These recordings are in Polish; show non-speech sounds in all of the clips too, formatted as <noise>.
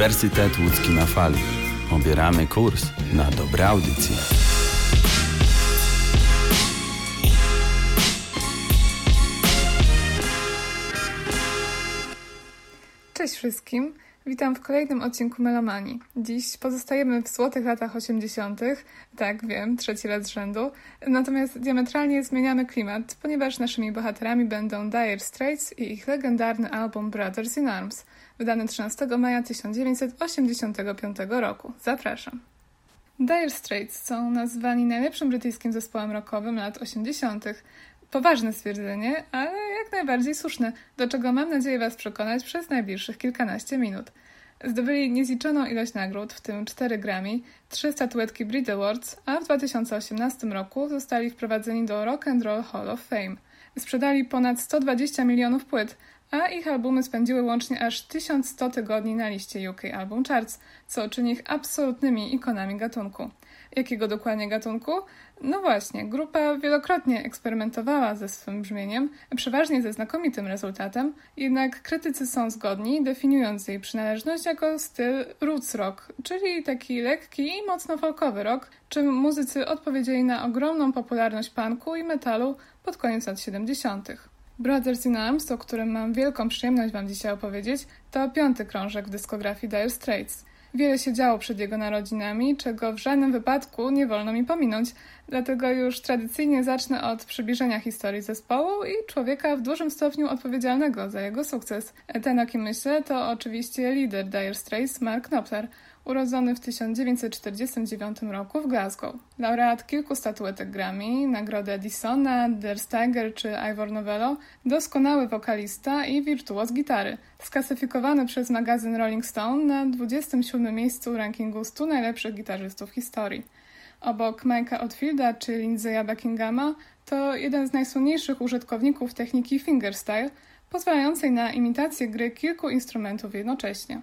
Uniwersytet Łódzki na Fali. Obieramy kurs na dobre audycje. Cześć wszystkim. Witam w kolejnym odcinku Melomanii. Dziś pozostajemy w złotych latach 80. Tak, wiem, trzeci raz z rzędu. Natomiast diametralnie zmieniamy klimat, ponieważ naszymi bohaterami będą Dire Straits i ich legendarny album Brothers in Arms, wydany 13 maja 1985 roku. Zapraszam. Dire Straits są nazwani najlepszym brytyjskim zespołem rockowym lat 80. Poważne stwierdzenie, ale jak najbardziej słuszne, do czego mam nadzieję Was przekonać przez najbliższych kilkanaście minut. Zdobyli niezliczoną ilość nagród, w tym 4 Grammy, 3 statuetki Brit Awards, a w 2018 roku zostali wprowadzeni do Rock and Roll Hall of Fame. Sprzedali ponad 120 milionów płyt, a ich albumy spędziły łącznie aż 1100 tygodni na liście UK Album Charts, co czyni ich absolutnymi ikonami gatunku. Jakiego dokładnie gatunku? No właśnie, grupa wielokrotnie eksperymentowała ze swym brzmieniem, przeważnie ze znakomitym rezultatem, jednak krytycy są zgodni, definiując jej przynależność jako styl roots rock, czyli taki lekki i mocno folkowy rock, czym muzycy odpowiedzieli na ogromną popularność punku i metalu pod koniec lat 70. Brothers in Arms, o którym mam wielką przyjemność Wam dzisiaj opowiedzieć, to piąty krążek w dyskografii Dire Straits. Wiele się działo przed jego narodzinami, czego w żadnym wypadku nie wolno mi pominąć, dlatego już tradycyjnie zacznę od przybliżenia historii zespołu i człowieka w dużym stopniu odpowiedzialnego za jego sukces. Ten, o kim myślę, to oczywiście lider Dire Straits, Mark Knopfler – urodzony w 1949 roku w Glasgow. Laureat kilku statuetek Grammy, nagrody Edisona, Der Steiger czy Ivor Novello, doskonały wokalista i wirtuoz gitary, sklasyfikowany przez magazyn Rolling Stone na 27 miejscu rankingu 100 najlepszych gitarzystów historii. Obok Mike'a Oldfielda czy Lindsaya Buckinghama to jeden z najsłynniejszych użytkowników techniki fingerstyle, pozwalającej na imitację gry kilku instrumentów jednocześnie.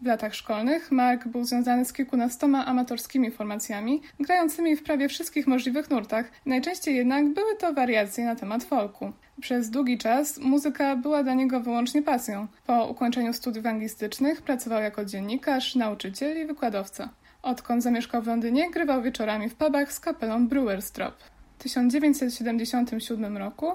W latach szkolnych Mark był związany z kilkunastoma amatorskimi formacjami, grającymi w prawie wszystkich możliwych nurtach, najczęściej jednak były to wariacje na temat folku. Przez długi czas muzyka była dla niego wyłącznie pasją. Po ukończeniu studiów anglistycznych pracował jako dziennikarz, nauczyciel i wykładowca. Odkąd zamieszkał w Londynie, grywał wieczorami w pubach z kapelą Brewers Drop. W 1977 roku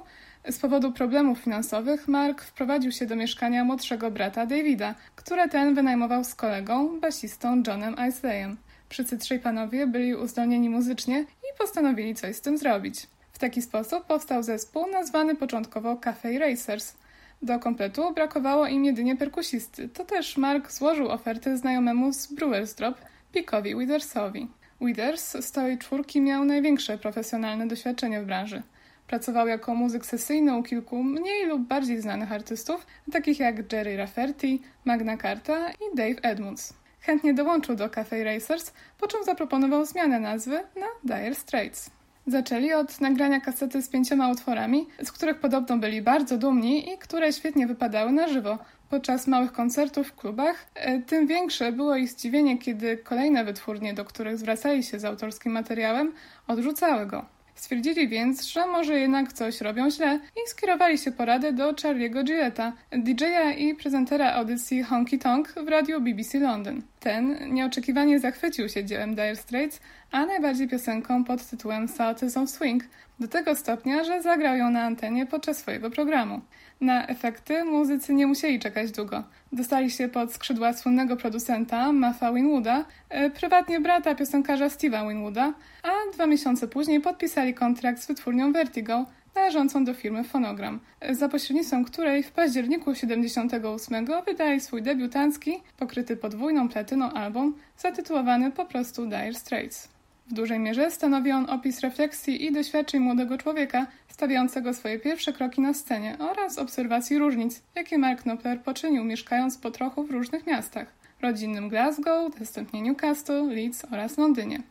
z powodu problemów finansowych Mark wprowadził się do mieszkania młodszego brata Davida, które ten wynajmował z kolegą, basistą Johnem Isleyem. Wszyscy trzej panowie byli uzdolnieni muzycznie i postanowili coś z tym zrobić. W taki sposób powstał zespół nazwany początkowo Cafe Racers. Do kompletu brakowało im jedynie perkusisty. To też Mark złożył ofertę znajomemu z Brewers Drop, Pickowi Withersowi. Withers z całej czwórki miał największe profesjonalne doświadczenie w branży. Pracował jako muzyk sesyjny u kilku mniej lub bardziej znanych artystów, takich jak Jerry Rafferty, Magna Carta i Dave Edmunds. Chętnie dołączył do Cafe Racers, po czym zaproponował zmianę nazwy na Dire Straits. Zaczęli od nagrania kasety z pięcioma utworami, z których podobno byli bardzo dumni i które świetnie wypadały na żywo. Podczas małych koncertów w klubach, e, tym większe było ich zdziwienie, kiedy kolejne wytwórnie, do których zwracali się z autorskim materiałem, odrzucały go. Stwierdzili więc, że może jednak coś robią źle i skierowali się poradę do Charlie'ego Gilletta, DJ-a i prezentera audycji Honky Tonk w radiu BBC London. Ten nieoczekiwanie zachwycił się dziełem Dire Straits, a najbardziej piosenką pod tytułem of Swing, do tego stopnia, że zagrał ją na antenie podczas swojego programu. Na efekty muzycy nie musieli czekać długo. Dostali się pod skrzydła słynnego producenta Maffa Winwooda, e, prywatnie brata piosenkarza Steve'a Winwooda, a dwa miesiące później podpisali kontrakt z wytwórnią Vertigo, należącą do firmy Phonogram, e, za pośrednictwem której w październiku 78 wydali swój debiutancki, pokryty podwójną platyną album, zatytułowany po prostu Dire Straits. W dużej mierze stanowi on opis refleksji i doświadczeń młodego człowieka stawiającego swoje pierwsze kroki na scenie oraz obserwacji różnic, jakie Mark Knopfler poczynił mieszkając po trochu w różnych miastach rodzinnym Glasgow, następnie Newcastle, Leeds oraz Londynie.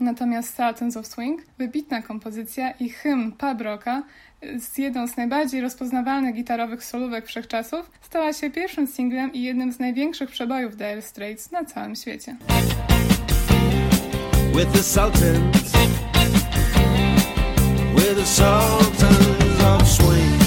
Natomiast Sultans of Swing, wybitna kompozycja i hymn pub z jedną z najbardziej rozpoznawalnych gitarowych solówek wszechczasów, stała się pierwszym singlem i jednym z największych przebojów Dire Straits na całym świecie. With the Sultans, with the Sultans of Swing.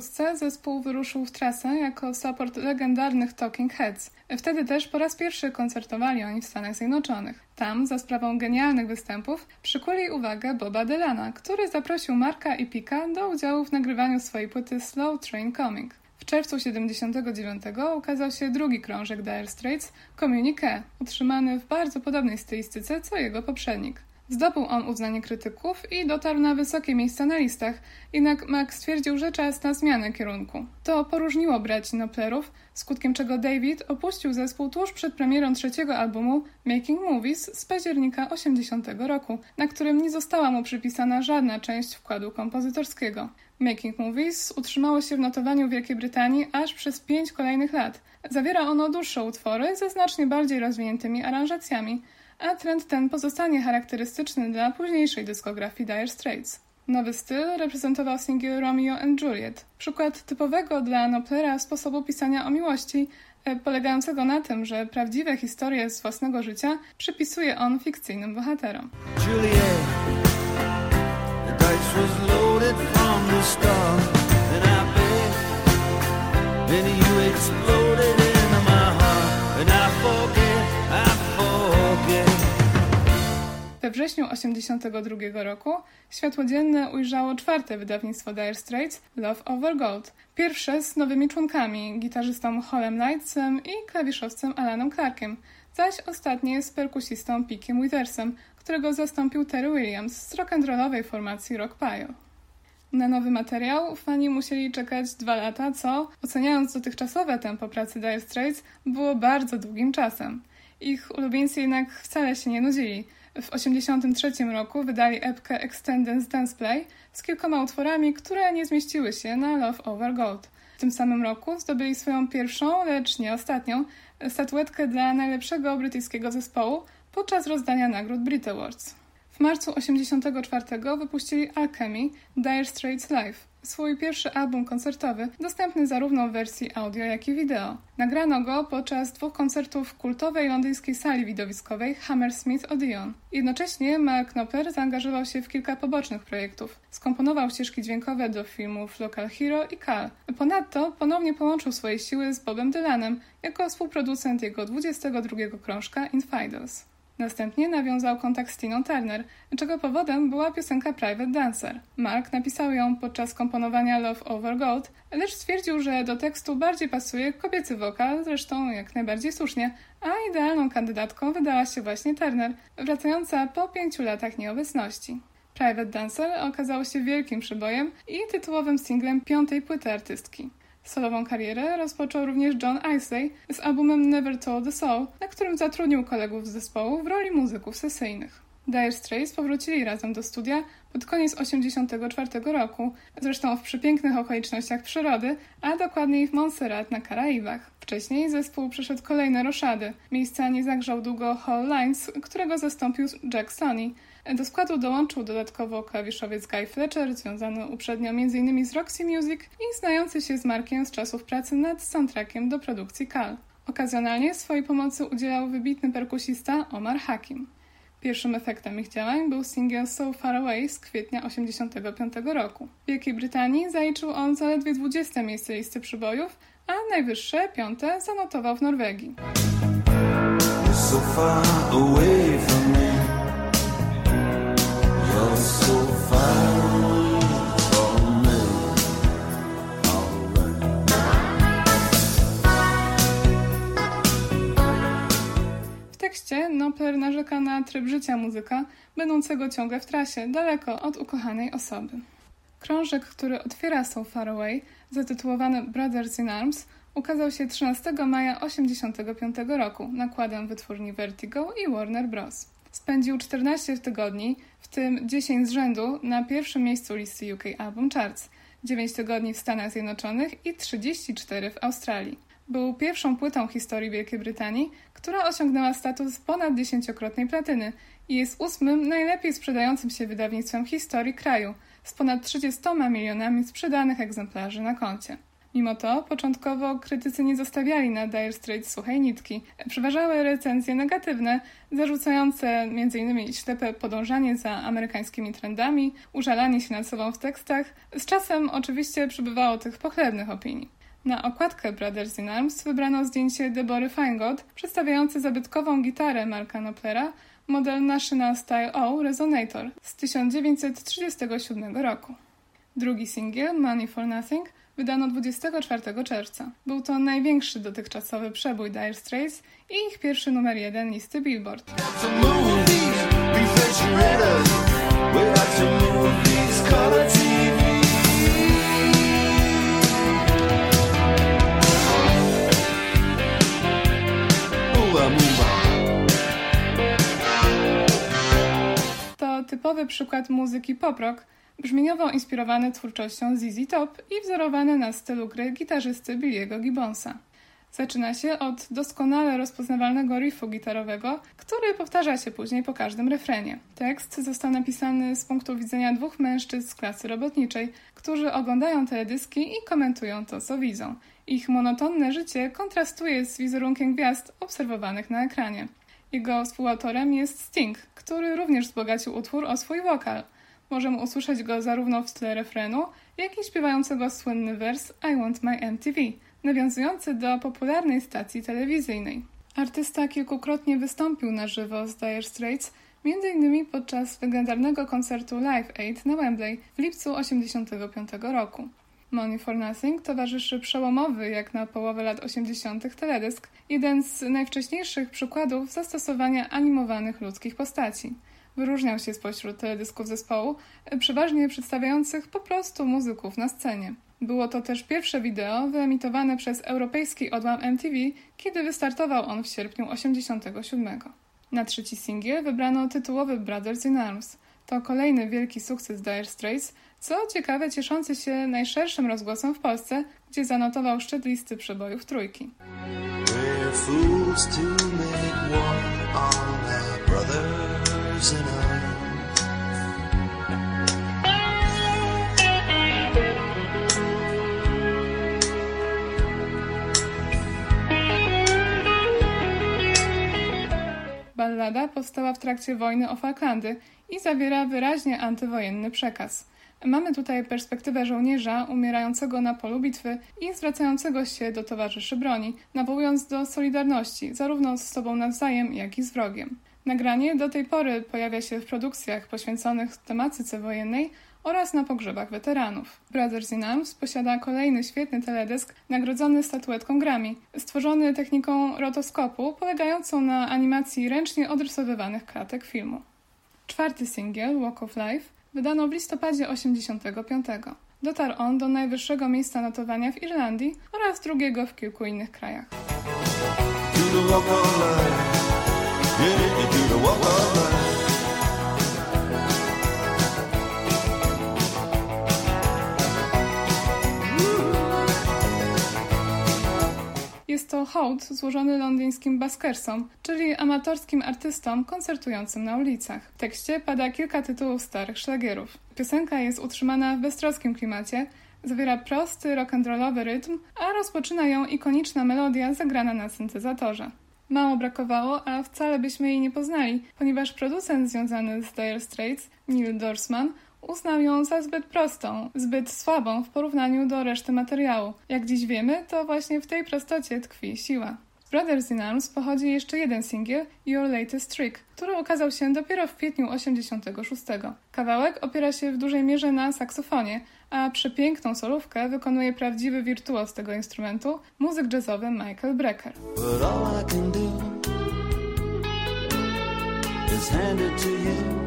Polsce zespół wyruszył w trasę jako support legendarnych Talking Heads. Wtedy też po raz pierwszy koncertowali oni w Stanach Zjednoczonych. Tam, za sprawą genialnych występów, przykuli uwagę Boba Dylana, który zaprosił Marka i Pika do udziału w nagrywaniu swojej płyty Slow Train Coming. Czerwcu 79 ukazał się drugi krążek Dire Straits, Communique, utrzymany w bardzo podobnej stylistyce co jego poprzednik. Zdobył on uznanie krytyków i dotarł na wysokie miejsca na listach, jednak Max stwierdził, że czas na zmianę kierunku. To poróżniło braci Noplerów, skutkiem czego David opuścił zespół tuż przed premierą trzeciego albumu Making Movies z października 80 roku, na którym nie została mu przypisana żadna część wkładu kompozytorskiego. Making Movies utrzymało się w notowaniu Wielkiej Brytanii aż przez pięć kolejnych lat. Zawiera ono dłuższe utwory ze znacznie bardziej rozwiniętymi aranżacjami, a trend ten pozostanie charakterystyczny dla późniejszej dyskografii Dire Straits. Nowy styl reprezentował singiel Romeo and Juliet, przykład typowego dla Noplera sposobu pisania o miłości, e, polegającego na tym, że prawdziwe historie z własnego życia przypisuje on fikcyjnym bohaterom. Juliet, We wrześniu 1982 roku światło dzienne ujrzało czwarte wydawnictwo Dire Straits, Love Over Gold. Pierwsze z nowymi członkami, gitarzystą Holem Lightsem i klawiszowcem Alanem Clarkiem, zaś ostatnie z perkusistą Pickiem Withersem, którego zastąpił Terry Williams z rock'n'rollowej formacji Rock Pile. Na nowy materiał fani musieli czekać dwa lata, co, oceniając dotychczasowe tempo pracy Dire Straits, było bardzo długim czasem. Ich ulubieńcy jednak wcale się nie nudzili – w 1983 roku wydali epkę Extended Dance Play z kilkoma utworami, które nie zmieściły się na Love Over Gold. W tym samym roku zdobyli swoją pierwszą, lecz nie ostatnią, statuetkę dla najlepszego brytyjskiego zespołu podczas rozdania nagród Brit Awards. W marcu 1984 wypuścili Alchemy Dire Straits Live, swój pierwszy album koncertowy, dostępny zarówno w wersji audio, jak i wideo. Nagrano go podczas dwóch koncertów w kultowej londyńskiej sali widowiskowej Hammersmith Odeon. Jednocześnie Mark Knopper zaangażował się w kilka pobocznych projektów. Skomponował ścieżki dźwiękowe do filmów Local Hero i Cal. Ponadto ponownie połączył swoje siły z Bobem Dylanem jako współproducent jego 22 krążka Infidels. Następnie nawiązał kontakt z Tiną Turner, czego powodem była piosenka Private Dancer. Mark napisał ją podczas komponowania Love Over Gold, lecz stwierdził, że do tekstu bardziej pasuje kobiecy wokal, zresztą jak najbardziej słusznie, a idealną kandydatką wydała się właśnie Turner, wracająca po pięciu latach nieobecności. Private Dancer okazało się wielkim przebojem i tytułowym singlem piątej płyty artystki. Solową karierę rozpoczął również John Isley z albumem Never Told the Soul, na którym zatrudnił kolegów z zespołu w roli muzyków sesyjnych. Dire Straits powrócili razem do studia pod koniec 1984 roku, zresztą w przepięknych okolicznościach przyrody, a dokładniej w Montserrat na Karaibach. Wcześniej zespół przeszedł kolejne roszady. Miejsca nie zagrzał długo Hall Lines, którego zastąpił Jack Sonny, do składu dołączył dodatkowo klawiszowiec Guy Fletcher, związany uprzednio m.in. z Roxy Music i znający się z Markiem z czasów pracy nad soundtrackiem do produkcji Cal. Okazjonalnie swojej pomocy udzielał wybitny perkusista Omar Hakim. Pierwszym efektem ich działań był singiel So Far Away z kwietnia 1985 roku. W Wielkiej Brytanii zaliczył on zaledwie 20 miejsce listy przybojów, a najwyższe, piąte, zanotował w Norwegii. So tekście Nopler narzeka na tryb życia muzyka, będącego ciągle w trasie, daleko od ukochanej osoby. Krążek, który otwiera So Far Away, zatytułowany Brothers in Arms, ukazał się 13 maja 1985 roku nakładem wytwórni Vertigo i Warner Bros. Spędził 14 tygodni, w tym 10 z rzędu, na pierwszym miejscu listy UK Album Charts, 9 tygodni w Stanach Zjednoczonych i 34 w Australii. Był pierwszą płytą historii Wielkiej Brytanii, która osiągnęła status ponad dziesięciokrotnej platyny i jest ósmym najlepiej sprzedającym się wydawnictwem historii kraju, z ponad 30 milionami sprzedanych egzemplarzy na koncie. Mimo to początkowo krytycy nie zostawiali na Dire Straits suchej nitki. Przeważały recenzje negatywne, zarzucające m.in. ślepe podążanie za amerykańskimi trendami, użalanie się nad sobą w tekstach. Z czasem oczywiście przybywało tych pochlebnych opinii. Na okładkę Brothers in Arms wybrano zdjęcie Debory Feingold, przedstawiające zabytkową gitarę Marka Knopflera, model National Style O Resonator z 1937 roku. Drugi singiel, Money for Nothing, wydano 24 czerwca. Był to największy dotychczasowy przebój Dire Straits i ich pierwszy numer jeden listy Billboard. To typowy przykład muzyki pop-rock, brzmieniowo inspirowany twórczością ZZ Top i wzorowany na stylu gry gitarzysty Billiego Gibbonsa. Zaczyna się od doskonale rozpoznawalnego riffu gitarowego, który powtarza się później po każdym refrenie. Tekst został napisany z punktu widzenia dwóch mężczyzn z klasy robotniczej, którzy oglądają teledyski i komentują to, co widzą. Ich monotonne życie kontrastuje z wizerunkiem gwiazd obserwowanych na ekranie. Jego współautorem jest Sting, który również wzbogacił utwór o swój wokal. Możemy usłyszeć go zarówno w tle refrenu, jak i śpiewającego słynny wers I Want My MTV, nawiązujący do popularnej stacji telewizyjnej. Artysta kilkukrotnie wystąpił na żywo z Dire Straits, m.in. podczas legendarnego koncertu Live Aid na Wembley w lipcu 1985 roku. Money for Nothing towarzyszy przełomowy, jak na połowę lat 80. teledysk, jeden z najwcześniejszych przykładów zastosowania animowanych ludzkich postaci. Wyróżniał się spośród teledysków zespołu, przeważnie przedstawiających po prostu muzyków na scenie. Było to też pierwsze wideo wyemitowane przez europejski odłam MTV, kiedy wystartował on w sierpniu 1987. Na trzeci singiel wybrano tytułowy Brothers in Arms. To kolejny wielki sukces Dire Straits, co ciekawe cieszący się najszerszym rozgłosem w Polsce, gdzie zanotował szczyt listy przebojów trójki. Brothers in Ballada powstała w trakcie wojny o Falklandy i zawiera wyraźnie antywojenny przekaz. Mamy tutaj perspektywę żołnierza umierającego na polu bitwy i zwracającego się do towarzyszy broni, nawołując do solidarności zarówno z sobą nawzajem, jak i z wrogiem. Nagranie do tej pory pojawia się w produkcjach poświęconych tematyce wojennej oraz na pogrzebach weteranów. Brothers in Arms posiada kolejny świetny teledysk nagrodzony statuetką Grammy, stworzony techniką rotoskopu polegającą na animacji ręcznie odrysowywanych kratek filmu. Czwarty singiel, Walk of Life, wydano w listopadzie 85. Dotarł on do najwyższego miejsca notowania w Irlandii oraz drugiego w kilku innych krajach. Do the walk of life. Yeah, do the walk of life. Jest to hołd złożony londyńskim baskersom, czyli amatorskim artystom koncertującym na ulicach. W tekście pada kilka tytułów starych szlagierów. Piosenka jest utrzymana w beztroskim klimacie, zawiera prosty rock'n'rollowy rytm, a rozpoczyna ją ikoniczna melodia zagrana na syntezatorze. Mało brakowało, a wcale byśmy jej nie poznali, ponieważ producent związany z Dire Straits, Neil Dorsman, uznał ją za zbyt prostą, zbyt słabą w porównaniu do reszty materiału. Jak dziś wiemy, to właśnie w tej prostocie tkwi siła. Z Brothers in Arms pochodzi jeszcze jeden singiel, Your Latest Trick, który ukazał się dopiero w kwietniu 86. Kawałek opiera się w dużej mierze na saksofonie, a przepiękną solówkę wykonuje prawdziwy wirtuoz tego instrumentu, muzyk jazzowy Michael Brecker. Is hand it to you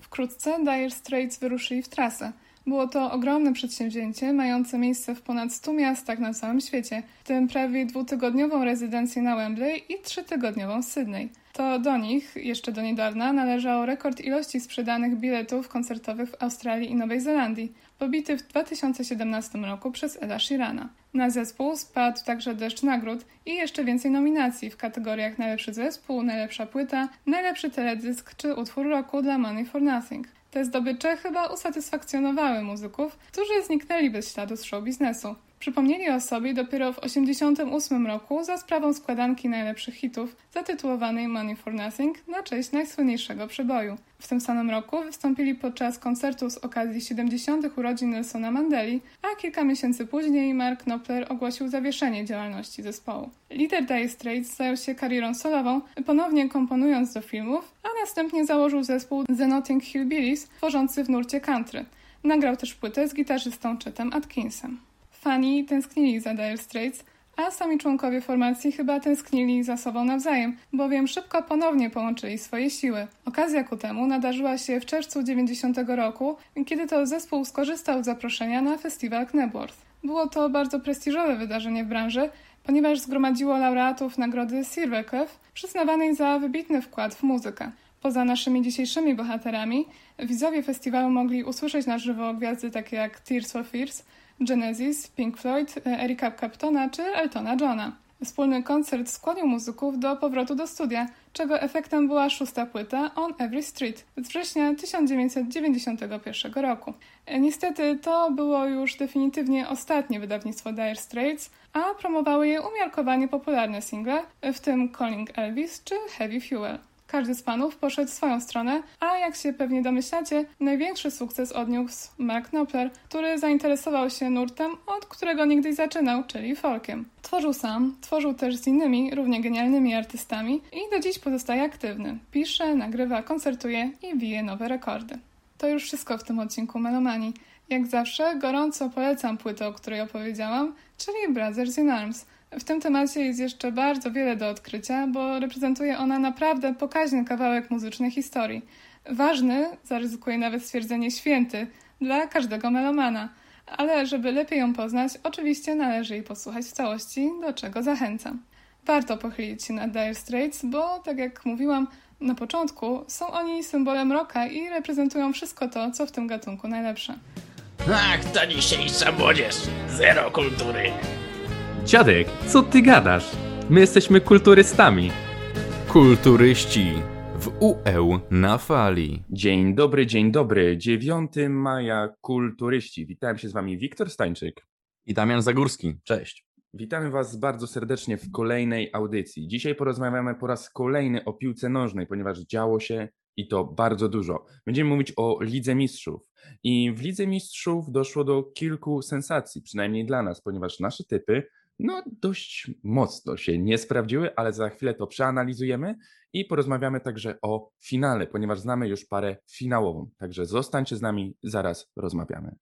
Wkrótce Dire Straits wyruszyli w trasę. Było to ogromne przedsięwzięcie, mające miejsce w ponad 100 miastach na całym świecie, w tym prawie dwutygodniową rezydencję na Wembley i trzytygodniową w Sydney. To do nich, jeszcze do niedawna, należał rekord ilości sprzedanych biletów koncertowych w Australii i Nowej Zelandii, pobity w 2017 roku przez Eda Sheerana. Na zespół spadł także deszcz nagród i jeszcze więcej nominacji w kategoriach najlepszy zespół, najlepsza płyta, najlepszy teledysk czy utwór roku dla Money for Nothing. Te zdobycze chyba usatysfakcjonowały muzyków, którzy zniknęli bez śladu z show biznesu. Przypomnieli o sobie dopiero w 1988 roku za sprawą składanki najlepszych hitów zatytułowanej Money for Nothing na cześć najsłynniejszego przeboju. W tym samym roku wystąpili podczas koncertu z okazji 70. urodzin Nelsona Mandeli, a kilka miesięcy później Mark Knopfler ogłosił zawieszenie działalności zespołu. Lider Dire Straits zajął się karierą solową, ponownie komponując do filmów, a następnie założył zespół The Notting Hillbillies, tworzący w nurcie country. Nagrał też płytę z gitarzystą Chetem Atkinsem. Fani tęsknili za Dire Straits, a sami członkowie formacji chyba tęsknili za sobą nawzajem, bowiem szybko ponownie połączyli swoje siły. Okazja ku temu nadarzyła się w czerwcu 90 roku, kiedy to zespół skorzystał z zaproszenia na festiwal Knebworth. Było to bardzo prestiżowe wydarzenie w branży, ponieważ zgromadziło laureatów nagrody Silverclef, przyznawanej za wybitny wkład w muzykę. Poza naszymi dzisiejszymi bohaterami, widzowie festiwalu mogli usłyszeć na żywo gwiazdy takie jak Tears for Fears, Genesis, Pink Floyd, Erika Claptona czy Eltona Johna. Wspólny koncert skłonił muzyków do powrotu do studia, czego efektem była szósta płyta On Every Street z września 1991 roku. Niestety to było już definitywnie ostatnie wydawnictwo Dire Straits, a promowały je umiarkowanie popularne single, w tym Calling Elvis czy Heavy Fuel. Każdy z panów poszedł swoją stronę, a jak się pewnie domyślacie, największy sukces odniósł Mark Knopfler, który zainteresował się nurtem, od którego niegdyś zaczynał, czyli folkiem. Tworzył sam, tworzył też z innymi, równie genialnymi artystami i do dziś pozostaje aktywny. Pisze, nagrywa, koncertuje i bije nowe rekordy. To już wszystko w tym odcinku Melomanii. Jak zawsze gorąco polecam płytę, o której opowiedziałam, czyli Brothers in Arms – w tym temacie jest jeszcze bardzo wiele do odkrycia, bo reprezentuje ona naprawdę pokaźny kawałek muzycznej historii. Ważny, zaryzykuję nawet stwierdzenie święty, dla każdego melomana. Ale żeby lepiej ją poznać, oczywiście należy jej posłuchać w całości, do czego zachęcam. Warto pochylić się nad Dire Straits, bo tak jak mówiłam na początku, są oni symbolem rocka i reprezentują wszystko to, co w tym gatunku najlepsze. Ach, ta dzisiejsza młodzież! Zero kultury! Dziadek, co ty gadasz? My jesteśmy kulturystami. Kulturyści w UE na fali. Dzień dobry, dzień dobry. 9 maja, kulturyści. Witam się z wami Wiktor Stańczyk. I Damian Zagórski. Cześć. Witamy was bardzo serdecznie w kolejnej audycji. Dzisiaj porozmawiamy po raz kolejny o piłce nożnej, ponieważ działo się i to bardzo dużo. Będziemy mówić o Lidze Mistrzów. I w Lidze Mistrzów doszło do kilku sensacji, przynajmniej dla nas, ponieważ nasze typy no dość mocno się nie sprawdziły, ale za chwilę to przeanalizujemy i porozmawiamy także o finale, ponieważ znamy już parę finałową. Także zostańcie z nami, zaraz rozmawiamy.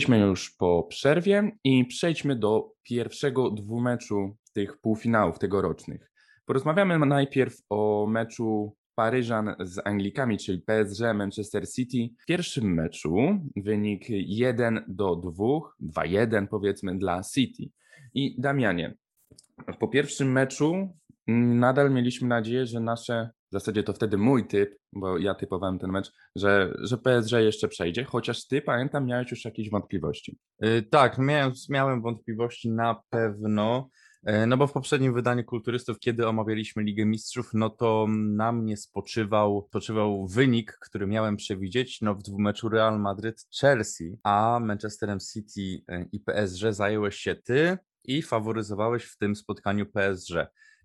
Jesteśmy już po przerwie i przejdźmy do pierwszego dwumeczu tych półfinałów tegorocznych. Porozmawiamy najpierw o meczu Paryżan z Anglikami, czyli PSG Manchester City. W pierwszym meczu wynik 1 do 2, 2-1 powiedzmy dla City. I Damianie, po pierwszym meczu nadal mieliśmy nadzieję, że nasze, w zasadzie to wtedy mój typ, bo ja typowałem ten mecz, że, że PSG jeszcze przejdzie, chociaż ty pamiętam miałeś już jakieś wątpliwości. Y, Tak, miałem, miałem wątpliwości na pewno. e, No bo w poprzednim wydaniu Kulturystów, kiedy omawialiśmy Ligę Mistrzów, no to na mnie spoczywał, spoczywał wynik, który miałem przewidzieć no w dwumeczu Real Madryt-Chelsea, a Manchesterem City e, i PSG zająłeś się ty i faworyzowałeś w tym spotkaniu PSG.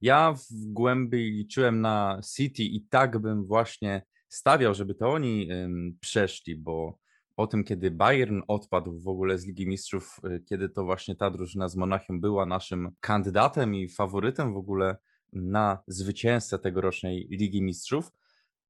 Ja w głębi liczyłem na City i tak bym właśnie stawiał, żeby to oni przeszli, bo po tym, kiedy Bayern odpadł w ogóle z Ligi Mistrzów, y, kiedy to właśnie ta drużyna z Monachium była naszym kandydatem i faworytem w ogóle na zwycięzcę tegorocznej Ligi Mistrzów,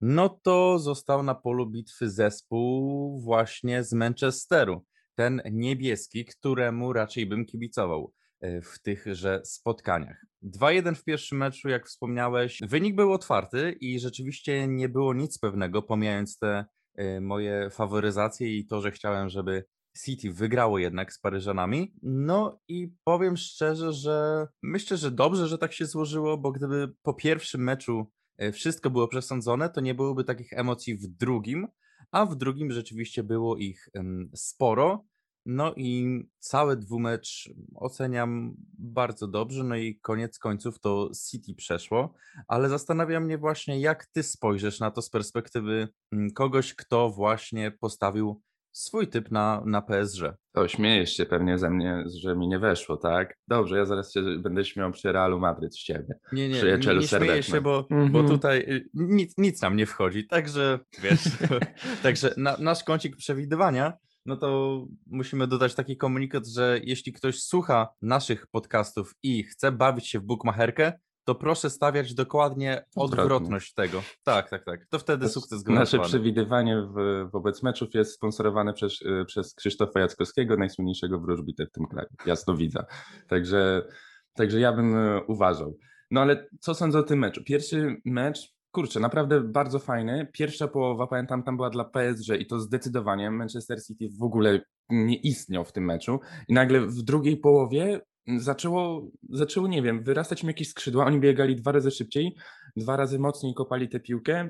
no to został na polu bitwy zespół właśnie z Manchesteru. Ten niebieski, któremu raczej bym kibicował w tychże spotkaniach. 2-1 w pierwszym meczu, jak wspomniałeś. Wynik był otwarty i rzeczywiście nie było nic pewnego, pomijając te y, moje faworyzacje i to, że chciałem, żeby City wygrało jednak z Paryżanami. No i powiem szczerze, że myślę, że dobrze, że tak się złożyło, bo gdyby po pierwszym meczu y, wszystko było przesądzone, to nie byłoby takich emocji w drugim, a w drugim rzeczywiście było ich sporo. No i cały dwumecz oceniam bardzo dobrze, no i koniec końców to City przeszło, ale zastanawia mnie właśnie, jak ty spojrzysz na to z perspektywy mm, kogoś, kto właśnie postawił swój typ na, na PSG. To śmiejesz się pewnie ze mnie, że mi nie weszło, tak? Dobrze, ja zaraz się będę śmiał przy Realu Madryt z ciebie. Nie, nie, Przyjacielu nie, nie śmieję się, bo, bo Mhm. tutaj y, nic, nic nam nie wchodzi, także wiesz, <laughs> także na, nasz kącik przewidywania, no to musimy dodać taki komunikat, że jeśli ktoś słucha naszych podcastów i chce bawić się w bukmacherkę, to proszę stawiać dokładnie Odwrotnie. odwrotność tego. Tak, tak, tak. To wtedy sukces Nasze gwarantowany. przewidywanie w, wobec meczów jest sponsorowane przez, y, przez Krzysztofa Jackowskiego, najsłynniejszego wróżbitę w tym kraju, jasnowidza. Także, także ja bym y, uważał. No ale co sądzę o tym meczu? Pierwszy mecz, kurczę, naprawdę bardzo fajny. Pierwsza połowa, pamiętam, tam była dla PSG i to zdecydowanie Manchester City w ogóle nie istniał w tym meczu. I nagle w drugiej połowie zaczęło, zaczęło, nie wiem, wyrastać mi jakieś skrzydła. Oni biegali dwa razy szybciej, dwa razy mocniej kopali tę piłkę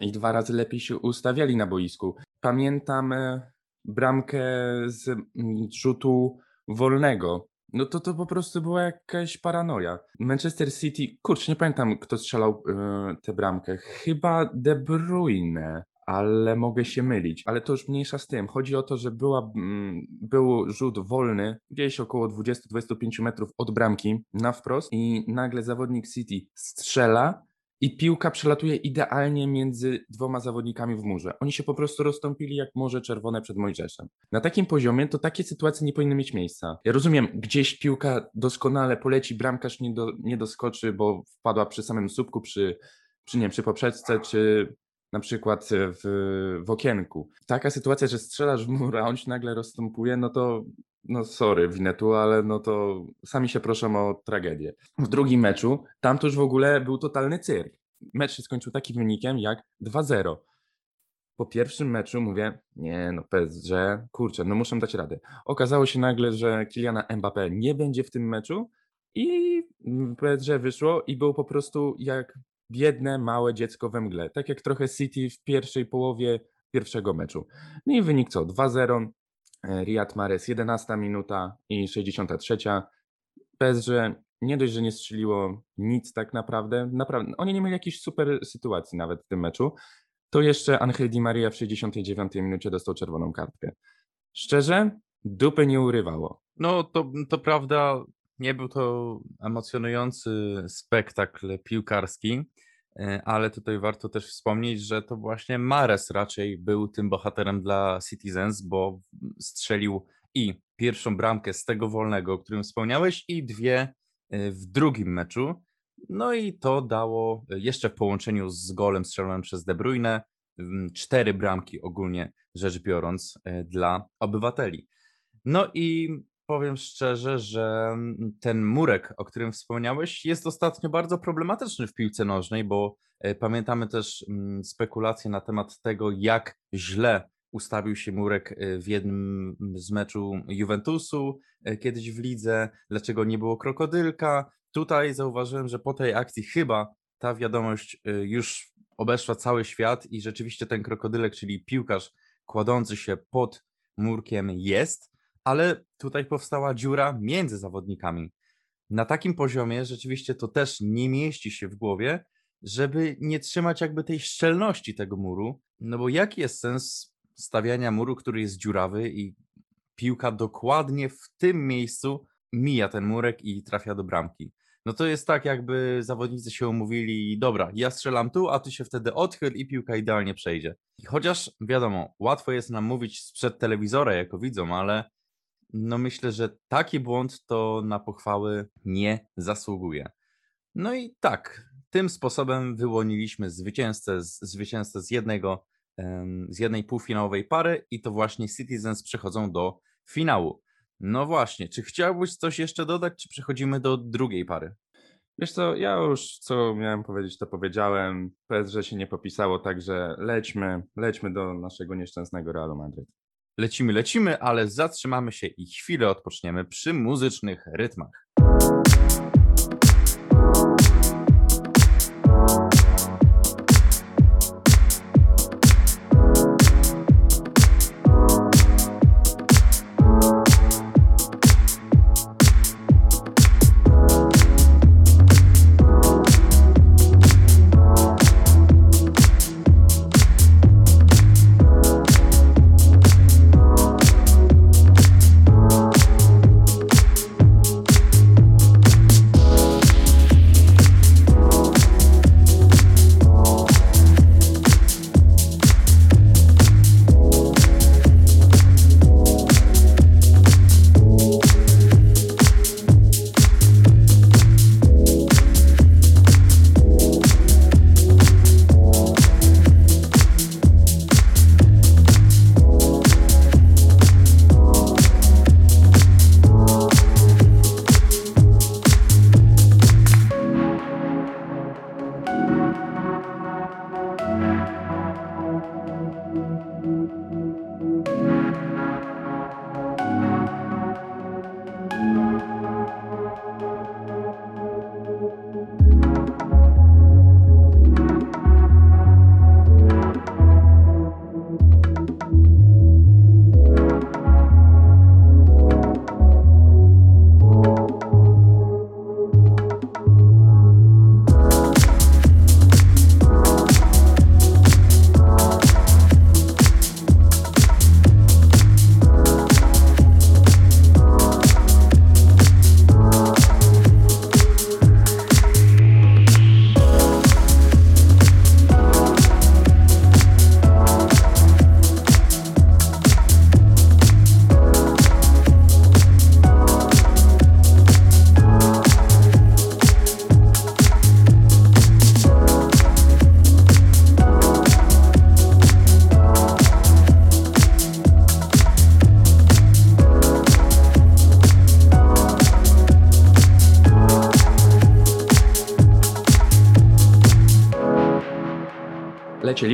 i dwa razy lepiej się ustawiali na boisku. Pamiętam e, bramkę z mm, rzutu wolnego. No to to po prostu była jakaś paranoja. Manchester City, kurczę, nie pamiętam kto strzelał e, tę bramkę. Chyba De Bruyne, ale mogę się mylić. Ale to już mniejsza z tym. Chodzi o to, że była, mm, był rzut wolny, gdzieś około 20-25 metrów od bramki na wprost i nagle zawodnik City strzela i piłka przelatuje idealnie między dwoma zawodnikami w murze. Oni się po prostu rozstąpili jak Morze Czerwone przed Mojżeszem. Na takim poziomie to takie sytuacje nie powinny mieć miejsca. Ja rozumiem, gdzieś piłka doskonale poleci, bramkarz nie, do, nie doskoczy, bo wpadła przy samym słupku, przy, przy, nie przy poprzeczce, czy na przykład w, w okienku. Taka sytuacja, że strzelasz w mur, a on się nagle rozstępuje, no to no sorry, Winetu, ale no to sami się proszą o tragedię. W drugim meczu, tam to już w ogóle był totalny cyrk. Mecz się skończył takim wynikiem jak 2-0. Po pierwszym meczu mówię, nie no PSG, kurczę, no muszę dać radę. Okazało się nagle, że Kyliana Mbappé nie będzie w tym meczu i PSG wyszło i było po prostu jak biedne, małe dziecko we mgle. Tak jak trochę City w pierwszej połowie pierwszego meczu. No i wynik co? 2-0, e, Riyad Mahrez 11 minuta i 63. PSG nie dość, że nie strzeliło nic tak naprawdę, naprawdę oni nie mieli jakiejś super sytuacji nawet w tym meczu, to jeszcze Angel Di Maria w 69 minucie dostał czerwoną kartkę. Szczerze, dupy nie urywało. No to, to prawda, nie był to emocjonujący spektakl piłkarski, e, ale tutaj warto też wspomnieć, że to właśnie Mares raczej był tym bohaterem dla Citizens, bo strzelił i pierwszą bramkę z tego wolnego, o którym wspomniałeś, i dwie e, w drugim meczu. No i to dało e, jeszcze w połączeniu z golem strzelonym przez De Bruyne cztery bramki ogólnie rzecz biorąc, e, dla obywateli. No i powiem szczerze, że mm, ten murek, o którym wspomniałeś, jest ostatnio bardzo problematyczny w piłce nożnej, bo e, pamiętamy też mm, spekulacje na temat tego, jak źle ustawił się murek e, w jednym z meczu Juventusu e, kiedyś w lidze, dlaczego nie było krokodylka. Tutaj zauważyłem, że po tej akcji chyba ta wiadomość już obeszła cały świat i rzeczywiście ten krokodylek, czyli piłkarz kładący się pod murkiem jest, ale tutaj powstała dziura między zawodnikami. Na takim poziomie rzeczywiście to też nie mieści się w głowie, żeby nie trzymać jakby tej szczelności tego muru, no bo jaki jest sens stawiania muru, który jest dziurawy i piłka dokładnie w tym miejscu mija ten murek i trafia do bramki. No to jest tak, jakby zawodnicy się umówili, dobra, ja strzelam tu, a ty się wtedy odchyl i piłka idealnie przejdzie. I chociaż wiadomo, łatwo jest nam mówić sprzed telewizora jako widzom, ale no myślę, że taki błąd to na pochwały nie zasługuje. No i tak, tym sposobem wyłoniliśmy zwycięzcę z, zwycięzcę z jednego z jednej półfinałowej pary i to właśnie Citizens przechodzą do finału. No właśnie, czy chciałbyś coś jeszcze dodać, czy przechodzimy do drugiej pary? Wiesz co, ja już co miałem powiedzieć, to powiedziałem. PSG się nie popisało, także lećmy, lećmy do naszego nieszczęsnego Realu Madryt. Lecimy, lecimy, ale zatrzymamy się i chwilę odpoczniemy przy muzycznych rytmach.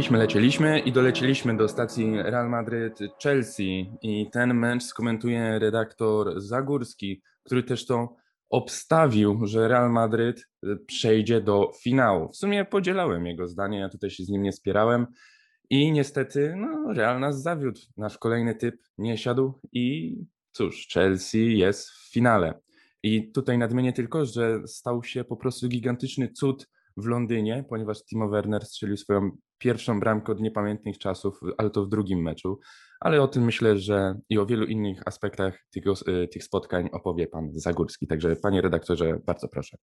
Lecieliśmy, lecieliśmy i dolecieliśmy do stacji Real Madryt Chelsea i ten mecz skomentuje redaktor Zagórski, który też to obstawił, że Real Madryt y, przejdzie do finału. W sumie podzielałem jego zdanie, ja tutaj się z nim nie spierałem i niestety no, Real nas zawiódł. Nasz kolejny typ nie siadł i cóż, Chelsea jest w finale. I tutaj nadmienię tylko, że stał się po prostu gigantyczny cud w Londynie, ponieważ Timo Werner strzelił swoją pierwszą bramkę od niepamiętnych czasów, ale to w drugim meczu. Ale o tym myślę, że i o wielu innych aspektach tych, y, tych spotkań opowie pan Zagórski. Także panie redaktorze, bardzo proszę.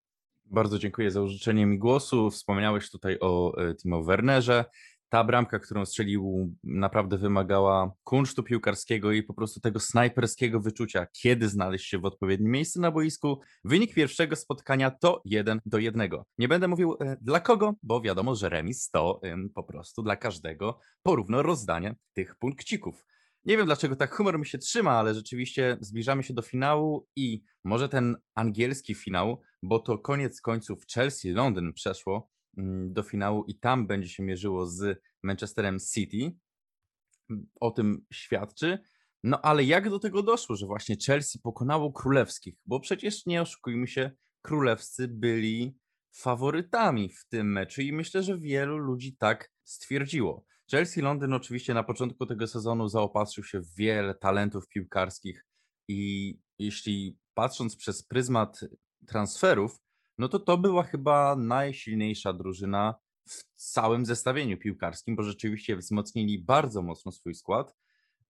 Bardzo dziękuję za użyczenie mi głosu. Wspomniałeś tutaj o e, Timo Wernerze. Ta bramka, którą strzelił, naprawdę wymagała kunsztu piłkarskiego i po prostu tego snajperskiego wyczucia, kiedy znaleźć się w odpowiednim miejscu na boisku. Wynik pierwszego spotkania to 1 do 1. Nie będę mówił e, dla kogo, bo wiadomo, że remis to e, po prostu dla każdego porówno rozdanie tych punkcików. Nie wiem dlaczego tak humor mi się trzyma, ale rzeczywiście zbliżamy się do finału i może ten angielski finał, bo to koniec końców Chelsea-Londyn przeszło mm, do finału i tam będzie się mierzyło z Manchesterem City. O tym świadczy. No ale jak do tego doszło, że właśnie Chelsea pokonało królewskich? Bo przecież nie oszukujmy się, królewscy byli faworytami w tym meczu i myślę, że wielu ludzi tak stwierdziło. Chelsea Londyn oczywiście na początku tego sezonu zaopatrzył się w wiele talentów piłkarskich i jeśli patrząc przez pryzmat transferów, no to to była chyba najsilniejsza drużyna w całym zestawieniu piłkarskim, bo rzeczywiście wzmocnili bardzo mocno swój skład.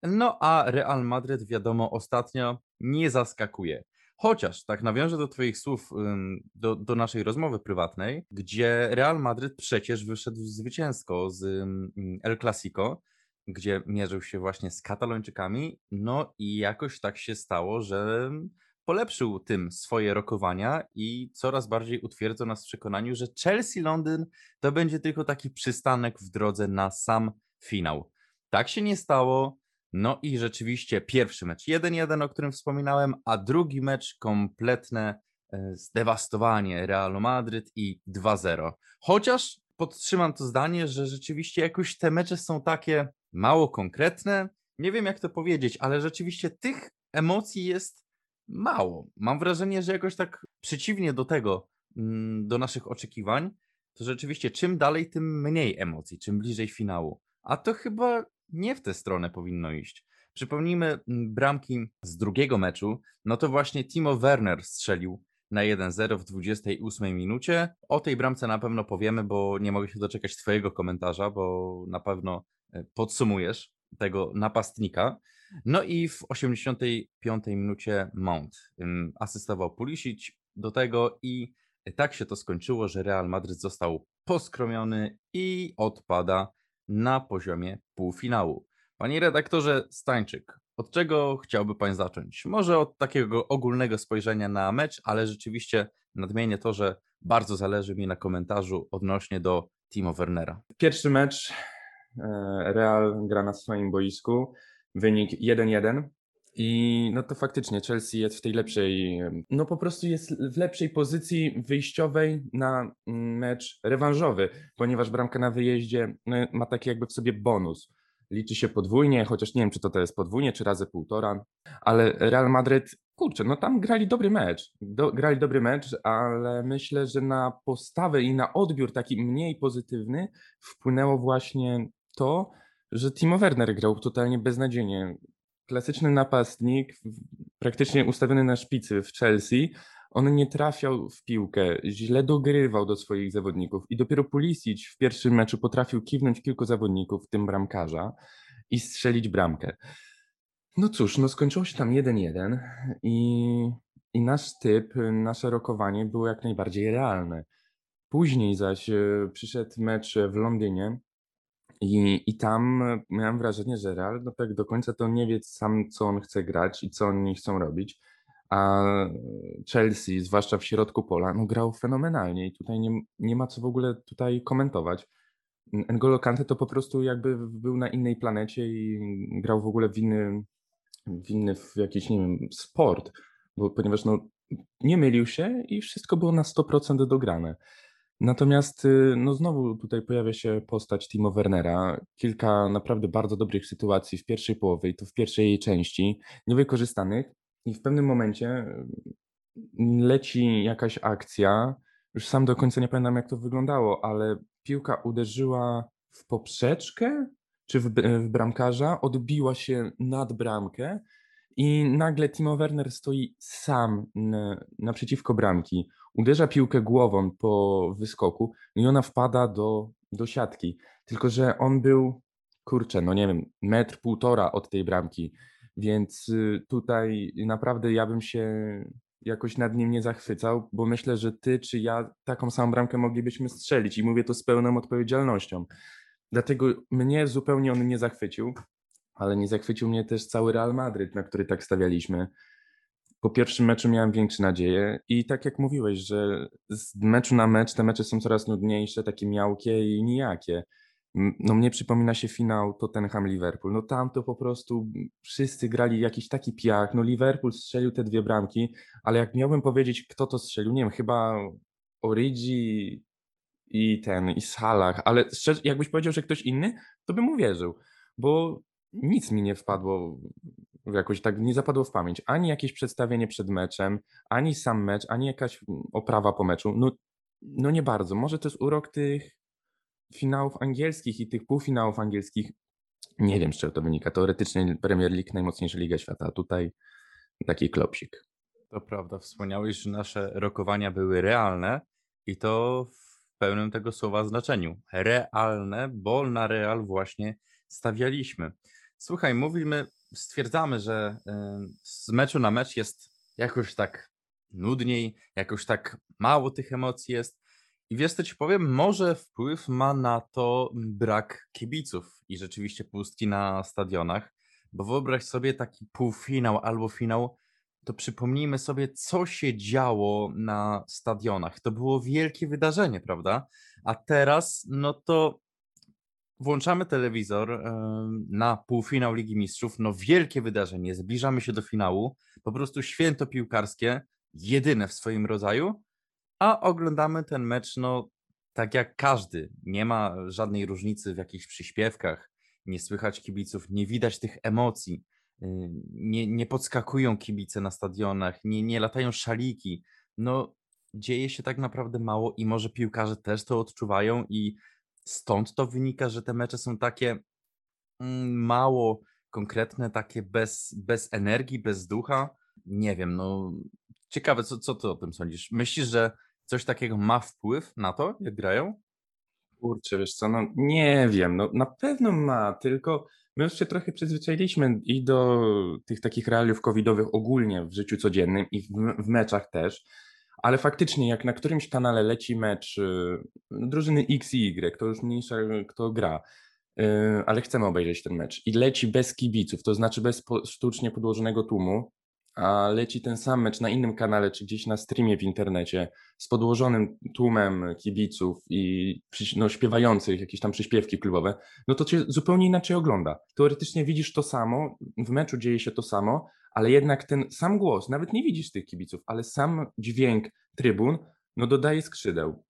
No a Real Madrid wiadomo ostatnio nie zaskakuje. Chociaż tak nawiążę do Twoich słów, do, do naszej rozmowy prywatnej, gdzie Real Madryt przecież wyszedł zwycięsko z El Clasico, gdzie mierzył się właśnie z Katalończykami. No i jakoś tak się stało, że polepszył tym swoje rokowania i coraz bardziej utwierdzał nas w przekonaniu, że Chelsea Londyn to będzie tylko taki przystanek w drodze na sam finał. Tak się nie stało. No i rzeczywiście pierwszy mecz 1-1, o którym wspominałem, a drugi mecz kompletne e, zdewastowanie Realu Madryt i 2-0. Chociaż podtrzymam to zdanie, że rzeczywiście jakoś te mecze są takie mało konkretne. Nie wiem jak to powiedzieć, ale rzeczywiście tych emocji jest mało. Mam wrażenie, że jakoś tak przeciwnie do tego, mm, do naszych oczekiwań, to rzeczywiście czym dalej, tym mniej emocji, czym bliżej finału. A to chyba nie w tę stronę powinno iść. Przypomnijmy mm, bramki z drugiego meczu, no to właśnie Timo Werner strzelił na 1-0 w 28 minucie. O tej bramce na pewno powiemy, bo nie mogę się doczekać Twojego komentarza, bo na pewno e, podsumujesz tego napastnika. No i w 85 minucie Mount asystował Pulisic do tego i tak się to skończyło, że Real Madryt został poskromiony i odpada na poziomie półfinału. Panie redaktorze Stańczyk, od czego chciałby Pan zacząć? Może od takiego ogólnego spojrzenia na mecz, ale rzeczywiście nadmienię to, że bardzo zależy mi na komentarzu odnośnie do Timo Wernera. Pierwszy mecz e, Real gra na swoim boisku, wynik 1-1. I no to faktycznie Chelsea jest w tej lepszej, no po prostu jest w lepszej pozycji wyjściowej na mecz rewanżowy, ponieważ bramka na wyjeździe no, ma taki jakby w sobie bonus. Liczy się podwójnie, chociaż nie wiem, czy to, to jest podwójnie, czy razy półtora, ale Real Madryt, kurczę, no tam grali dobry mecz. Do, grali dobry mecz, ale myślę, że na postawę i na odbiór taki mniej pozytywny wpłynęło właśnie to, że Timo Werner grał totalnie beznadziejnie klasyczny napastnik, praktycznie ustawiony na szpicy w Chelsea, on nie trafiał w piłkę, źle dogrywał do swoich zawodników i dopiero Pulisic w pierwszym meczu potrafił kiwnąć kilku zawodników, w tym bramkarza, i strzelić bramkę. No cóż, no skończyło się tam 1-1 i, i nasz typ, nasze rokowanie było jak najbardziej realne. Później zaś e, przyszedł mecz w Londynie, i, I tam miałem wrażenie, że Real no tak do końca to nie wie sam, co on chce grać i co oni chcą robić. A Chelsea, zwłaszcza w środku pola, no grał fenomenalnie i tutaj nie, nie ma co w ogóle tutaj komentować. N'Golo Kante to po prostu jakby był na innej planecie i grał w ogóle w inny, w inny w jakiś, nie wiem, sport, bo, ponieważ no, nie mylił się i wszystko było na 100% dograne. Natomiast y, no znowu tutaj pojawia się postać Timo Wernera. Kilka naprawdę bardzo dobrych sytuacji w pierwszej połowie i to w pierwszej jej części, niewykorzystanych. I w pewnym momencie y, leci jakaś akcja, już sam do końca nie pamiętam jak to wyglądało, ale piłka uderzyła w poprzeczkę? Czy w, w bramkarza, odbiła się nad bramkę i nagle Timo Werner stoi sam naprzeciwko bramki uderza piłkę głową po wyskoku i ona wpada do, do siatki. Tylko, że on był, kurczę, no nie wiem, metr, półtora od tej bramki, więc y, tutaj naprawdę ja bym się jakoś nad nim nie zachwycał, bo myślę, że ty czy ja taką samą bramkę moglibyśmy strzelić i mówię to z pełną odpowiedzialnością. Dlatego mnie zupełnie on nie zachwycił, ale nie zachwycił mnie też cały Real Madryt, na który tak stawialiśmy. Po pierwszym meczu miałem większe nadzieje i tak jak mówiłeś, że z meczu na mecz te mecze są coraz nudniejsze, takie miałkie i nijakie. No mnie przypomina się finał Tottenham-Liverpool. No tam to po prostu wszyscy grali jakiś taki piach. No Liverpool strzelił te dwie bramki, ale jak miałbym powiedzieć, kto to strzelił, nie wiem, chyba Origi i ten, i Salah, ale jakbyś powiedział, że ktoś inny, to bym uwierzył, bo nic mi nie wpadło, jakoś tak nie zapadło w pamięć. Ani jakieś przedstawienie przed meczem, ani sam mecz, ani jakaś oprawa po meczu. No, no nie bardzo. Może to jest urok tych finałów angielskich i tych półfinałów angielskich. Nie wiem, z czego to wynika. Teoretycznie Premier League najmocniejsza liga świata, a tutaj taki klopsik. To prawda, wspomniałeś, że nasze rokowania były realne i to w pełnym tego słowa znaczeniu. Realne, bo na real właśnie stawialiśmy. Słuchaj, mówimy, stwierdzamy, że y, z meczu na mecz jest jakoś tak nudniej, jakoś tak mało tych emocji jest. I wiesz, co ci powiem, może wpływ ma na to brak kibiców i rzeczywiście pustki na stadionach, bo wyobraź sobie taki półfinał albo finał, to przypomnijmy sobie, co się działo na stadionach. To było wielkie wydarzenie, prawda? A teraz, no to włączamy telewizor na półfinał Ligi Mistrzów. No wielkie wydarzenie, zbliżamy się do finału. Po prostu święto piłkarskie, jedyne w swoim rodzaju, a oglądamy ten mecz, no tak jak każdy. Nie ma żadnej różnicy w jakichś przyśpiewkach, nie słychać kibiców, nie widać tych emocji. y, Nie, nie podskakują kibice na stadionach, nie, nie latają szaliki. No, dzieje się tak naprawdę mało i może piłkarze też to odczuwają i stąd to wynika, że te mecze są takie mm, mało konkretne, takie bez, bez energii, bez ducha. Nie wiem, no ciekawe, co, co ty o tym sądzisz? Myślisz, że coś takiego ma wpływ na to, jak grają? Kurczę, wiesz co, no nie wiem, no na pewno ma, tylko my już się trochę przyzwyczailiśmy i do tych takich realiów covidowych ogólnie w życiu codziennym i w, w meczach też, ale faktycznie jak na którymś kanale leci mecz y, drużyny X i Y, to już mniejsza kto gra, y, ale chcemy obejrzeć ten mecz i leci bez kibiców, to znaczy bez sztucznie podłożonego tłumu, a leci ten sam mecz na innym kanale, czy gdzieś na streamie w internecie z podłożonym tłumem kibiców i no, śpiewających jakieś tam przyśpiewki klubowe, no to cię zupełnie inaczej ogląda. Teoretycznie widzisz to samo, w meczu dzieje się to samo, ale jednak ten sam głos, nawet nie widzisz tych kibiców, ale sam dźwięk trybun, no dodaje skrzydeł.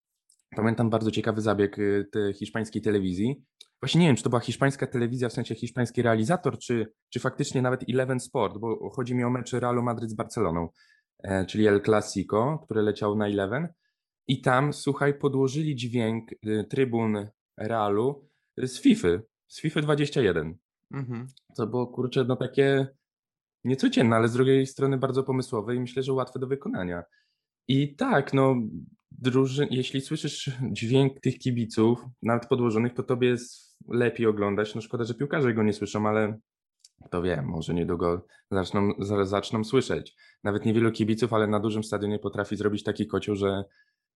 Pamiętam bardzo ciekawy zabieg y, tej hiszpańskiej telewizji. Właśnie nie wiem, czy to była hiszpańska telewizja, w sensie hiszpański realizator, czy, czy faktycznie nawet Eleven Sport, bo chodzi mi o mecz Realu Madryt z Barceloną, e, czyli El Clasico, które leciał na Eleven. I tam, słuchaj, podłożyli dźwięk y, trybun Realu z FIFA, z FIFA 21. Mhm. To było, kurczę, no takie niecodzienne, ale z drugiej strony bardzo pomysłowe i myślę, że łatwe do wykonania. I tak, no, jeśli słyszysz dźwięk tych kibiców, nawet podłożonych, to tobie jest lepiej oglądać. No szkoda, że piłkarze go nie słyszą, ale to wiem, może niedługo zaczną, za- zaczną słyszeć. Nawet niewielu kibiców, ale na dużym stadionie potrafi zrobić taki kocioł, że,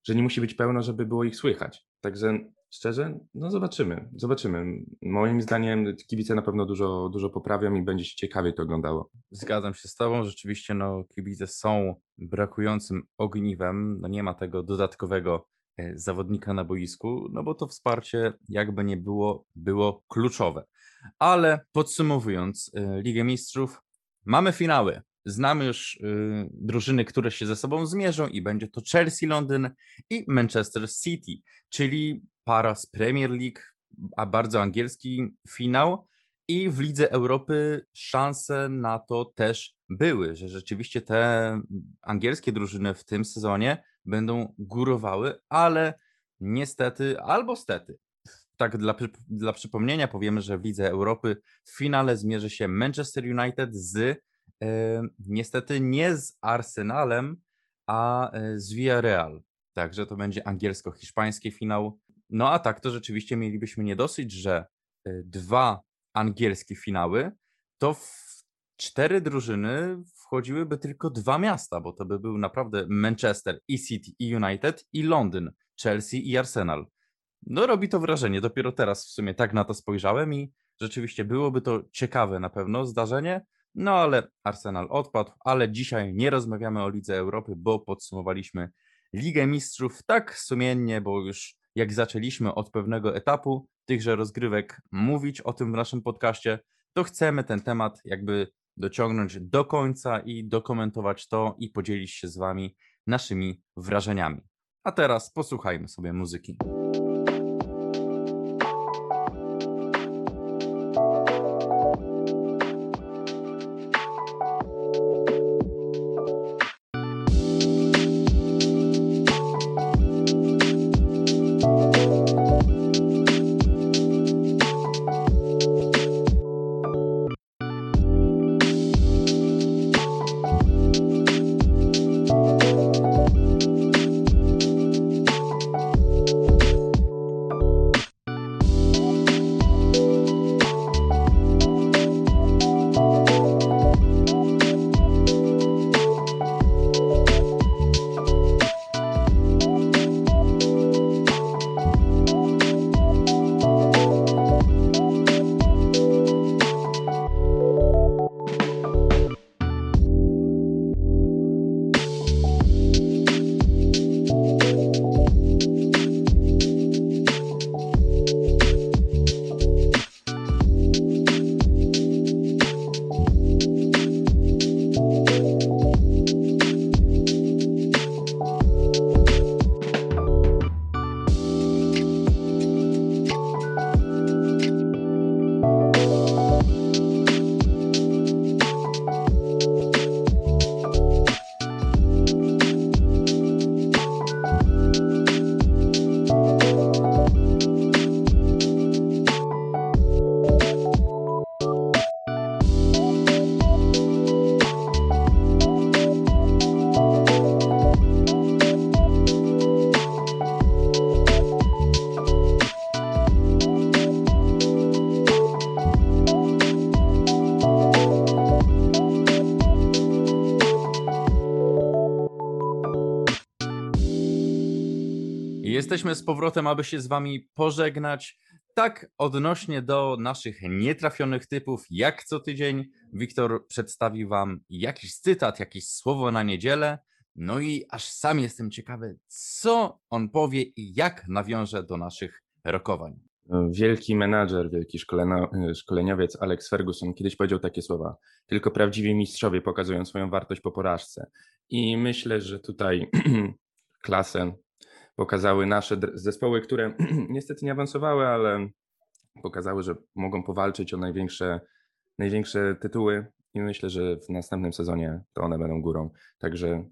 że nie musi być pełno, żeby było ich słychać. Także szczerze, no zobaczymy, zobaczymy. Moim zdaniem kibice na pewno dużo, dużo poprawią i będzie się ciekawie to oglądało. Zgadzam się z tobą, rzeczywiście no, kibice są brakującym ogniwem, no nie ma tego dodatkowego e, zawodnika na boisku, no bo to wsparcie jakby nie było, było kluczowe. Ale podsumowując, e, Ligę Mistrzów, mamy finały. Znamy już y, drużyny, które się ze sobą zmierzą i będzie to Chelsea Londyn i Manchester City, czyli para z Premier League, a bardzo angielski finał. I w Lidze Europy szanse na to też były, że rzeczywiście te angielskie drużyny w tym sezonie będą górowały, ale niestety albo stety. Tak dla, dla przypomnienia powiemy, że w Lidze Europy w finale zmierzy się Manchester United z e, niestety nie z Arsenalem, a e, z Villarreal. Także to będzie angielsko-hiszpański finał. No a tak to rzeczywiście mielibyśmy nie dosyć, że e, dwa angielskie finały, to w cztery drużyny wchodziłyby tylko dwa miasta, bo to by był naprawdę Manchester i City i United i Londyn, Chelsea i Arsenal. No robi to wrażenie. Dopiero teraz w sumie tak na to spojrzałem i rzeczywiście byłoby to ciekawe na pewno zdarzenie. No ale Arsenal odpadł, ale dzisiaj nie rozmawiamy o Lidze Europy, bo podsumowaliśmy Ligę Mistrzów tak sumiennie, bo już jak zaczęliśmy od pewnego etapu tychże rozgrywek mówić o tym w naszym podcaście, to chcemy ten temat jakby dociągnąć do końca i dokumentować to i podzielić się z Wami naszymi wrażeniami. A teraz posłuchajmy sobie muzyki. Jesteśmy z powrotem, aby się z Wami pożegnać. Tak, odnośnie do naszych nietrafionych typów, jak co tydzień, Wiktor przedstawi Wam jakiś cytat, jakieś słowo na niedzielę. No i aż sam jestem ciekawy, co on powie i jak nawiąże do naszych rokowań. Wielki menadżer, wielki szkolena, szkoleniowiec Alex Ferguson kiedyś powiedział takie słowa: Tylko prawdziwi mistrzowie pokazują swoją wartość po porażce. I myślę, że tutaj <clears throat> klasę pokazały nasze zespoły, które <clears throat> niestety nie awansowały, ale pokazały, że mogą powalczyć o największe, największe tytuły. I myślę, że w następnym sezonie to one będą górą. Także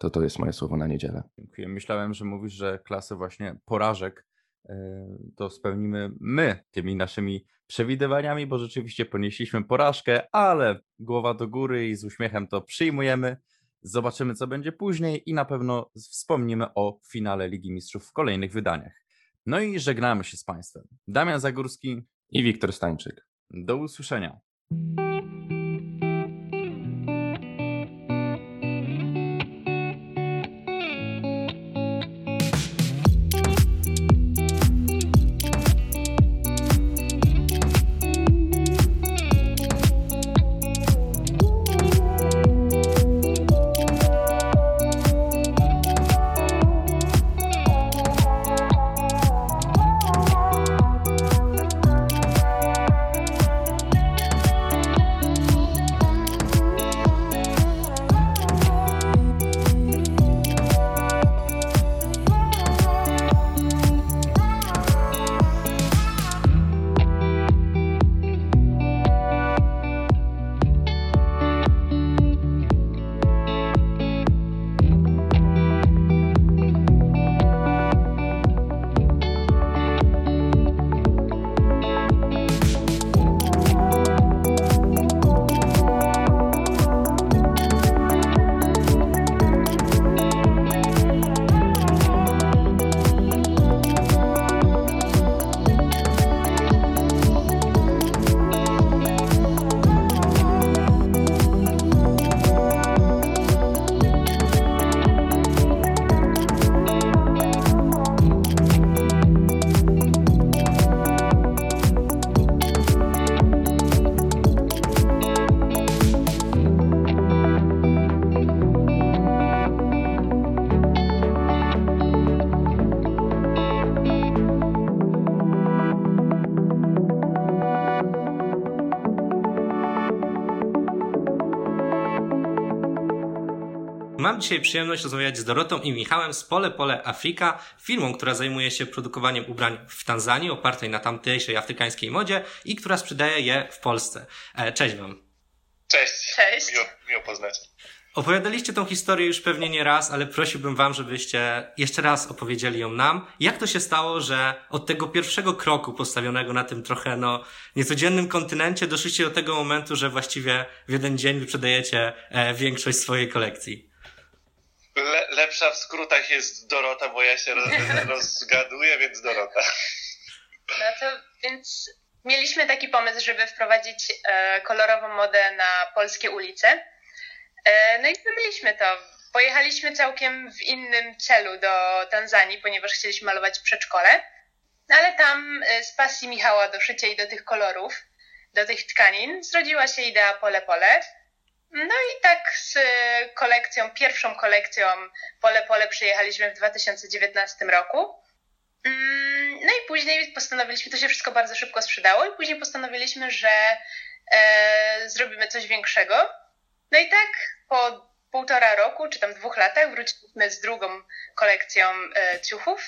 to, to jest moje słowo na niedzielę. Dziękuję. Myślałem, że mówisz, że klasę właśnie porażek e, to spełnimy my tymi naszymi przewidywaniami, bo rzeczywiście ponieśliśmy porażkę, ale głowa do góry i z uśmiechem to przyjmujemy. Zobaczymy, co będzie później i na pewno wspomnimy o finale Ligi Mistrzów w kolejnych wydaniach. No i żegnamy się z Państwem. Damian Zagórski, I Wiktor Stańczyk. do usłyszenia. Mam dzisiaj przyjemność rozmawiać z Dorotą i Michałem z Pole Pole Afrika, firmą, która zajmuje się produkowaniem ubrań w Tanzanii, opartej na tamtejszej afrykańskiej modzie i która sprzedaje je w Polsce. E, Cześć Wam. Cześć. Cześć. Miło, miło poznać. Opowiadaliście tą historię już pewnie nie raz, ale prosiłbym Wam, żebyście jeszcze raz opowiedzieli ją nam. Jak to się stało, że od tego pierwszego kroku postawionego na tym trochę, no, niecodziennym kontynencie doszliście do tego momentu, że właściwie w jeden dzień wyprzedajecie e, większość swojej kolekcji? Le, lepsza w skrótach jest Dorota, bo ja się roz, rozgaduję, więc Dorota. No to więc mieliśmy taki pomysł, żeby wprowadzić e, kolorową modę na polskie ulice. E, no i zrobiliśmy to. Pojechaliśmy całkiem w innym celu do Tanzanii, ponieważ chcieliśmy malować przedszkole. No ale tam e, z pasji Michała do szycia i do tych kolorów, do tych tkanin, zrodziła się idea pole pole. No i tak z kolekcją, pierwszą kolekcją pole pole przyjechaliśmy w 2019 roku. Mm, No i później postanowiliśmy, to się wszystko bardzo szybko sprzedało i później postanowiliśmy, że e, zrobimy coś większego. No i tak po półtora roku, czy tam dwóch latach wróciliśmy z drugą kolekcją e, ciuchów,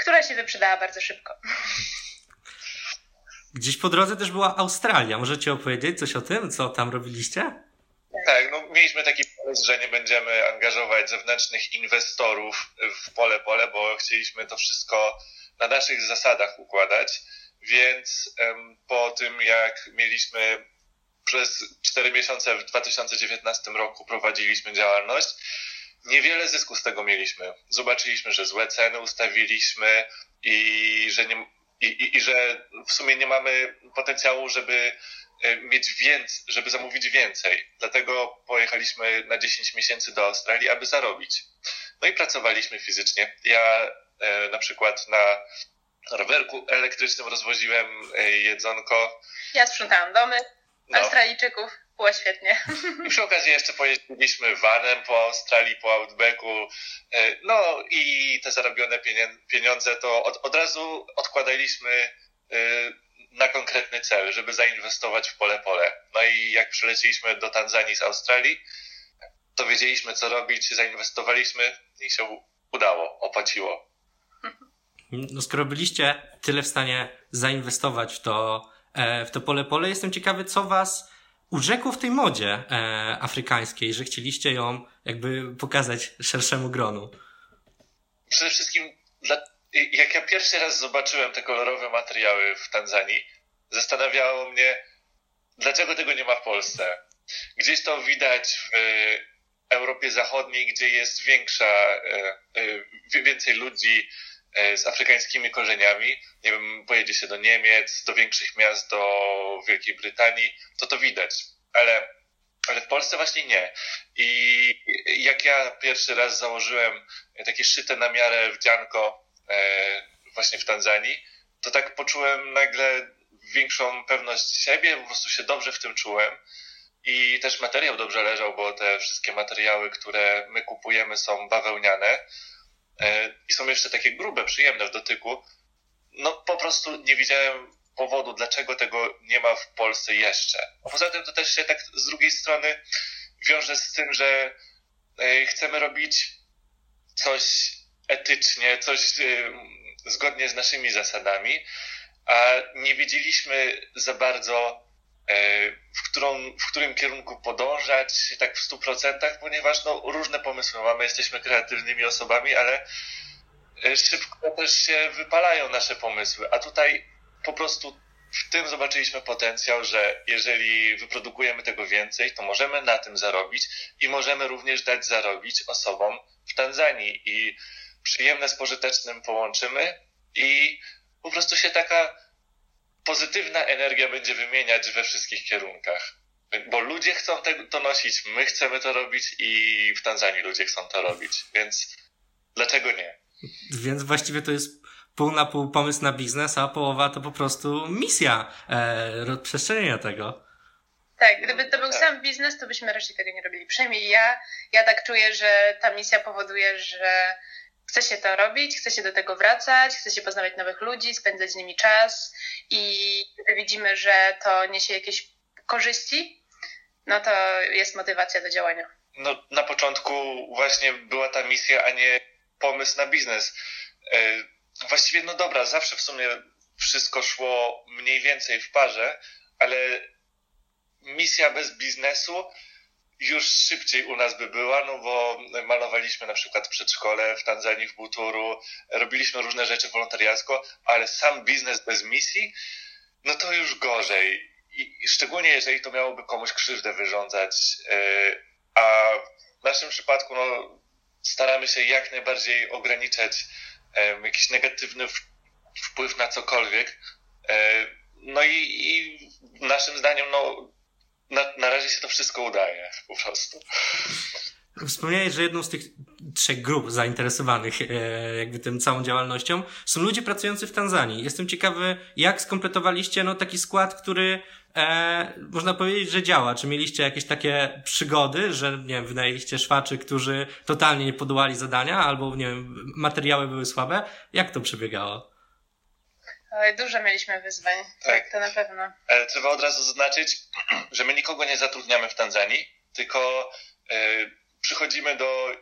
która się wyprzedała bardzo szybko. Gdzieś po drodze też była Australia. Możecie opowiedzieć coś o tym, co tam robiliście? Tak, no mieliśmy taki pomysł, że nie będziemy angażować zewnętrznych inwestorów w pole pole, bo chcieliśmy to wszystko na naszych zasadach układać. Więc em, po tym, jak mieliśmy przez 4 miesiące w 2019 roku prowadziliśmy działalność, niewiele zysku z tego mieliśmy. Zobaczyliśmy, że złe ceny ustawiliśmy i że, nie, i, i, i że w sumie nie mamy potencjału, żeby mieć więcej, żeby zamówić więcej. Dlatego pojechaliśmy na 10 miesięcy do Australii, aby zarobić. No i pracowaliśmy fizycznie. Ja e, na przykład na rowerku elektrycznym rozwoziłem e, jedzonko. Ja sprzątałam domy No. Australijczyków, było świetnie. I przy okazji jeszcze pojeździliśmy vanem po Australii, po Outbacku. E, No i te zarobione pieniądze to od, od razu odkładaliśmy e, na konkretny cel, żeby zainwestować w pole pole. No i jak przyleciliśmy do Tanzanii z Australii, to wiedzieliśmy co robić, zainwestowaliśmy i się udało, opłaciło. No, skoro byliście tyle w stanie zainwestować w to, e, w to pole pole, jestem ciekawy, co was urzekło w tej modzie e, afrykańskiej, że chcieliście ją jakby pokazać szerszemu gronu. przede wszystkim, dla, jak ja pierwszy raz zobaczyłem te kolorowe materiały w Tanzanii, zastanawiało mnie, dlaczego tego nie ma w Polsce. Gdzieś to widać w Europie Zachodniej, gdzie jest większa, e, e, więcej ludzi e, z afrykańskimi korzeniami. Nie wiem, pojedzie się do Niemiec, do większych miast, do Wielkiej Brytanii, to to widać. Ale, ale w Polsce właśnie nie. I jak ja pierwszy raz założyłem takie szyte na miarę wdzianko właśnie w Tanzanii, to tak poczułem nagle większą pewność siebie, po prostu się dobrze w tym czułem. I też materiał dobrze leżał, bo te wszystkie materiały, które my kupujemy są bawełniane e, i są jeszcze takie grube, przyjemne w dotyku. No po prostu nie widziałem powodu, dlaczego tego nie ma w Polsce jeszcze. Poza tym to też się tak z drugiej strony wiąże z tym, że e, chcemy robić coś etycznie, coś e, zgodnie z naszymi zasadami, a nie wiedzieliśmy za bardzo, e, w, którą, w którym kierunku podążać, tak w stu procentach, ponieważ no, różne pomysły mamy, jesteśmy kreatywnymi osobami, ale e, szybko też się wypalają nasze pomysły, a tutaj po prostu w tym zobaczyliśmy potencjał, że jeżeli wyprodukujemy tego więcej, to możemy na tym zarobić i możemy również dać zarobić osobom w Tanzanii. I przyjemne z pożytecznym połączymy i po prostu się taka pozytywna energia będzie wymieniać we wszystkich kierunkach. Bo ludzie chcą te, to nosić, my chcemy to robić i w Tanzanii ludzie chcą to robić, więc dlaczego nie? Więc właściwie to jest pół na pół pomysł na biznes, a połowa to po prostu misja e, rozprzestrzenienia tego. Tak, gdyby to był Tak. sam biznes, to byśmy raczej tego nie robili. Przynajmniej ja, ja tak czuję, że ta misja powoduje, że chce się to robić, chce się do tego wracać, chce się poznawać nowych ludzi, spędzać z nimi czas i widzimy, że to niesie jakieś korzyści, no to jest motywacja do działania. no, na początku właśnie była ta misja, a nie pomysł na biznes. E, właściwie, no dobra, zawsze w sumie wszystko szło mniej więcej w parze, ale misja bez biznesu już szybciej u nas by była, no bo malowaliśmy na przykład przedszkole w Tanzanii, w Buturu, robiliśmy różne rzeczy wolontariacko, ale sam biznes bez misji, no to już gorzej. I szczególnie jeżeli to miałoby komuś krzywdę wyrządzać. E, a w naszym przypadku no, staramy się jak najbardziej ograniczać jakiś negatywny wpływ na cokolwiek. E, no i, i naszym zdaniem, no, na, na razie się to wszystko udaje po prostu. Wspomniałeś, że jedną z tych trzech grup zainteresowanych e, jakby tym całą działalnością są ludzie pracujący w Tanzanii. Jestem ciekawy, jak skompletowaliście no, taki skład, który e, można powiedzieć, że działa. Czy mieliście jakieś takie przygody, że nie wiem, wynajęliście szwaczy, którzy totalnie nie podołali zadania, albo nie wiem, materiały były słabe? Jak to przebiegało? Oj, dużo mieliśmy wyzwań, tak, tak to na pewno. Trzeba od razu zaznaczyć, <clears throat> że my nikogo nie zatrudniamy w Tanzanii, tylko e, przychodzimy do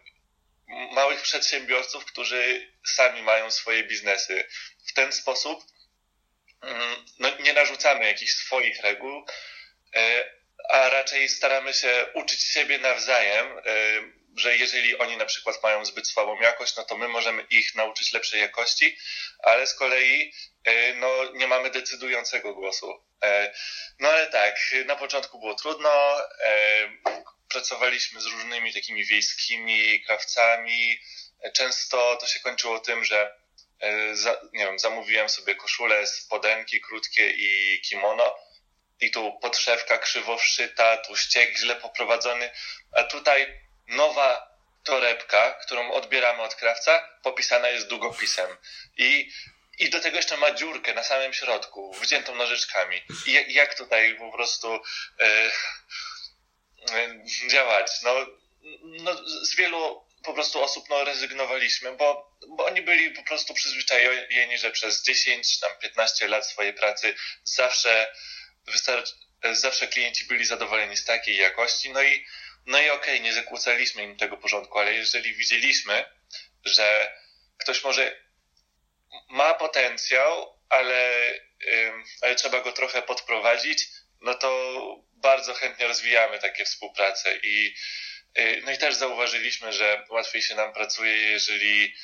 małych przedsiębiorców, którzy sami mają swoje biznesy. W ten sposób mm, no, nie narzucamy jakichś swoich reguł, e, a raczej staramy się uczyć siebie nawzajem, e, że jeżeli oni na przykład mają zbyt słabą jakość, no to my możemy ich nauczyć lepszej jakości, ale z kolei e, no, nie mamy decydującego głosu. No ale tak, na początku było trudno, pracowaliśmy z różnymi takimi wiejskimi krawcami. Często to się kończyło tym, że za, nie wiem, zamówiłem sobie koszulę, spodenki krótkie i kimono i tu podszewka krzywo wszyta, tu ściek źle poprowadzony, a tutaj nowa torebka, którą odbieramy od krawca, popisana jest długopisem. I, i do tego jeszcze ma dziurkę na samym środku, wyciętą nożyczkami. I jak tutaj po prostu... E, działać. No, no, z wielu po prostu osób no, rezygnowaliśmy, bo, bo oni byli po prostu przyzwyczajeni, że przez 10 tam 15 lat swojej pracy zawsze wystarczy, zawsze klienci byli zadowoleni z takiej jakości, no i, no i okej, okay, nie zakłócaliśmy im tego porządku, ale jeżeli widzieliśmy, że ktoś może ma potencjał, ale, ale trzeba go trochę podprowadzić, no to bardzo chętnie rozwijamy takie współprace i y, no i też zauważyliśmy, że łatwiej się nam pracuje, jeżeli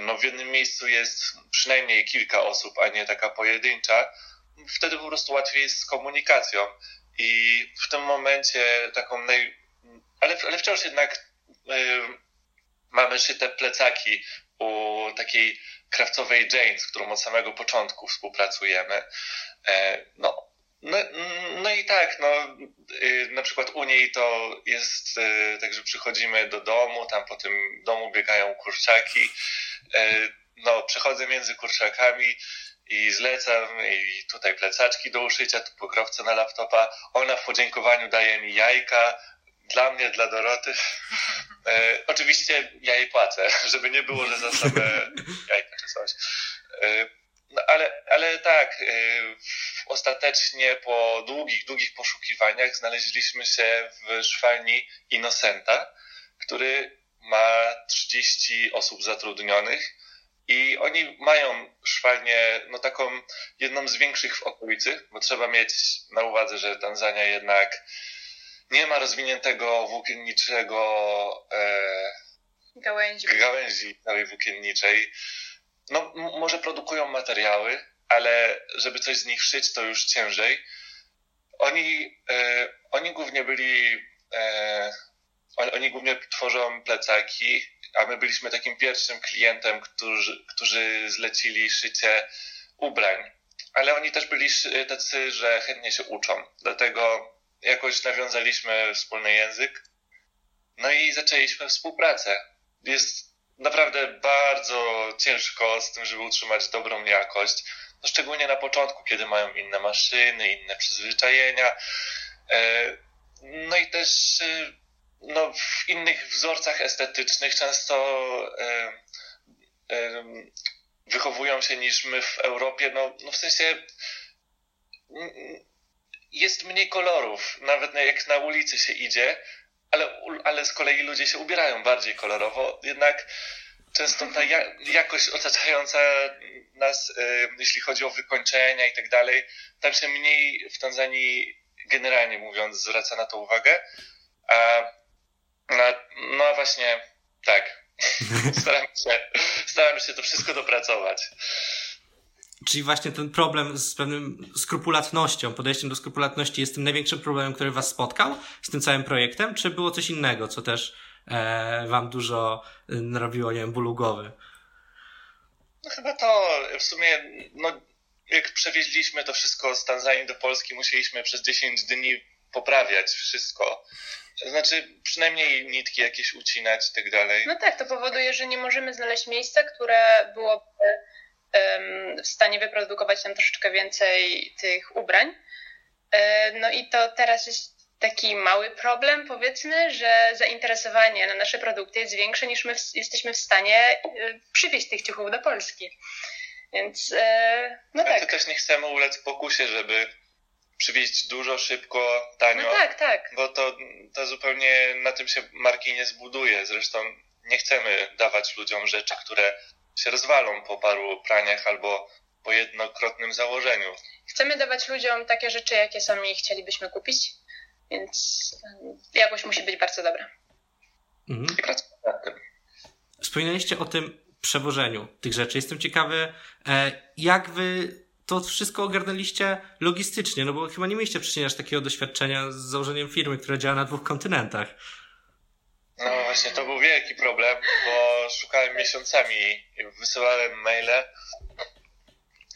no w jednym miejscu jest przynajmniej kilka osób, a nie taka pojedyncza. Wtedy po prostu łatwiej jest z komunikacją. I w tym momencie taką naj... ale, ale wciąż jednak y, mamy szyte plecaki u takiej krawcowej Jane, z którą od samego początku współpracujemy. E, no, no, no i tak, no, y, na przykład u niej to jest y, tak, że przychodzimy do domu, tam po tym domu biegają kurczaki, y, no przechodzę między kurczakami i zlecam i tutaj plecaczki do uszycia, tu pokrowce na laptopa, ona w podziękowaniu daje mi jajka, dla mnie, dla Doroty. E, oczywiście ja jej płacę, <laughs> żeby nie było, że za same jajka czy coś. E, no, ale, ale tak, y, ostatecznie po długich, długich poszukiwaniach znaleźliśmy się w szwalni Innocenta, który ma 30 osób zatrudnionych i oni mają szwalnię, no taką jedną z większych w okolicy, bo trzeba mieć na uwadze, że Tanzania jednak nie ma rozwiniętego włókienniczego e, gałęzi. gałęzi całej włókienniczej no może produkują materiały, ale żeby coś z nich szyć, to już ciężej. Oni, e, oni głównie byli, e, oni, oni, głównie tworzą plecaki, a my byliśmy takim pierwszym klientem, którzy, którzy zlecili szycie ubrań. Ale oni też byli tacy, że chętnie się uczą. Dlatego jakoś nawiązaliśmy wspólny język. No i zaczęliśmy współpracę. Jest naprawdę bardzo ciężko z tym, żeby utrzymać dobrą jakość. No szczególnie na początku, kiedy mają inne maszyny, inne przyzwyczajenia. E, no i też e, no, w innych wzorcach estetycznych często e, wychowują się niż my w Europie. No, no w sensie jest mniej kolorów, nawet jak na ulicy się idzie, ale ale z kolei ludzie się ubierają bardziej kolorowo, jednak często ta ja jakość otaczająca nas, y, jeśli chodzi o wykończenia i tak dalej, tam się mniej w Tanzanii generalnie mówiąc zwraca na to uwagę. A, a, no a właśnie tak. <laughs> staram, się, staram się to wszystko dopracować. Czyli właśnie ten problem z pewnym skrupulatnością, podejściem do skrupulatności jest tym największym problemem, który was spotkał z tym całym projektem, czy było coś innego, co też e, wam dużo e, narobiło, nie wiem, bólu głowy? No chyba to w sumie, no jak przewieźliśmy to wszystko z Tanzanii do Polski, musieliśmy przez 10 dni poprawiać wszystko. Znaczy, przynajmniej nitki jakieś ucinać i tak dalej. No tak, to powoduje, że nie możemy znaleźć miejsca, które byłoby w stanie wyprodukować nam troszeczkę więcej tych ubrań. E, no i to teraz jest taki mały problem, powiedzmy, że zainteresowanie na nasze produkty jest większe niż my jesteśmy w stanie e, przywieźć tych ciuchów do Polski. Więc e, no tak. Ale też nie chcemy ulec pokusie, żeby przywieźć dużo, szybko, tanio. No tak, tak. Bo to, to zupełnie na tym się marki nie zbuduje. Zresztą nie chcemy dawać ludziom rzeczy, które się rozwalą po paru praniach albo po jednokrotnym założeniu. Chcemy dawać ludziom takie rzeczy, jakie sami chcielibyśmy kupić, więc jakość musi być bardzo dobra. Mhm. I pracować nad tym. Wspominaliście o tym przewożeniu tych rzeczy. Jestem ciekawy, e, jak wy to wszystko ogarnęliście logistycznie, no bo chyba nie mieliście aż takiego doświadczenia z założeniem firmy, która działa na dwóch kontynentach. No właśnie, to był wielki problem, bo szukałem miesiącami, wysyłałem maile,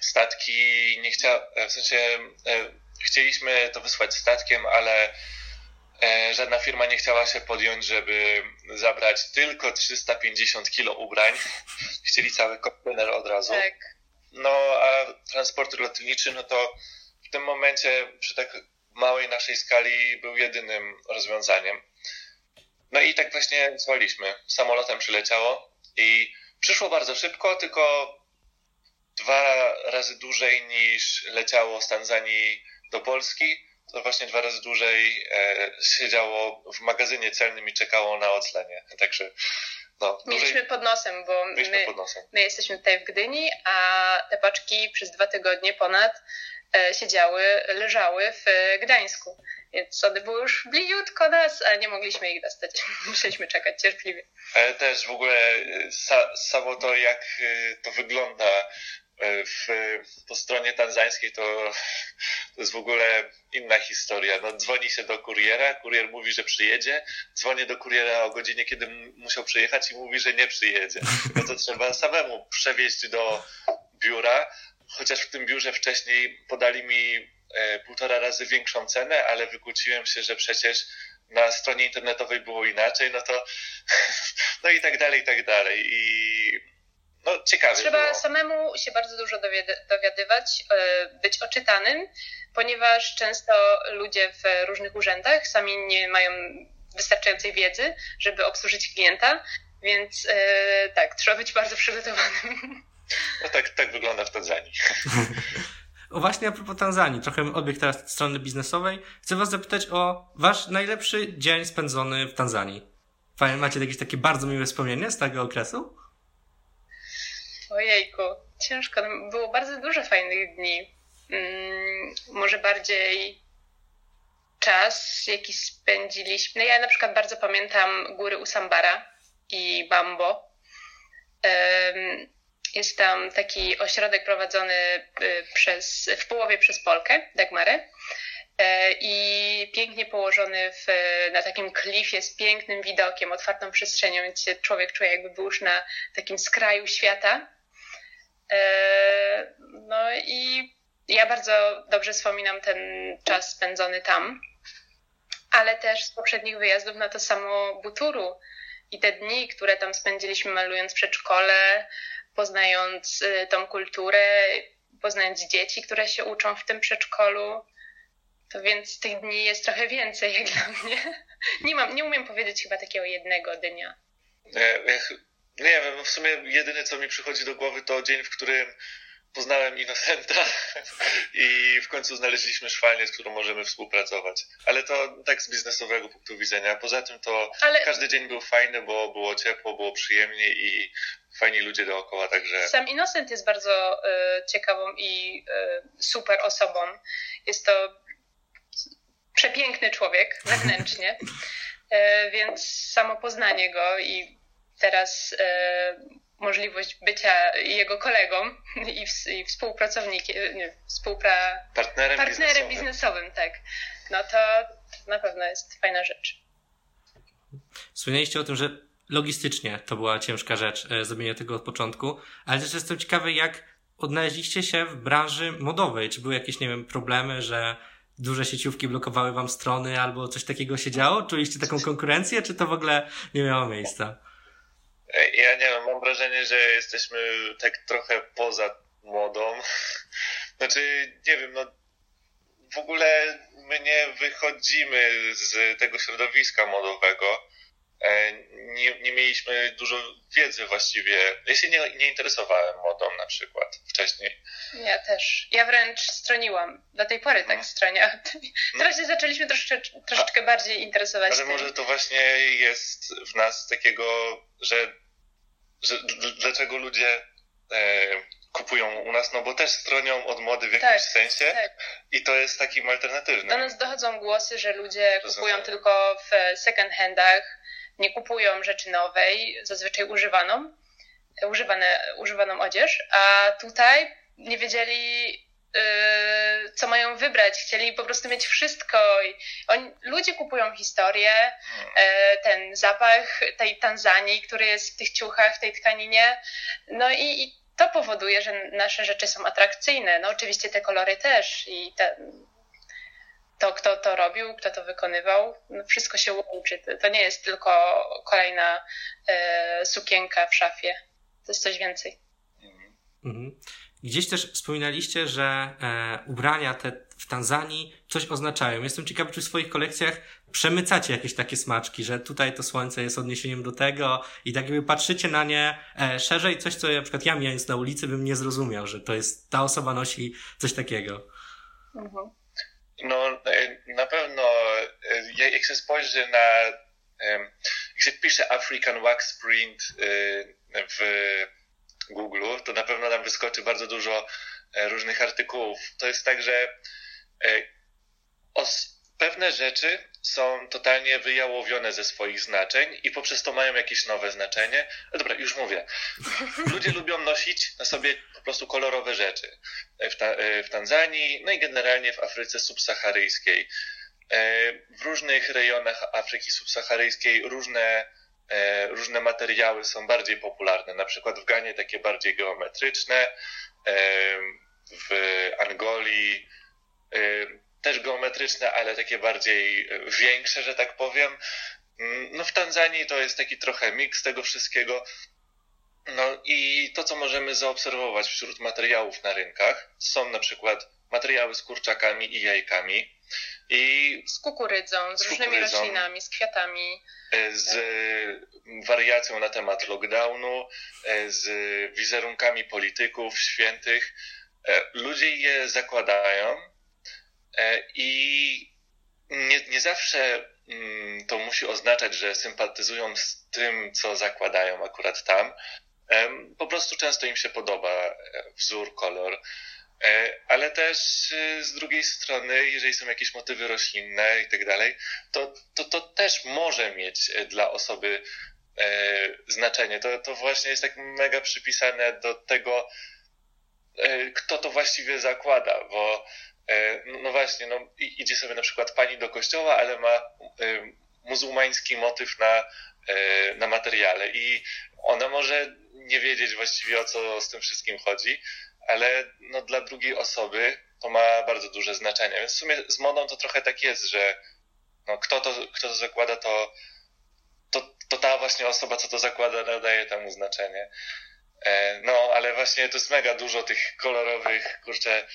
statki nie chciałem, w sensie e, chcieliśmy to wysłać statkiem, ale e, żadna firma nie chciała się podjąć, żeby zabrać tylko 350 kilo ubrań. Chcieli cały kontener od razu. Tak. No a transport lotniczy, no to w tym momencie przy tak małej naszej skali był jedynym rozwiązaniem. No i tak właśnie zwaliśmy. Samolotem przyleciało i przyszło bardzo szybko, tylko dwa razy dłużej niż leciało z Tanzanii do Polski. To właśnie dwa razy dłużej e, siedziało w magazynie celnym i czekało na oclenie. Także no, Mieliśmy dłużej... pod nosem, bo my, pod nosem. my jesteśmy tutaj w Gdyni, a te paczki przez dwa tygodnie ponad e, siedziały, leżały w Gdańsku. Więc one były już bliziutko nas, a nie mogliśmy ich dostać. <laughs> Musieliśmy czekać cierpliwie. Ale też w ogóle e, sa, samo to, jak e, to wygląda e, w, po stronie tanzańskiej, to, to jest w ogóle inna historia. No, dzwoni się do kuriera, kurier mówi, że przyjedzie, dzwonię do kuriera o godzinie, kiedy musiał przyjechać i mówi, że nie przyjedzie. No to trzeba samemu przewieźć do biura, chociaż w tym biurze wcześniej podali mi półtora razy większą cenę, ale wykłóciłem się, że przecież na stronie internetowej było inaczej, no to <laughs> no i tak dalej, i tak dalej. I no ciekawe Trzeba było. samemu się bardzo dużo dowiadywać, e, być oczytanym, ponieważ często ludzie w różnych urzędach sami nie mają wystarczającej wiedzy, żeby obsłużyć klienta, więc e, tak, trzeba być bardzo przygotowanym. No tak, tak wygląda w Tanzanii. <laughs> O właśnie a propos Tanzanii, trochę odbieg teraz strony biznesowej. Chcę was zapytać o wasz najlepszy dzień spędzony w Tanzanii. Macie jakieś takie bardzo miłe wspomnienie z tego okresu? Ojejku, ciężko. Było bardzo dużo fajnych dni. Hmm, może bardziej czas, jaki spędziliśmy. No ja na przykład bardzo pamiętam góry Usambara i Bambo. Um, jest tam taki ośrodek prowadzony y, przez, w połowie przez Polkę, Dagmarę. E, I pięknie położony w, na takim klifie z pięknym widokiem, otwartą przestrzenią, więc człowiek czuje, jakby był już na takim skraju świata. E, no i ja bardzo dobrze wspominam ten czas spędzony tam, ale też z poprzednich wyjazdów na to samo Buturu i te dni, które tam spędziliśmy malując przedszkole, poznając y, tą kulturę, poznając dzieci, które się uczą w tym przedszkolu. To więc tych dni jest trochę więcej jak dla mnie. Nie, mam, nie umiem powiedzieć chyba takiego jednego dnia. Nie, nie wiem, w sumie jedyne co mi przychodzi do głowy to dzień, w którym poznałem Innocenta <laughs> i w końcu znaleźliśmy szwalnię, z którą możemy współpracować. Ale to tak z biznesowego punktu widzenia. Poza tym to Ale każdy dzień był fajny, bo było ciepło, było przyjemnie i fajni ludzie dookoła, także sam Innocent jest bardzo e, ciekawą i e, super osobą. Jest to przepiękny człowiek wewnętrznie, <laughs> e, więc samo poznanie go i teraz możliwość bycia jego kolegą i, ws- i współpracownikiem, nie, współpra... partnerem, partnerem biznesowym. biznesowym, tak. No to na pewno jest fajna rzecz. Wspomnieliście o tym, że logistycznie to była ciężka rzecz, e, zrobienie tego od początku, ale też jestem ciekawy, jak odnaleźliście się w branży modowej. Czy były jakieś, nie wiem, problemy, że duże sieciówki blokowały wam strony albo coś takiego się działo? Czuliście taką konkurencję, czy to w ogóle nie miało miejsca? Ja nie wiem, mam wrażenie, że jesteśmy tak trochę poza modą. <laughs> Znaczy, nie wiem, no w ogóle my nie wychodzimy z tego środowiska modowego. E, Nie, nie mieliśmy dużo wiedzy właściwie. Ja się nie, nie interesowałem modą na przykład wcześniej. Ja też. Ja wręcz stroniłam. Do tej pory tak stronię. <laughs> Teraz się zaczęliśmy troszeczkę, troszeczkę bardziej interesować Ale tym. może to właśnie jest w nas takiego, że, że dlaczego ludzie e, kupują u nas, no bo też stronią od mody w jakimś Tak, sensie tak. i to jest taki alternatywny. Do nas dochodzą głosy, że ludzie kupują tylko w second handach, nie kupują rzeczy nowej, zazwyczaj używaną, używane, używaną odzież, a tutaj nie wiedzieli, co mają wybrać. Chcieli po prostu mieć wszystko. I oni, ludzie kupują historię, e, ten zapach tej Tanzanii, który jest w tych ciuchach, w tej tkaninie. No i, i to powoduje, że nasze rzeczy są atrakcyjne. No oczywiście te kolory też i te, to, kto to robił, kto to wykonywał, no wszystko się łączy. To- To nie jest tylko kolejna e, sukienka w szafie. To jest coś więcej. Mhm. Gdzieś też wspominaliście, że e, ubrania te w Tanzanii coś oznaczają. Jestem ciekawy, czy w swoich kolekcjach przemycacie jakieś takie smaczki, że tutaj to słońce jest odniesieniem do tego i tak jakby patrzycie na nie e, szerzej, coś, co na przykład ja mijając na ulicy bym nie zrozumiał, że to jest, ta osoba nosi coś takiego. Mhm. No e, na pewno e, jak się spojrzy na jak się pisze African Wax Print e, w Google, to na pewno tam wyskoczy bardzo dużo e, różnych artykułów. To jest tak, że e, pewne rzeczy są totalnie wyjałowione ze swoich znaczeń i poprzez to mają jakieś nowe znaczenie. No dobra, już mówię. Ludzie <laughs> lubią nosić na sobie po prostu kolorowe rzeczy. E, W, ta, e, w Tanzanii, no i generalnie w Afryce subsaharyjskiej. E, W różnych rejonach Afryki subsaharyjskiej różne, e, różne materiały są bardziej popularne. Na przykład w Ganie takie bardziej geometryczne, e, w Angolii e, też geometryczne, ale takie bardziej e, większe, że tak powiem. Mm, No w Tanzanii to jest taki trochę miks tego wszystkiego. No i to, co możemy zaobserwować wśród materiałów na rynkach, są na przykład materiały z kurczakami i jajkami i Z kukurydzą, z, Z różnymi kukurydzą. roślinami, z kwiatami. e, z wariacją na temat lockdownu, e, z wizerunkami polityków, świętych. E, Ludzie je zakładają i nie, nie zawsze mm, to musi oznaczać, że sympatyzują z tym, co zakładają akurat tam. Po prostu często im się podoba wzór, kolor. E, Ale też e, z drugiej strony, jeżeli są jakieś motywy roślinne i tak dalej, to, to, to też może mieć e, dla osoby znaczenie. To, to właśnie jest tak mega przypisane do tego, kto to właściwie zakłada, bo no, no właśnie, no, idzie sobie na przykład pani do kościoła, ale ma muzułmański motyw na, na materiale i ona może nie wiedzieć właściwie o co z tym wszystkim chodzi, ale no, dla drugiej osoby to ma bardzo duże znaczenie. Więc w sumie z modą to trochę tak jest, że no, kto, to, kto to zakłada, to, to, to ta właśnie osoba, co to zakłada, nadaje temu znaczenie. E, No, ale właśnie to jest mega dużo tych kolorowych, kurczę,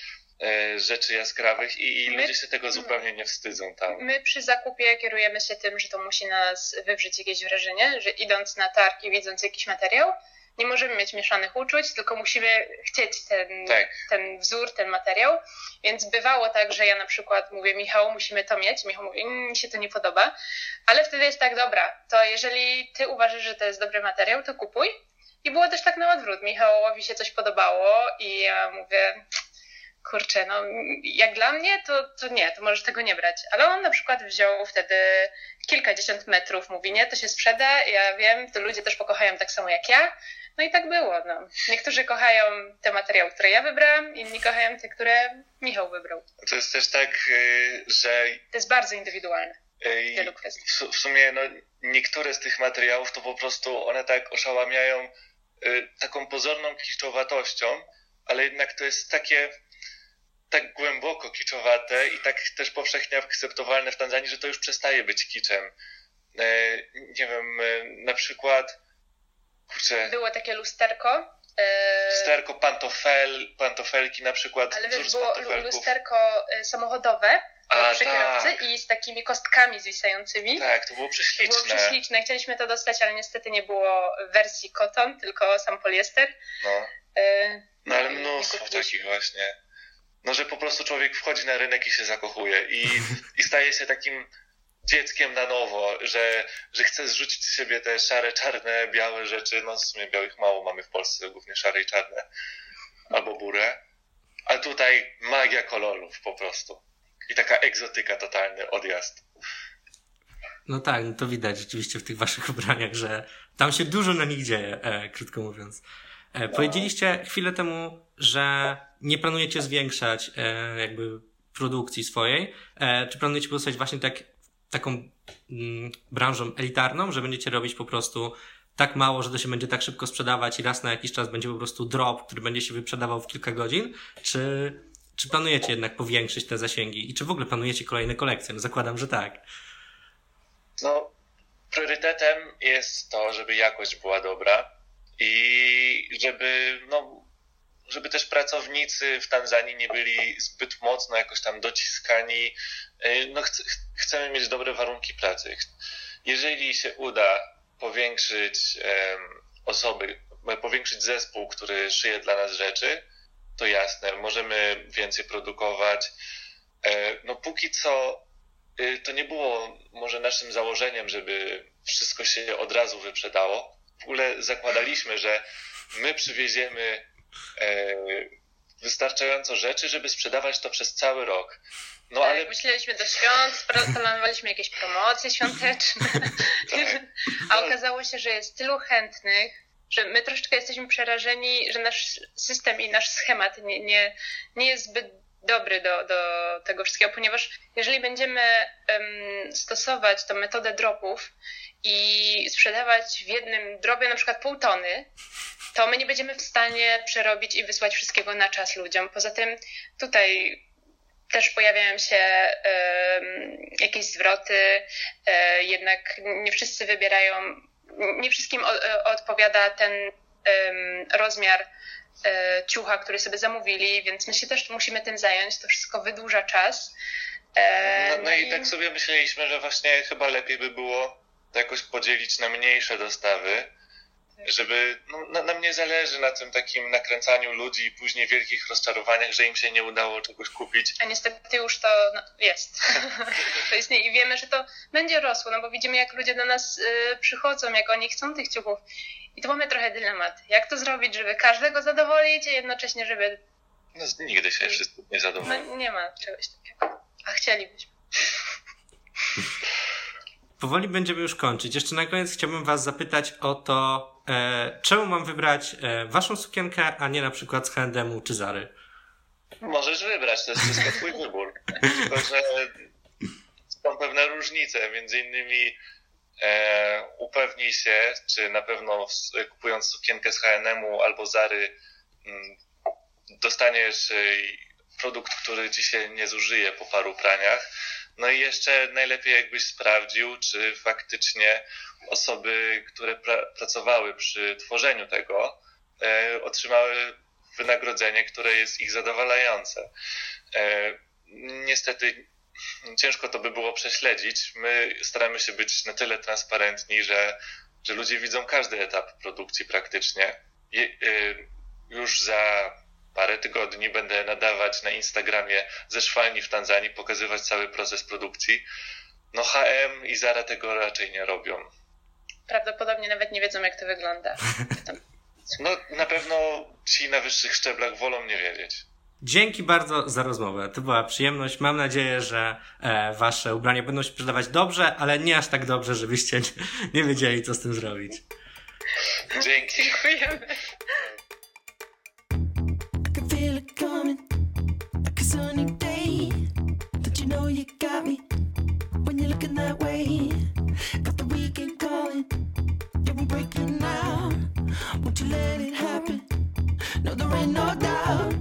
e, rzeczy jaskrawych i, i My- ludzie się tego zupełnie nie wstydzą tam. My przy zakupie kierujemy się tym, że to musi na nas wywrzeć jakieś wrażenie, że idąc na targ i widząc jakiś materiał, nie możemy mieć mieszanych uczuć, tylko musimy chcieć ten, Tak. ten wzór, ten materiał. Więc bywało tak, że ja na przykład mówię, Michał, musimy to mieć. Michał mówi, "Mm, mi się to nie podoba. Ale wtedy jest tak, dobra, to jeżeli ty uważasz, że to jest dobry materiał, to kupuj. I było też tak na odwrót. Michałowi się coś podobało i ja mówię, kurczę, no jak dla mnie, to, to nie, to możesz tego nie brać. Ale on na przykład wziął wtedy kilkadziesiąt metrów, mówi, nie, to się sprzeda, ja wiem, to ludzie też pokochają tak samo jak ja. No i tak było, no. Niektórzy kochają te materiały, które ja wybrałam, inni kochają te, które Michał wybrał. To jest też tak, y, że To jest bardzo indywidualne y, w wielu kwestiach. w, sumie no, niektóre z tych materiałów to po prostu one tak oszałamiają y, taką pozorną kiczowatością, ale jednak to jest takie tak głęboko kiczowate i tak też powszechnie akceptowalne w Tanzanii, że to już przestaje być kiczem. E, nie wiem, e, na przykład kurczę, Było takie lusterko, e, lusterko pantofel, pantofelki na przykład, ale wiesz, było lusterko samochodowe A, przy kierowcy tak. i z takimi kostkami zwisającymi. Tak, to było To było prześliczne. prześliczne. Chcieliśmy to dostać, ale niestety nie było wersji cotton, tylko sam poliester. No. No ale mnóstwo takich właśnie. No, że po prostu człowiek wchodzi na rynek i się zakochuje i, i staje się takim dzieckiem na nowo, że, że chce zrzucić z siebie te szare, czarne, białe rzeczy. No w sumie białych mało mamy w Polsce, głównie szare i czarne. Albo burę. A tutaj magia kolorów po prostu. I taka egzotyka, totalny odjazd. No tak, no to widać rzeczywiście w tych waszych ubraniach, że tam się dużo na nich dzieje, e, krótko mówiąc. E, Powiedzieliście chwilę temu, że nie planujecie zwiększać e, jakby produkcji swojej. E, czy planujecie pozostać właśnie tak, taką mm, branżą elitarną, że będziecie robić po prostu tak mało, że to się będzie tak szybko sprzedawać i raz na jakiś czas będzie po prostu drop, który będzie się wyprzedawał w kilka godzin? Czy, czy planujecie jednak powiększyć te zasięgi? I czy w ogóle planujecie kolejne kolekcje? No zakładam, że tak. No, priorytetem jest to, żeby jakość była dobra i żeby, no, żeby też pracownicy w Tanzanii nie byli zbyt mocno jakoś tam dociskani. Y, No, ch- chcemy mieć dobre warunki pracy. Jeżeli się uda powiększyć em, osoby, powiększyć zespół, który szyje dla nas rzeczy, to jasne, możemy więcej produkować. E, No póki co y, to nie było może naszym założeniem, żeby wszystko się od razu wyprzedało. W ogóle zakładaliśmy, że my przywieziemy e, wystarczająco rzeczy, żeby sprzedawać to przez cały rok. No tak, ale myśleliśmy do świąt, planowaliśmy jakieś promocje świąteczne, Tak. <laughs> a okazało się, że jest tylu chętnych, że my troszeczkę jesteśmy przerażeni, że nasz system i nasz schemat nie, nie, nie jest zbyt dobry do, do tego wszystkiego, ponieważ jeżeli będziemy em, stosować tą metodę dropów i sprzedawać w jednym dropie na przykład pół tony, to my nie będziemy w stanie przerobić i wysłać wszystkiego na czas ludziom. Poza tym tutaj też pojawiają się em, jakieś zwroty, e, jednak nie wszyscy wybierają, nie wszystkim o, e, odpowiada ten rozmiar ciucha, który sobie zamówili, więc my się też musimy tym zająć, to wszystko wydłuża czas. E, no, no i tak sobie myśleliśmy, że właśnie chyba lepiej by było to jakoś podzielić na mniejsze dostawy, żeby no, na, nam nie zależy na tym takim nakręcaniu ludzi i później wielkich rozczarowaniach, że im się nie udało czegoś kupić. A niestety już to no, jest. <laughs> to istnieje i wiemy, że to będzie rosło, no bo widzimy, jak ludzie do nas y, przychodzą, jak oni chcą tych ciuchów. I to mamy trochę dylemat. Jak to zrobić, żeby każdego zadowolić, a jednocześnie, żeby. No, nigdy się wszyscy nie zadowolą. No, nie ma czegoś takiego. A chcielibyśmy. <laughs> Powoli będziemy już kończyć. Jeszcze na koniec chciałbym Was zapytać o to, e, czemu mam wybrać e, Waszą sukienkę, a nie na przykład z H&M czy Zary. Możesz wybrać, to jest wszystko twój wybór. Tylko, że są pewne różnice, między innymi e, upewnij się, czy na pewno kupując sukienkę z H&M-u albo Zary m, dostaniesz e, produkt, który ci się nie zużyje po paru praniach. No i jeszcze najlepiej jakbyś sprawdził, czy faktycznie osoby, które pra pracowały przy tworzeniu tego, e, otrzymały wynagrodzenie, które jest ich zadowalające. E, niestety ciężko to by było prześledzić. My staramy się być na tyle transparentni, że że ludzie widzą każdy etap produkcji praktycznie. Je, y, już za parę tygodni będę nadawać na Instagramie ze szwalni w Tanzanii, pokazywać cały proces produkcji. No HM i Zara tego raczej nie robią. Prawdopodobnie nawet nie wiedzą, jak to wygląda. <laughs> No na pewno ci na wyższych szczeblach wolą nie wiedzieć. Dzięki bardzo za rozmowę. To była przyjemność. Mam nadzieję, że e, wasze ubrania będą się sprzedawać dobrze, ale nie aż tak dobrze, żebyście nie, <laughs> nie wiedzieli, co z tym zrobić. Dzięki. Dziękujemy. No, there ain't no doubt.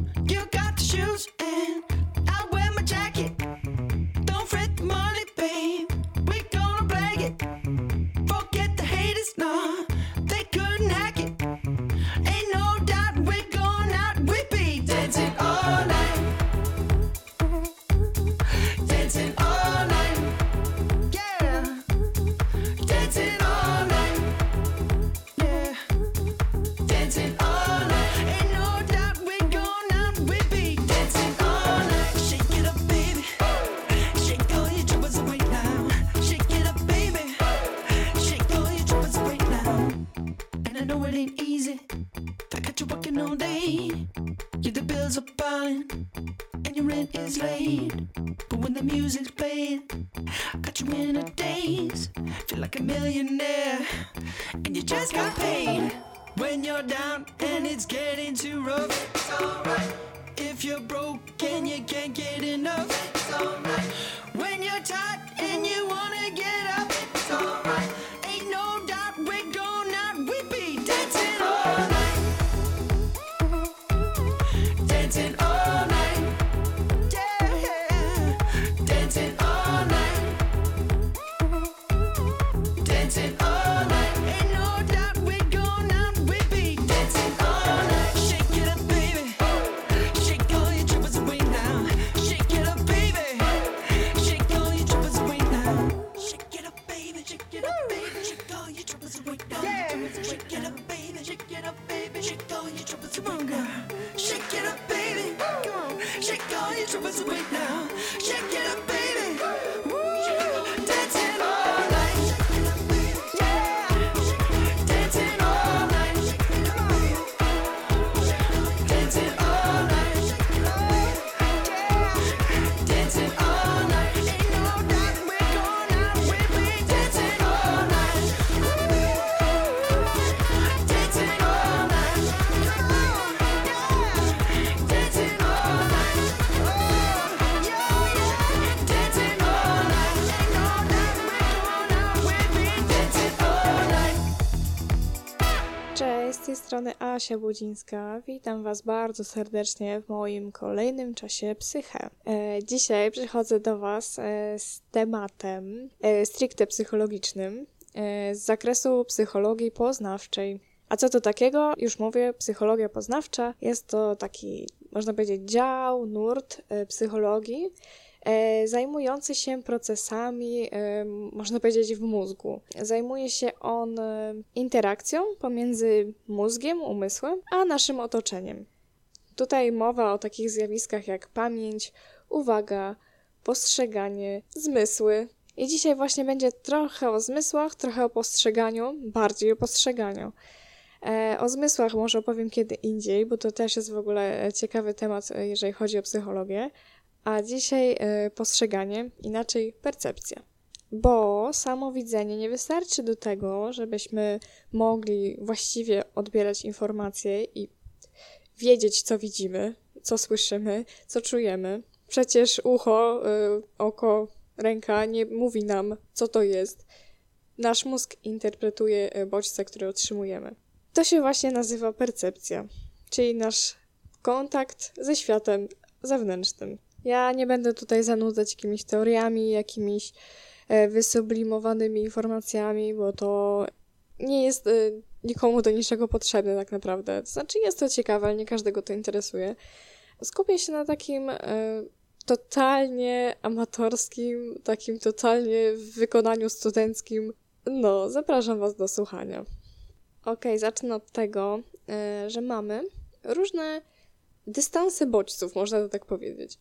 Tej strony Asia Budzińska. Witam Was bardzo serdecznie w moim kolejnym czasie Psyche. E, dzisiaj przychodzę do Was e, z tematem e, stricte psychologicznym z zakresu psychologii poznawczej. A co to takiego? Już mówię, psychologia poznawcza jest to taki, można powiedzieć, dział, nurt psychologii, zajmujący się procesami, e, można powiedzieć, w mózgu. Zajmuje się on e, interakcją pomiędzy mózgiem, umysłem, a naszym otoczeniem. Tutaj mowa o takich zjawiskach jak pamięć, uwaga, postrzeganie, zmysły. I dzisiaj właśnie będzie trochę o zmysłach, trochę o postrzeganiu, bardziej o postrzeganiu. E, o zmysłach może opowiem kiedy indziej, bo to też jest w ogóle e, ciekawy temat, e, jeżeli chodzi o psychologię. A dzisiaj e, postrzeganie, inaczej percepcja. Bo samo widzenie nie wystarczy do tego, żebyśmy mogli właściwie odbierać informacje i wiedzieć, co widzimy, co słyszymy, co czujemy. Przecież ucho, y, oko, ręka nie mówi nam, co to jest. Nasz mózg interpretuje y, bodźce, które otrzymujemy. To się właśnie nazywa percepcja, czyli nasz kontakt ze światem zewnętrznym. Ja nie będę tutaj zanudzać jakimiś teoriami, jakimiś e, wysublimowanymi informacjami, bo to nie jest e, nikomu do niczego potrzebne tak naprawdę. Znaczy jest to ciekawe, ale nie każdego to interesuje. Skupię się na takim e, totalnie amatorskim, takim totalnie w wykonaniu studenckim No, zapraszam Was do słuchania. Ok, zacznę od tego, że mamy różne dystanse bodźców, można to tak powiedzieć.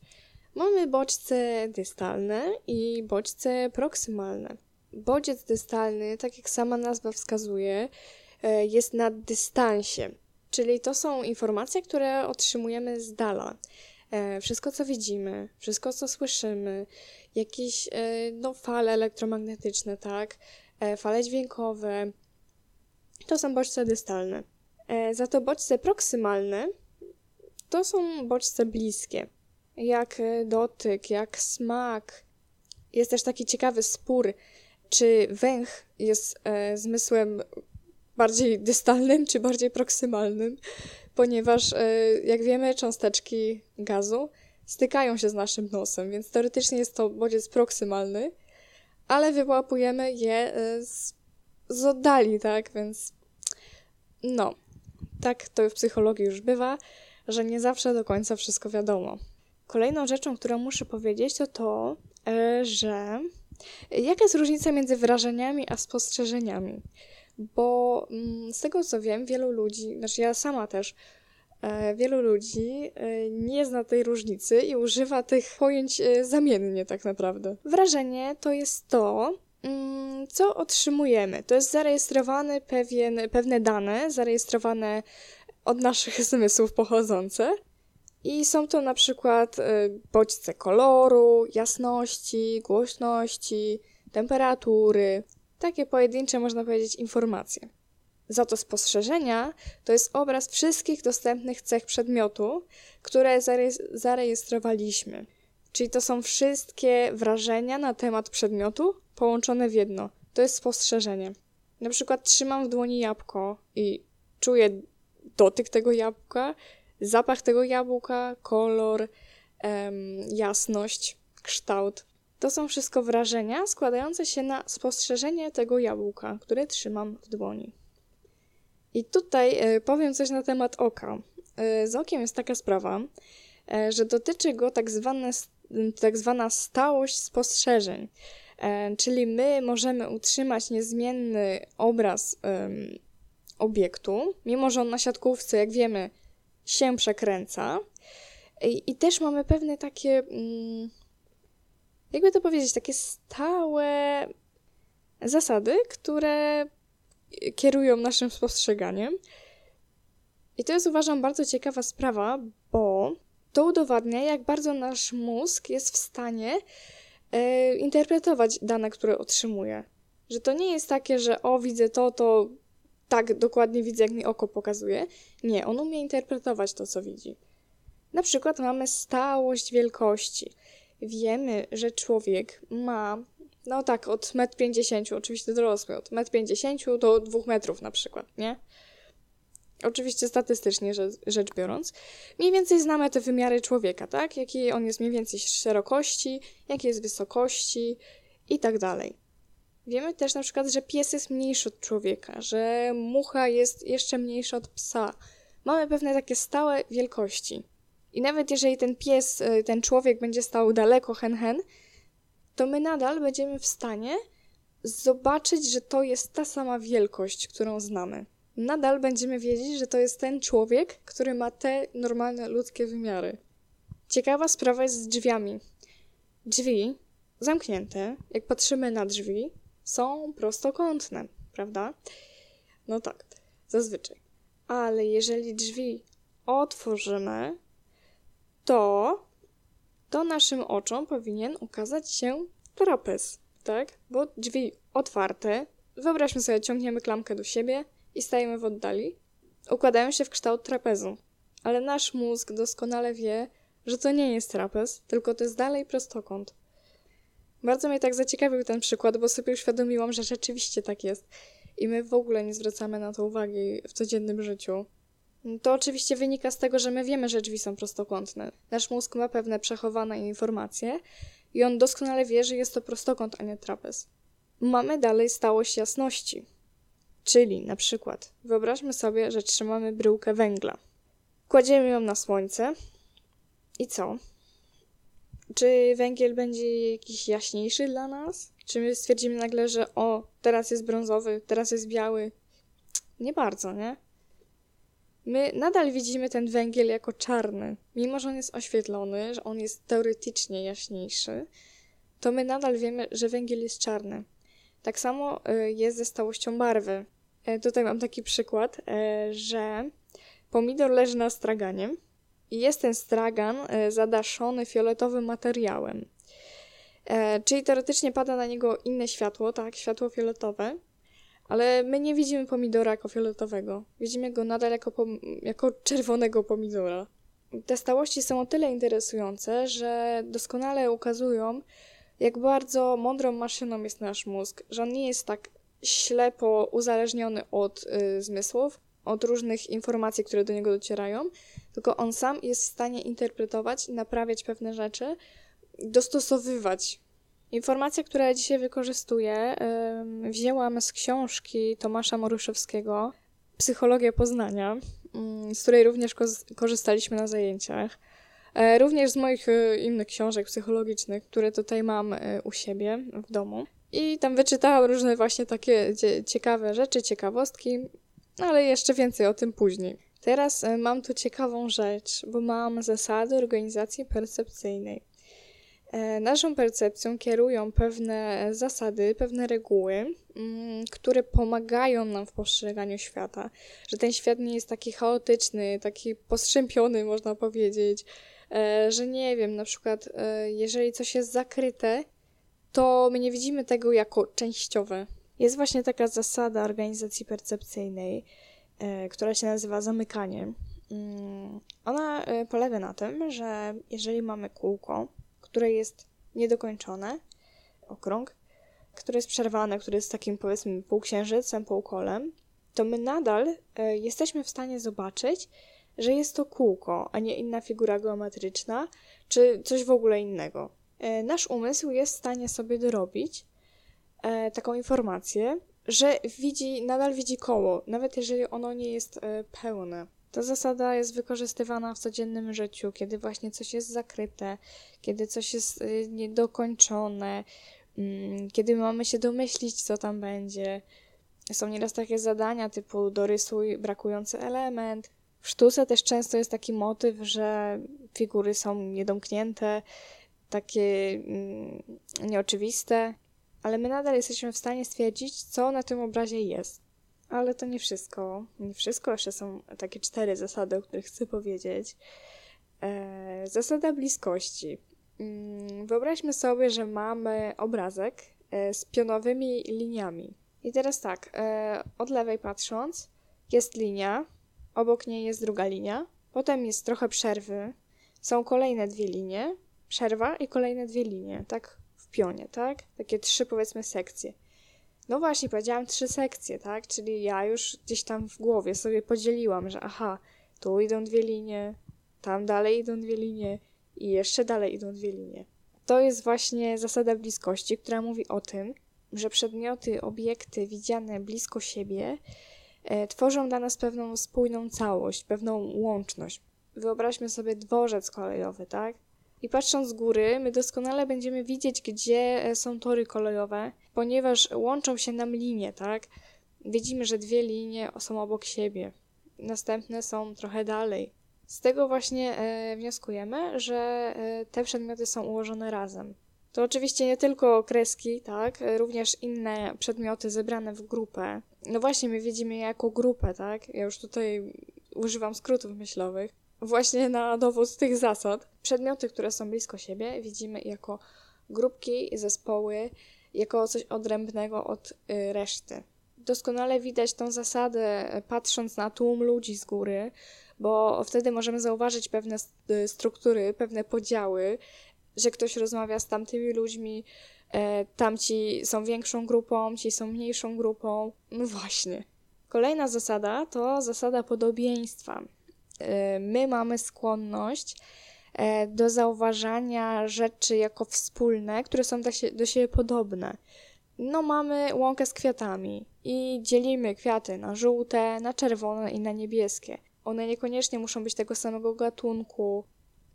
Mamy bodźce dystalne i bodźce proksymalne. Bodziec dystalny, tak jak sama nazwa wskazuje, e, jest na dystansie, czyli to są informacje, które otrzymujemy z dala. E, Wszystko, co widzimy, wszystko, co słyszymy, jakieś e, no, fale elektromagnetyczne, tak, fale dźwiękowe, to są bodźce dystalne. Za to bodźce proksymalne to są bodźce bliskie, jak e, dotyk, jak smak. Jest też taki ciekawy spór, czy węch jest e, zmysłem bardziej dystalnym, czy bardziej proksymalnym, ponieważ, e, jak wiemy, cząsteczki gazu stykają się z naszym nosem, więc teoretycznie jest to bodziec proksymalny, ale wyłapujemy je e, z, z oddali, tak? Więc no, tak to w psychologii już bywa, że nie zawsze do końca wszystko wiadomo. Kolejną rzeczą, którą muszę powiedzieć, to to, e, że jaka jest różnica między wrażeniami a spostrzeżeniami? Bo mm, z tego co wiem, wielu ludzi, znaczy ja sama też, e, wielu ludzi e, nie zna tej różnicy i używa tych pojęć zamiennie tak naprawdę. Wrażenie to jest to, mm, co otrzymujemy. To jest zarejestrowany pewien, pewne dane, zarejestrowane od naszych <laughs> zmysłów pochodzące. I są to na przykład y, bodźce koloru, jasności, głośności, temperatury, takie pojedyncze, można powiedzieć, informacje. Za to spostrzeżenia to jest obraz wszystkich dostępnych cech przedmiotu, które zarejes- zarejestrowaliśmy. Czyli to są wszystkie wrażenia na temat przedmiotu połączone w jedno. To jest spostrzeżenie. Na przykład trzymam w dłoni jabłko i czuję dotyk tego jabłka, zapach tego jabłka, kolor, em, jasność, kształt. To są wszystko wrażenia składające się na spostrzeżenie tego jabłka, które trzymam w dłoni. I tutaj e, powiem coś na temat oka. E, z okiem jest taka sprawa, e, że dotyczy go tak, zwane, tak zwana stałość spostrzeżeń. Czyli my możemy utrzymać niezmienny obraz em, obiektu, mimo że on na siatkówce, jak wiemy, się przekręca. I, i też mamy pewne takie, mm, jakby to powiedzieć, takie stałe zasady, które kierują naszym spostrzeganiem. I to jest uważam bardzo ciekawa sprawa, bo to udowadnia, jak bardzo nasz mózg jest w stanie e, interpretować dane, które otrzymuje. Że to nie jest takie, że o, widzę to, to tak dokładnie widzę, jak mi oko pokazuje. Nie, on umie interpretować to, co widzi. Na przykład mamy stałość wielkości. Wiemy, że człowiek ma, no tak, od 1,50 m, oczywiście dorosły, od 1,50 m do 2 metrów na przykład, nie? Oczywiście statystycznie rzecz biorąc. Mniej więcej znamy te wymiary człowieka, tak? Jakie on jest mniej więcej szerokości, jakie jest wysokości i tak dalej. Wiemy też na przykład, że pies jest mniejszy od człowieka, że mucha jest jeszcze mniejsza od psa. Mamy pewne takie stałe wielkości. I nawet jeżeli ten pies, y, ten człowiek będzie stał daleko hen hen, to my nadal będziemy w stanie zobaczyć, że to jest ta sama wielkość, którą znamy. Nadal będziemy wiedzieć, że to jest ten człowiek, który ma te normalne ludzkie wymiary. Ciekawa sprawa jest z drzwiami. Drzwi zamknięte, jak patrzymy na drzwi, są prostokątne, prawda? No tak, zazwyczaj. Ale jeżeli drzwi otworzymy, to to naszym oczom powinien ukazać się trapez, tak? Bo drzwi otwarte, wyobraźmy sobie, ciągniemy klamkę do siebie i stajemy w oddali, układają się w kształt trapezu. Ale nasz mózg doskonale wie, że to nie jest trapez, tylko to jest dalej prostokąt. Bardzo mnie tak zaciekawił ten przykład, bo sobie uświadomiłam, że rzeczywiście tak jest. I my w ogóle nie zwracamy na to uwagi w codziennym życiu. To oczywiście wynika z tego, że my wiemy, że drzwi są prostokątne. Nasz mózg ma pewne przechowane informacje i on doskonale wie, że jest to prostokąt, a nie trapez. Mamy dalej stałość jasności. Czyli na przykład wyobraźmy sobie, że trzymamy bryłkę węgla. Kładziemy ją na słońce i co? Czy węgiel będzie jakiś jaśniejszy dla nas? Czy my stwierdzimy nagle, że o, teraz jest brązowy, teraz jest biały? Nie bardzo, nie? My nadal widzimy ten węgiel jako czarny. Mimo, że on jest oświetlony, że on jest teoretycznie jaśniejszy, to my nadal wiemy, że węgiel jest czarny. Tak samo y, jest ze stałością barwy. E, Tutaj mam taki przykład, e, że pomidor leży na straganie i jest ten stragan e, zadaszony fioletowym materiałem. E, Czyli teoretycznie pada na niego inne światło, tak, światło fioletowe, ale my nie widzimy pomidora jako fioletowego. Widzimy go nadal jako, jako czerwonego pomidora. Te stałości są o tyle interesujące, że doskonale ukazują, jak bardzo mądrą maszyną jest nasz mózg, że on nie jest tak ślepo uzależniony od y, zmysłów, od różnych informacji, które do niego docierają, tylko on sam jest w stanie interpretować, naprawiać pewne rzeczy, dostosowywać. Informacje, które dzisiaj wykorzystuję, wzięłam z książki Tomasza Moruszewskiego Psychologia Poznania, ym, z której również ko- korzystaliśmy na zajęciach. E, Również z moich e, innych książek psychologicznych, które tutaj mam e, u siebie w domu. I tam wyczytałam różne właśnie takie cie- ciekawe rzeczy, ciekawostki, ale jeszcze więcej o tym później. Teraz e, mam tu ciekawą rzecz, bo mam zasady organizacji percepcyjnej. E, Naszą percepcją kierują pewne zasady, pewne reguły, mm, które pomagają nam w postrzeganiu świata. Że ten świat nie jest taki chaotyczny, taki postrzępiony, można powiedzieć. E, Że nie wiem, na przykład, e, jeżeli coś jest zakryte, to my nie widzimy tego jako częściowe. Jest właśnie taka zasada organizacji percepcyjnej, e, która się nazywa zamykanie. Mm, Ona e, polega na tym, że jeżeli mamy kółko, które jest niedokończone, okrąg, które jest przerwane, które jest takim powiedzmy półksiężycem, półkolem, to my nadal e, jesteśmy w stanie zobaczyć, że jest to kółko, a nie inna figura geometryczna, czy coś w ogóle innego. Nasz umysł jest w stanie sobie dorobić e, taką informację, że widzi, nadal widzi koło, nawet jeżeli ono nie jest e, pełne. Ta zasada jest wykorzystywana w codziennym życiu, kiedy właśnie coś jest zakryte, kiedy coś jest e, niedokończone, mm, kiedy mamy się domyślić, co tam będzie. Są nieraz takie zadania typu dorysuj brakujący element. W sztuce też często jest taki motyw, że figury są niedomknięte, takie mm, nieoczywiste, ale my nadal jesteśmy w stanie stwierdzić, co na tym obrazie jest. Ale to nie wszystko. Nie wszystko, jeszcze są takie cztery zasady, o których chcę powiedzieć. E, zasada bliskości. Mm, Wyobraźmy sobie, że mamy obrazek e, z pionowymi liniami. I teraz tak, e, od lewej patrząc, jest linia, obok niej jest druga linia, potem jest trochę przerwy, są kolejne dwie linie, przerwa i kolejne dwie linie, tak pionie, tak? Takie trzy powiedzmy sekcje. No właśnie, powiedziałam trzy sekcje, tak? Czyli ja już gdzieś tam w głowie sobie podzieliłam, że aha, tu idą dwie linie, tam dalej idą dwie linie i jeszcze dalej idą dwie linie. To jest właśnie zasada bliskości, która mówi o tym, że przedmioty, obiekty widziane blisko siebie e, tworzą dla nas pewną spójną całość, pewną łączność. Wyobraźmy sobie dworzec kolejowy, tak? I patrząc z góry, my doskonale będziemy widzieć, gdzie e, są tory kolejowe, ponieważ łączą się nam linie, tak? Widzimy, że dwie linie są obok siebie, następne są trochę dalej. Z tego właśnie e, wnioskujemy, że e, te przedmioty są ułożone razem. To oczywiście nie tylko kreski, tak? Również inne przedmioty zebrane w grupę. No właśnie, my widzimy je jako grupę, tak? Ja już tutaj używam skrótów myślowych. Właśnie na dowód tych zasad. Przedmioty, które są blisko siebie, widzimy jako grupki, zespoły, jako coś odrębnego od y, reszty. Doskonale widać tą zasadę, e, patrząc na tłum ludzi z góry, bo wtedy możemy zauważyć pewne y, struktury, pewne podziały, że ktoś rozmawia z tamtymi ludźmi, e, tamci są większą grupą, ci są mniejszą grupą. No właśnie. Kolejna zasada to zasada podobieństwa. E, My mamy skłonność e, do zauważania rzeczy jako wspólne, które są do siebie podobne. No, mamy łąkę z kwiatami i dzielimy kwiaty na żółte, na czerwone i na niebieskie. One niekoniecznie muszą być tego samego gatunku.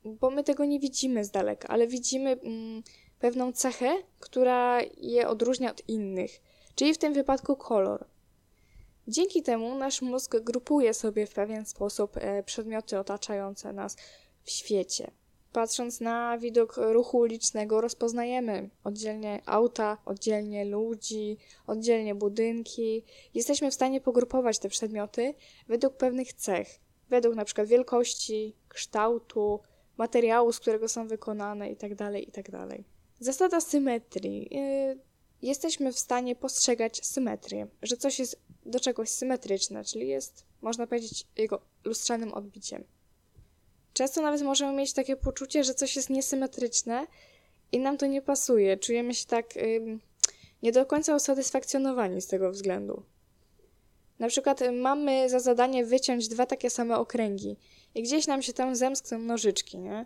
bo my tego nie widzimy z daleka, ale widzimy mm, pewną cechę, która je odróżnia od innych, czyli w tym wypadku kolor. Dzięki temu nasz mózg grupuje sobie w pewien sposób e, przedmioty otaczające nas w świecie. Patrząc na widok ruchu ulicznego, rozpoznajemy oddzielnie auta, oddzielnie ludzi, oddzielnie budynki. Jesteśmy w stanie pogrupować te przedmioty według pewnych cech, według przykład wielkości, kształtu, materiału, z którego są wykonane itd. itd. Zasada symetrii. Yy, jesteśmy w stanie postrzegać symetrię, że coś jest do czegoś symetryczne, czyli jest, można powiedzieć, jego lustrzanym odbiciem. Często nawet możemy mieć takie poczucie, że coś jest niesymetryczne i nam to nie pasuje. Czujemy się tak ym, nie do końca usatysfakcjonowani z tego względu. Na przykład y, mamy za zadanie wyciąć dwa takie same okręgi i gdzieś nam się tam zemskną nożyczki, nie?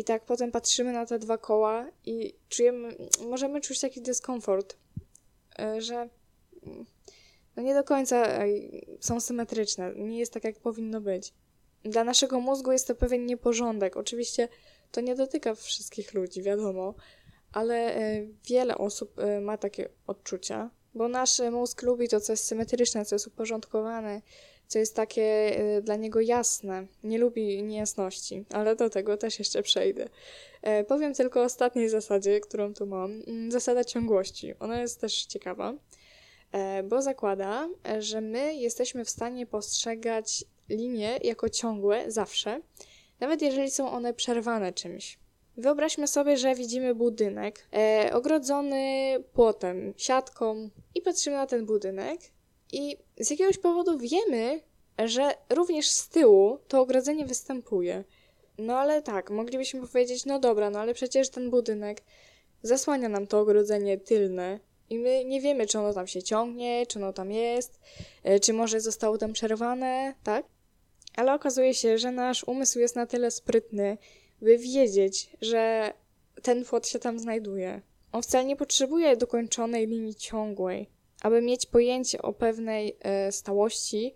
I tak potem patrzymy na te dwa koła i czujemy, możemy czuć taki dyskomfort, y, że mm, no nie do końca są symetryczne, nie jest tak, jak powinno być. Dla naszego mózgu jest to pewien nieporządek. Oczywiście to nie dotyka wszystkich ludzi, wiadomo, ale e, wiele osób e, ma takie odczucia, bo nasz mózg lubi to, co jest symetryczne, co jest uporządkowane, co jest takie e, dla niego jasne. Nie lubi niejasności, ale do tego też jeszcze przejdę. Powiem tylko o ostatniej zasadzie, którą tu mam. Mm, zasada ciągłości. Ona jest też ciekawa, bo zakłada, że my jesteśmy w stanie postrzegać linie jako ciągłe zawsze, nawet jeżeli są one przerwane czymś. Wyobraźmy sobie, że widzimy budynek e, ogrodzony płotem, siatką i patrzymy na ten budynek i z jakiegoś powodu wiemy, że również z tyłu to ogrodzenie występuje. No ale tak, moglibyśmy powiedzieć, no dobra, no ale przecież ten budynek zasłania nam to ogrodzenie tylne i my nie wiemy, czy ono tam się ciągnie, czy ono tam jest, e, czy może zostało tam przerwane, tak? Ale okazuje się, że nasz umysł jest na tyle sprytny, by wiedzieć, że ten płot się tam znajduje. On wcale nie potrzebuje dokończonej linii ciągłej, aby mieć pojęcie o pewnej e, stałości,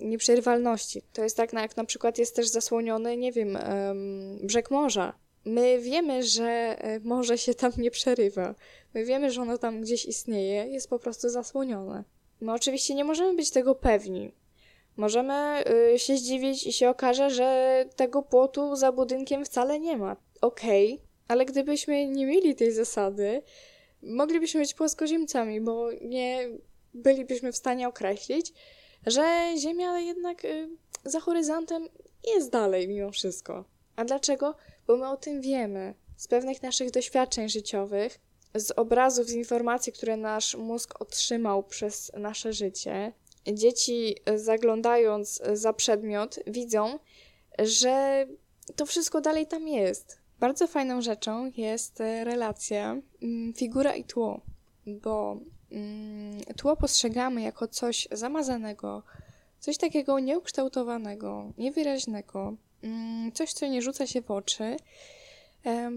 nieprzerwalności. To jest tak, jak na przykład jest też zasłoniony, nie wiem, brzeg morza. My wiemy, że e, morze się tam nie przerywa. My wiemy, że ono tam gdzieś istnieje, jest po prostu zasłonione. My oczywiście nie możemy być tego pewni. Możemy y, się zdziwić i się okaże, że tego płotu za budynkiem wcale nie ma. Okej, okay, ale gdybyśmy nie mieli tej zasady, moglibyśmy być płaskoziemcami, bo nie bylibyśmy w stanie określić, że Ziemia jednak y, za horyzontem jest dalej mimo wszystko. A dlaczego? Bo my o tym wiemy. Z pewnych naszych doświadczeń życiowych, z obrazów, z informacji, które nasz mózg otrzymał przez nasze życie, dzieci e, zaglądając za przedmiot widzą, że to wszystko dalej tam jest. Bardzo fajną rzeczą jest e, relacja mm, figura i tło, bo mm, tło postrzegamy jako coś zamazanego, coś takiego nieukształtowanego, niewyraźnego, mm, coś, co nie rzuca się w oczy,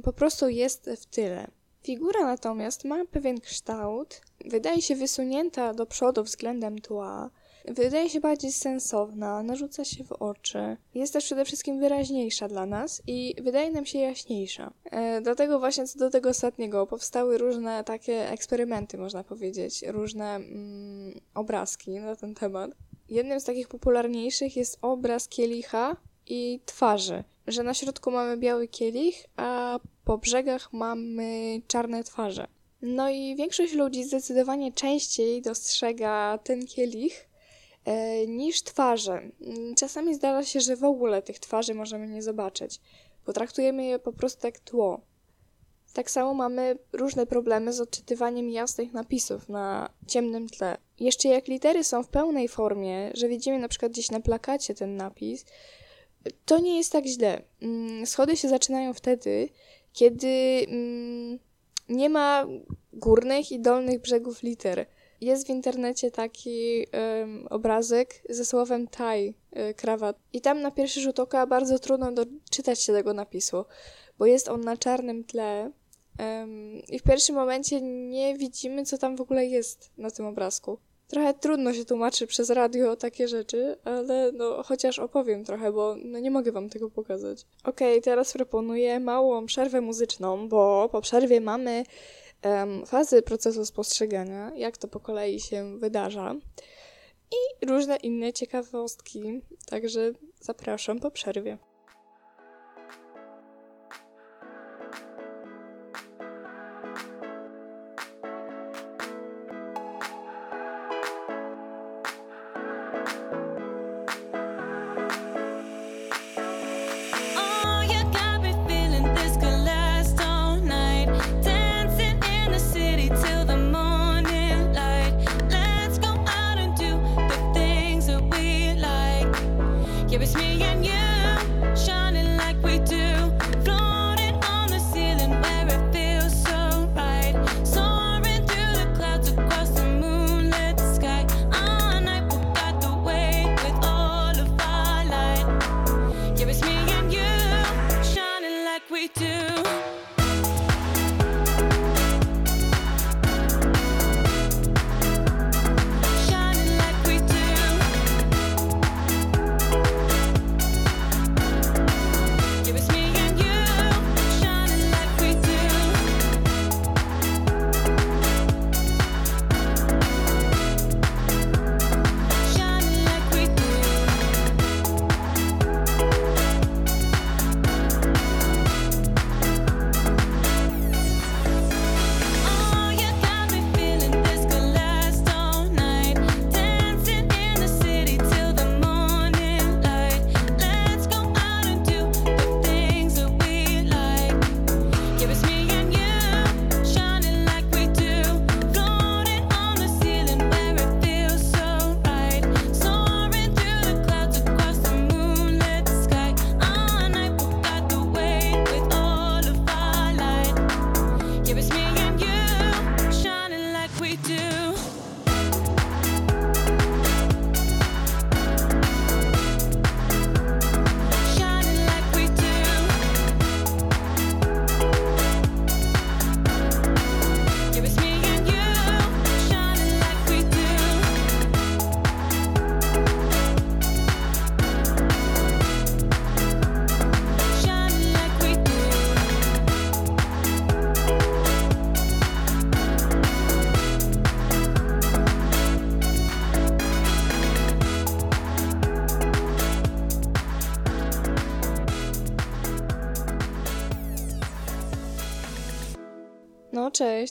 po prostu jest w tyle. Figura natomiast ma pewien kształt, wydaje się wysunięta do przodu względem tła, wydaje się bardziej sensowna, narzuca się w oczy, jest też przede wszystkim wyraźniejsza dla nas i wydaje nam się jaśniejsza. E, dlatego właśnie co do tego ostatniego powstały różne takie eksperymenty, można powiedzieć, różne mm, obrazki na ten temat. Jednym z takich popularniejszych jest obraz kielicha i twarzy, że na środku mamy biały kielich, a po brzegach mamy czarne twarze. No i większość ludzi zdecydowanie częściej dostrzega ten kielich niż twarze. Czasami zdarza się, że w ogóle tych twarzy możemy nie zobaczyć. Potraktujemy je po prostu jak tło. Tak samo mamy różne problemy z odczytywaniem jasnych napisów na ciemnym tle. Jeszcze jak litery są w pełnej formie, że widzimy na przykład gdzieś na plakacie ten napis, to nie jest tak źle. Mm, schody się zaczynają wtedy, kiedy mm, nie ma górnych i dolnych brzegów liter. Jest w internecie taki um, obrazek ze słowem Thai, y, krawat. I tam na pierwszy rzut oka bardzo trudno doczytać się tego napisu, bo jest on na czarnym tle um, i w pierwszym momencie nie widzimy, co tam w ogóle jest na tym obrazku. Trochę trudno się tłumaczy przez radio takie rzeczy, ale no chociaż opowiem trochę, bo no nie mogę wam tego pokazać. Okej, teraz proponuję małą przerwę muzyczną, bo po przerwie mamy fazy procesu spostrzegania, jak to po kolei się wydarza i różne inne ciekawostki, także zapraszam po przerwie.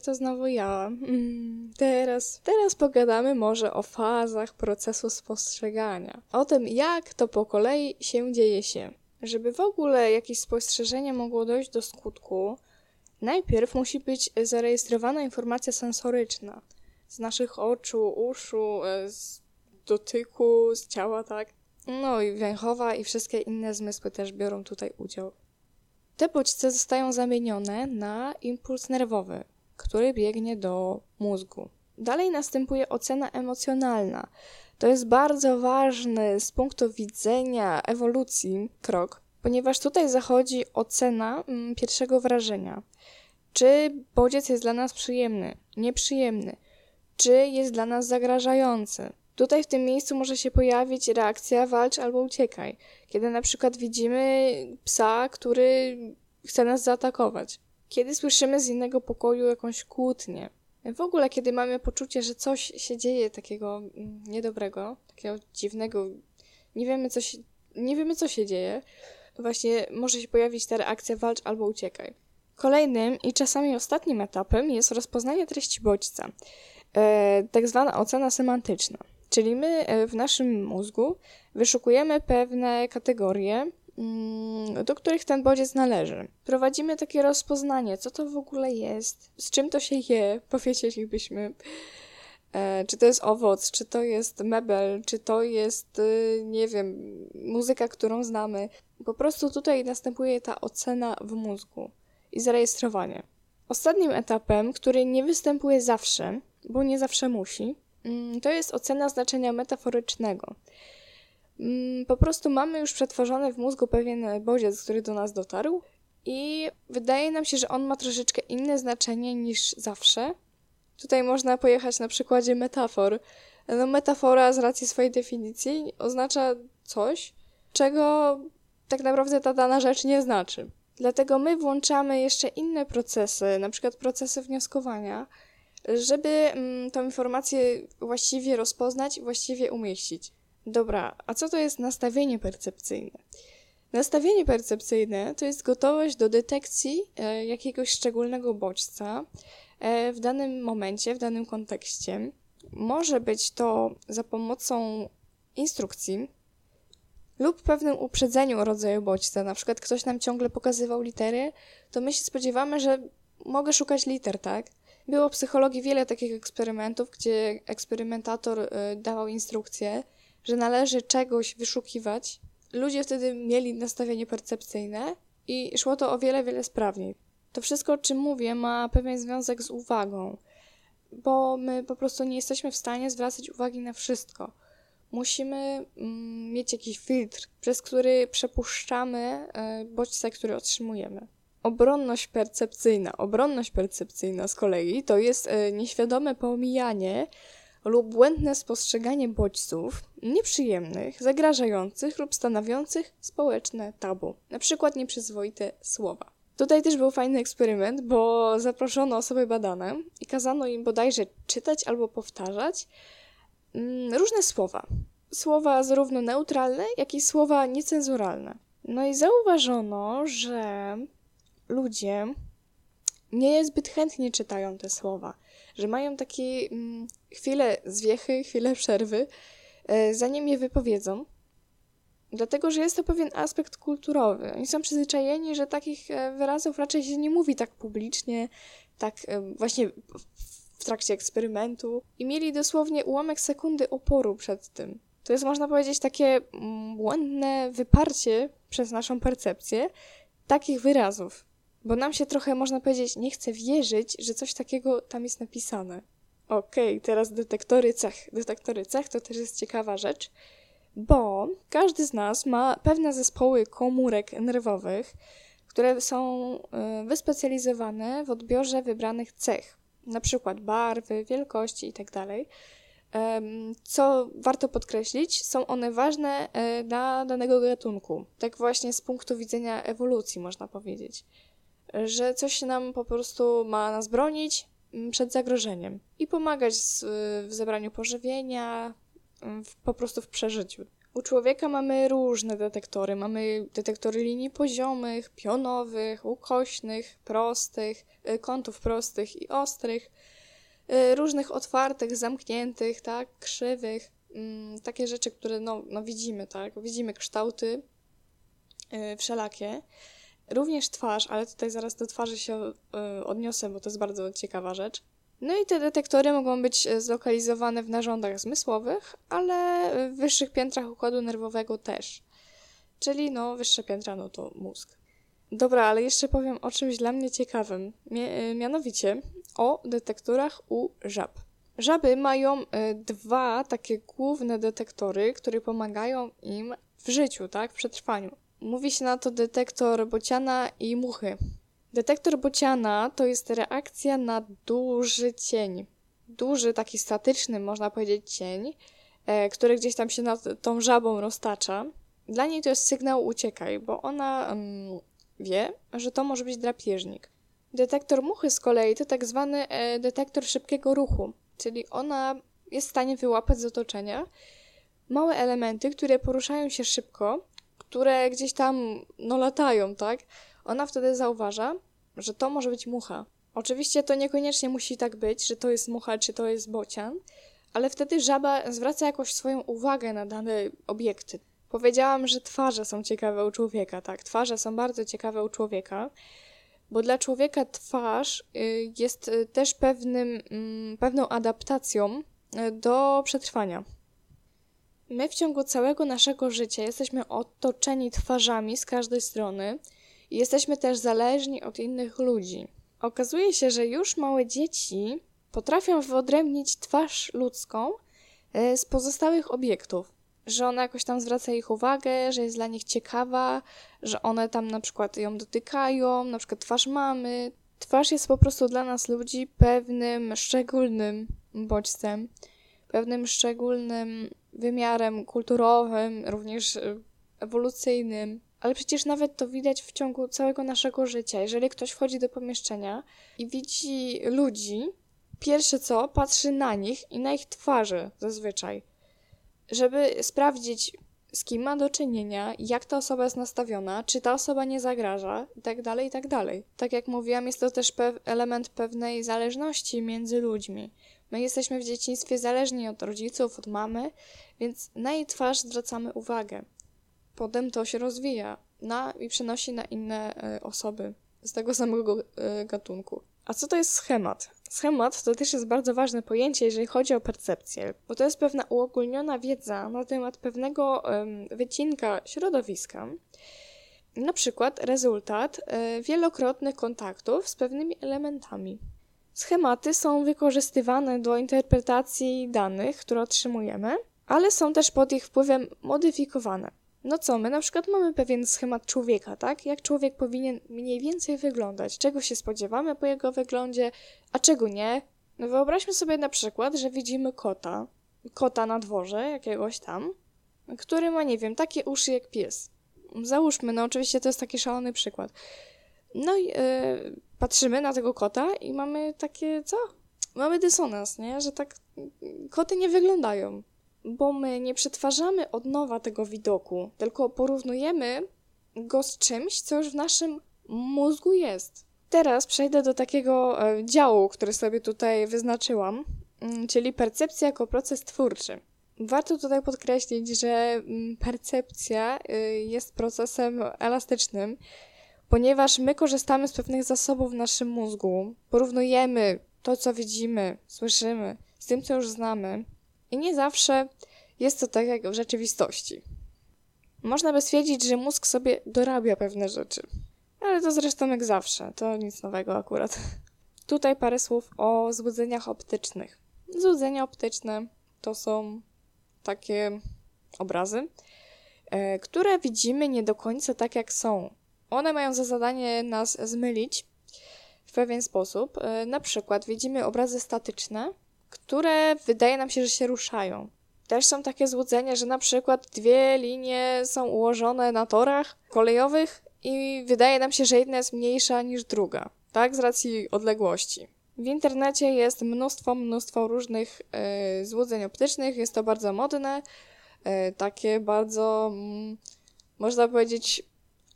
To znowu ja. Mm, Teraz, teraz pogadamy może o fazach procesu spostrzegania. O tym, jak to po kolei się dzieje się. Żeby w ogóle jakieś spostrzeżenie mogło dojść do skutku, najpierw musi być zarejestrowana informacja sensoryczna. Z naszych oczu, uszu, e, z dotyku, z ciała, tak? No i węchowa i wszystkie inne zmysły też biorą tutaj udział. Te bodźce zostają zamienione na impuls nerwowy, który biegnie do mózgu. Dalej następuje ocena emocjonalna. To jest bardzo ważny z punktu widzenia ewolucji krok, ponieważ tutaj zachodzi ocena mm, pierwszego wrażenia. Czy bodziec jest dla nas przyjemny, nieprzyjemny, czy jest dla nas zagrażający. Tutaj w tym miejscu może się pojawić reakcja walcz albo uciekaj, kiedy na przykład widzimy psa, który chce nas zaatakować. Kiedy słyszymy z innego pokoju jakąś kłótnię. W ogóle, kiedy mamy poczucie, że coś się dzieje takiego mm, niedobrego, takiego dziwnego, nie wiemy co się, nie wiemy co się dzieje, to właśnie może się pojawić ta reakcja walcz albo uciekaj. Kolejnym i czasami ostatnim etapem jest rozpoznanie treści bodźca, e, tak zwana ocena semantyczna. Czyli my e, w naszym mózgu wyszukujemy pewne kategorie, do których ten bodziec należy. Prowadzimy takie rozpoznanie, co to w ogóle jest, z czym to się je, <laughs> powiedzielibyśmy. E, czy to jest owoc, czy to jest mebel, czy to jest, y, nie wiem, muzyka, którą znamy. Po prostu tutaj następuje ta ocena w mózgu i zarejestrowanie. Ostatnim etapem, który nie występuje zawsze, bo nie zawsze musi, mm, to jest ocena znaczenia metaforycznego. Mm, Po prostu mamy już przetworzony w mózgu pewien bodziec, który do nas dotarł i wydaje nam się, że on ma troszeczkę inne znaczenie niż zawsze. Tutaj można pojechać na przykładzie metafor. No, metafora z racji swojej definicji oznacza coś, czego tak naprawdę ta dana rzecz nie znaczy. Dlatego my włączamy jeszcze inne procesy, na przykład procesy wnioskowania, żeby mm, tą informację właściwie rozpoznać właściwie umieścić. Dobra, a co to jest nastawienie percepcyjne? Nastawienie percepcyjne to jest gotowość do detekcji e, jakiegoś szczególnego bodźca e, w danym momencie, w danym kontekście. Może być to za pomocą instrukcji lub pewnym uprzedzeniu rodzaju bodźca. Na przykład ktoś nam ciągle pokazywał litery, to my się spodziewamy, że mogę szukać liter, tak? Było w psychologii wiele takich eksperymentów, gdzie eksperymentator y, dawał instrukcje, że należy czegoś wyszukiwać. Ludzie wtedy mieli nastawienie percepcyjne i szło to o wiele, wiele sprawniej. To wszystko, o czym mówię, ma pewien związek z uwagą, bo my po prostu nie jesteśmy w stanie zwracać uwagi na wszystko. Musimy mm, mieć jakiś filtr, przez który przepuszczamy y, bodźce, które otrzymujemy. Obronność percepcyjna. Obronność percepcyjna z kolei to jest e, nieświadome pomijanie lub błędne spostrzeganie bodźców nieprzyjemnych, zagrażających lub stanowiących społeczne tabu, przykład nieprzyzwoite słowa. Tutaj też był fajny eksperyment, bo zaproszono osoby badane i kazano im bodajże czytać albo powtarzać mm, różne słowa. Słowa zarówno neutralne, jak i słowa niecenzuralne. No i zauważono, że ludzie nie zbyt chętnie czytają te słowa, że mają takie mm, chwile zwiechy, <laughs> chwile przerwy, e, zanim je wypowiedzą. Dlatego, że jest to pewien aspekt kulturowy. Oni są przyzwyczajeni, że takich e, wyrazów raczej się nie mówi tak publicznie, tak e, właśnie w trakcie eksperymentu. I mieli dosłownie ułamek sekundy oporu przed tym. To jest, można powiedzieć, takie mm, błędne wyparcie przez naszą percepcję takich wyrazów. Bo nam się trochę, można powiedzieć, nie chce wierzyć, że coś takiego tam jest napisane. Okej, okay, teraz detektory cech. Detektory cech to też jest ciekawa rzecz, bo każdy z nas ma pewne zespoły komórek nerwowych, które są y, wyspecjalizowane w odbiorze wybranych cech, na przykład barwy, wielkości itd. Tak co warto podkreślić, są one ważne e, dla danego gatunku. Tak właśnie z punktu widzenia ewolucji, można powiedzieć że coś nam po prostu ma nas bronić mm, przed zagrożeniem i pomagać w zebraniu pożywienia, mm, w, po prostu w przeżyciu. U człowieka mamy różne detektory. Mamy detektory linii poziomych, pionowych, ukośnych, prostych, y, kątów prostych i ostrych, y, różnych otwartych, zamkniętych, tak, krzywych. Mm, takie rzeczy, które no, no widzimy, tak? Widzimy kształty y, wszelakie. Również twarz, ale tutaj zaraz do twarzy się y, odniosę, bo to jest bardzo ciekawa rzecz. No i te detektory mogą być e, zlokalizowane w narządach zmysłowych, ale w wyższych piętrach układu nerwowego też. Czyli no, wyższe piętra, no to mózg. Dobra, ale jeszcze powiem o czymś dla mnie ciekawym. E, mianowicie o detektorach u żab. Żaby mają dwa takie główne detektory, które pomagają im w życiu, tak, w przetrwaniu. Mówi się na to detektor bociana i muchy. Detektor bociana to jest reakcja na duży cień. Duży, taki statyczny, można powiedzieć, cień, e, który gdzieś tam się nad tą żabą roztacza. Dla niej to jest sygnał uciekaj, bo ona mm, wie, że to może być drapieżnik. Detektor muchy z kolei to tak zwany e, detektor szybkiego ruchu, czyli ona jest w stanie wyłapać z otoczenia małe elementy, które poruszają się szybko które gdzieś tam no latają, tak? Ona wtedy zauważa, że to może być mucha. Oczywiście to niekoniecznie musi tak być, że to jest mucha czy to jest bocian, ale wtedy żaba zwraca jakoś swoją uwagę na dane obiekty. Powiedziałam, że twarze są ciekawe u człowieka, tak? Twarze są bardzo ciekawe u człowieka, bo dla człowieka twarz y, jest y, też pewnym, mm, pewną adaptacją y, do przetrwania. My w ciągu całego naszego życia jesteśmy otoczeni twarzami z każdej strony i jesteśmy też zależni od innych ludzi. Okazuje się, że już małe dzieci potrafią wyodrębnić twarz ludzką e, z pozostałych obiektów. Że ona jakoś tam zwraca ich uwagę, że jest dla nich ciekawa, że one tam na przykład ją dotykają, na przykład twarz mamy. Twarz jest po prostu dla nas ludzi pewnym szczególnym bodźcem pewnym szczególnym wymiarem kulturowym, również y, ewolucyjnym. Ale przecież nawet to widać w ciągu całego naszego życia. Jeżeli ktoś wchodzi do pomieszczenia i widzi ludzi, pierwsze co, patrzy na nich i na ich twarze zazwyczaj, żeby sprawdzić, z kim ma do czynienia, jak ta osoba jest nastawiona, czy ta osoba nie zagraża i tak dalej, i tak. Tak jak mówiłam, jest to też pew element pewnej zależności między ludźmi. My jesteśmy w dzieciństwie zależni od rodziców, od mamy, więc na jej twarz zwracamy uwagę. Potem to się rozwija na, i przenosi na inne e, osoby z tego samego e, gatunku. A co to jest schemat? Schemat to też jest bardzo ważne pojęcie, jeżeli chodzi o percepcję, bo to jest pewna uogólniona wiedza na temat pewnego wycinka środowiska, na przykład rezultat e, wielokrotnych kontaktów z pewnymi elementami. Schematy są wykorzystywane do interpretacji danych, które otrzymujemy, ale są też pod ich wpływem modyfikowane. No co, my na przykład mamy pewien schemat człowieka, tak? Jak człowiek powinien mniej więcej wyglądać, czego się spodziewamy po jego wyglądzie, a czego nie. No wyobraźmy sobie na przykład, że widzimy kota, kota na dworze jakiegoś tam, który ma, nie wiem, takie uszy jak pies. Załóżmy, no oczywiście to jest taki szalony przykład. No i yy, patrzymy na tego kota i mamy takie, co? Mamy dysonans, nie? Że tak koty nie wyglądają bo my nie przetwarzamy od nowa tego widoku, tylko porównujemy go z czymś, co już w naszym mózgu jest. Teraz przejdę do takiego e, działu, który sobie tutaj wyznaczyłam, mm, czyli percepcja jako proces twórczy. Warto tutaj podkreślić, że mm, percepcja y, jest procesem elastycznym, ponieważ my korzystamy z pewnych zasobów w naszym mózgu, porównujemy to, co widzimy, słyszymy, z tym, co już znamy, i nie zawsze jest to tak jak w rzeczywistości. Można by stwierdzić, że mózg sobie dorabia pewne rzeczy. Ale to zresztą jak zawsze, to nic nowego akurat. <laughs> Tutaj parę słów o złudzeniach optycznych. Złudzenia optyczne to są takie obrazy, e, które widzimy nie do końca tak jak są. One mają za zadanie nas zmylić w pewien sposób. E, na przykład widzimy obrazy statyczne, które wydaje nam się, że się ruszają. Też są takie złudzenia, że na przykład dwie linie są ułożone na torach kolejowych i wydaje nam się, że jedna jest mniejsza niż druga, tak, z racji odległości. W internecie jest mnóstwo, mnóstwo różnych y, złudzeń optycznych, jest to bardzo modne, y, takie bardzo, mm, można powiedzieć,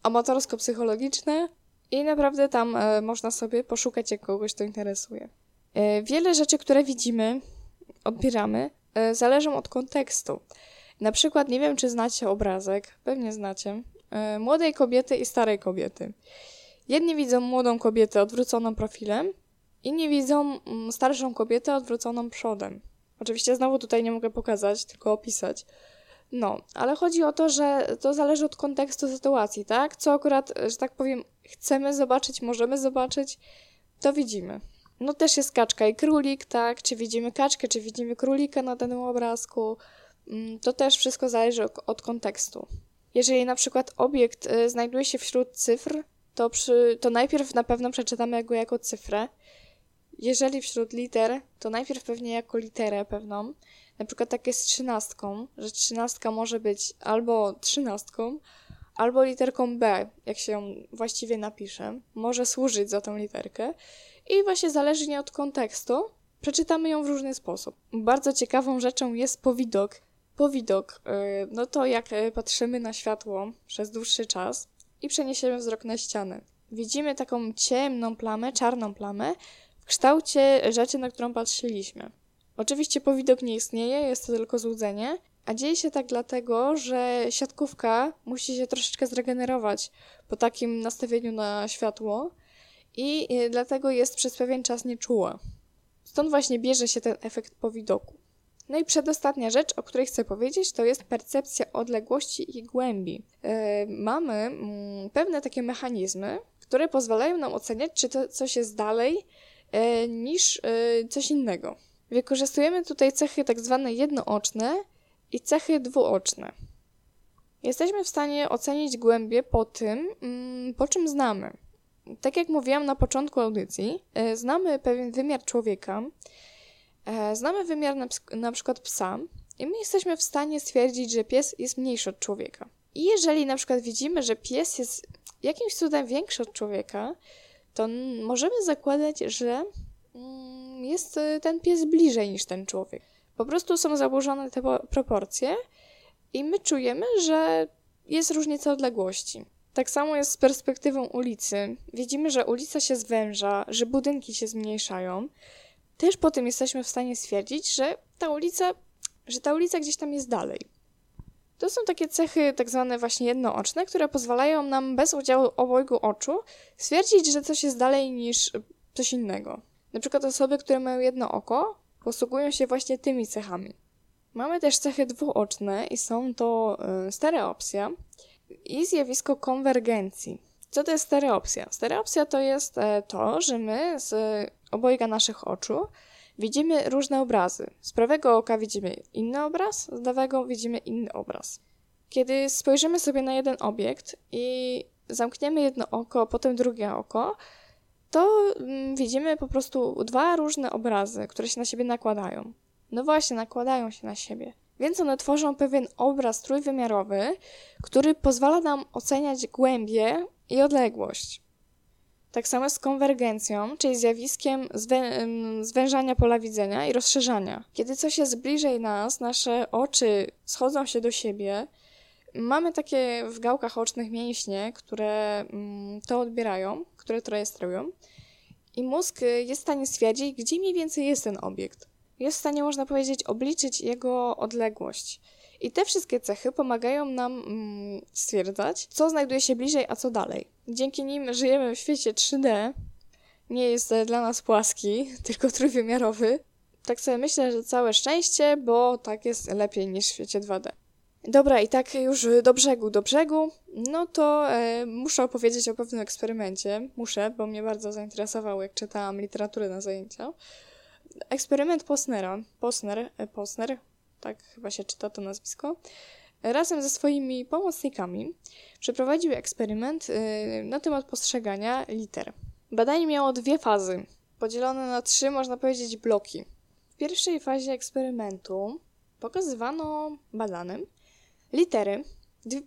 amatorsko-psychologiczne i naprawdę tam y, można sobie poszukać, jak kogoś to interesuje. E, wiele rzeczy, które widzimy, odbieramy, e, zależą od kontekstu. Na przykład, nie wiem, czy znacie obrazek, pewnie znacie, e, młodej kobiety i starej kobiety. Jedni widzą młodą kobietę odwróconą profilem, inni widzą mm, starszą kobietę odwróconą przodem. Oczywiście znowu tutaj nie mogę pokazać, tylko opisać. No, ale chodzi o to, że to zależy od kontekstu sytuacji, tak? Co akurat, że tak powiem, chcemy zobaczyć, możemy zobaczyć, to widzimy. No też jest kaczka i królik, tak? Czy widzimy kaczkę, czy widzimy królika na danym obrazku. Mm, to też wszystko zależy od kontekstu. Jeżeli na przykład obiekt y, znajduje się wśród cyfr, to, przy, to najpierw na pewno przeczytamy go jako cyfrę. Jeżeli wśród liter, to najpierw pewnie jako literę pewną. Na przykład tak jest z trzynastką, że trzynastka może być albo trzynastką, albo literką B, jak się ją właściwie napisze. Może służyć za tą literkę i właśnie zależnie od kontekstu przeczytamy ją w różny sposób. Bardzo ciekawą rzeczą jest powidok. Powidok, y, no to jak y, patrzymy na światło przez dłuższy czas i przeniesiemy wzrok na ścianę. Widzimy taką ciemną plamę, czarną plamę w kształcie rzeczy, na którą patrzyliśmy. Oczywiście powidok nie istnieje, jest to tylko złudzenie, a dzieje się tak dlatego, że siatkówka musi się troszeczkę zregenerować po takim nastawieniu na światło, i y, dlatego jest przez pewien czas nieczuła. Stąd właśnie bierze się ten efekt powidoku. No i przedostatnia rzecz, o której chcę powiedzieć, to jest percepcja odległości i głębi. Yy, mamy mm, pewne takie mechanizmy, które pozwalają nam oceniać, czy to coś jest dalej yy, niż yy, coś innego. Wykorzystujemy tutaj cechy tak zwane jednooczne i cechy dwuoczne. Jesteśmy w stanie ocenić głębię po tym, mm, po czym znamy tak jak mówiłam na początku audycji, e, znamy pewien wymiar człowieka, E, znamy wymiar na, na przykład psa i my jesteśmy w stanie stwierdzić, że pies jest mniejszy od człowieka. I jeżeli na przykład widzimy, że pies jest jakimś cudem większy od człowieka, to możemy zakładać, że mm, jest y, ten pies bliżej niż ten człowiek. Po prostu są założone te po- proporcje i my czujemy, że jest różnica odległości. Tak samo jest z perspektywą ulicy. Widzimy, że ulica się zwęża, że budynki się zmniejszają. Też po tym jesteśmy w stanie stwierdzić, że ta ulica, że ta ulica gdzieś tam jest dalej. To są takie cechy tak zwane właśnie jednooczne, które pozwalają nam bez udziału obojgu oczu stwierdzić, że coś jest dalej niż coś innego. Na przykład osoby, które mają jedno oko, posługują się właśnie tymi cechami. Mamy też cechy dwuoczne i są to y, stereopsja i zjawisko konwergencji. Co to jest stereopsja? Stereopsja to jest e, to, że my z obojga naszych oczu widzimy różne obrazy. Z prawego oka widzimy inny obraz, z lewego widzimy inny obraz. Kiedy spojrzymy sobie na jeden obiekt i zamkniemy jedno oko, potem drugie oko, to mm, widzimy po prostu dwa różne obrazy, które się na siebie nakładają. No właśnie, nakładają się na siebie. Więc one tworzą pewien obraz trójwymiarowy, który pozwala nam oceniać głębię i odległość. Tak samo z konwergencją, czyli zjawiskiem zwę em, zwężania pola widzenia i rozszerzania. Kiedy coś jest bliżej nas, nasze oczy schodzą się do siebie, mamy takie w gałkach ocznych mięśnie, które mm, to odbierają, które to rejestrują i mózg y, jest w stanie stwierdzić, gdzie mniej więcej jest ten obiekt. Jest w stanie, można powiedzieć, obliczyć jego odległość. I te wszystkie cechy pomagają nam mm, stwierdzać, co znajduje się bliżej, a co dalej. Dzięki nim żyjemy w świecie 3D. Nie jest dla nas płaski, <laughs> tylko trójwymiarowy. Tak sobie myślę, że całe szczęście, bo tak jest lepiej niż w świecie 2D. Dobra, i tak już do brzegu, do brzegu, no to e, muszę opowiedzieć o pewnym eksperymencie. Muszę, bo mnie bardzo zainteresował, jak czytałam literaturę na zajęcia. Eksperyment Posnera. Posner, e, Posner, tak chyba się czyta to nazwisko. Razem ze swoimi pomocnikami przeprowadził eksperyment e, na temat postrzegania liter. Badanie miało dwie fazy, podzielone na trzy, można powiedzieć, bloki. W pierwszej fazie eksperymentu pokazywano badanym litery,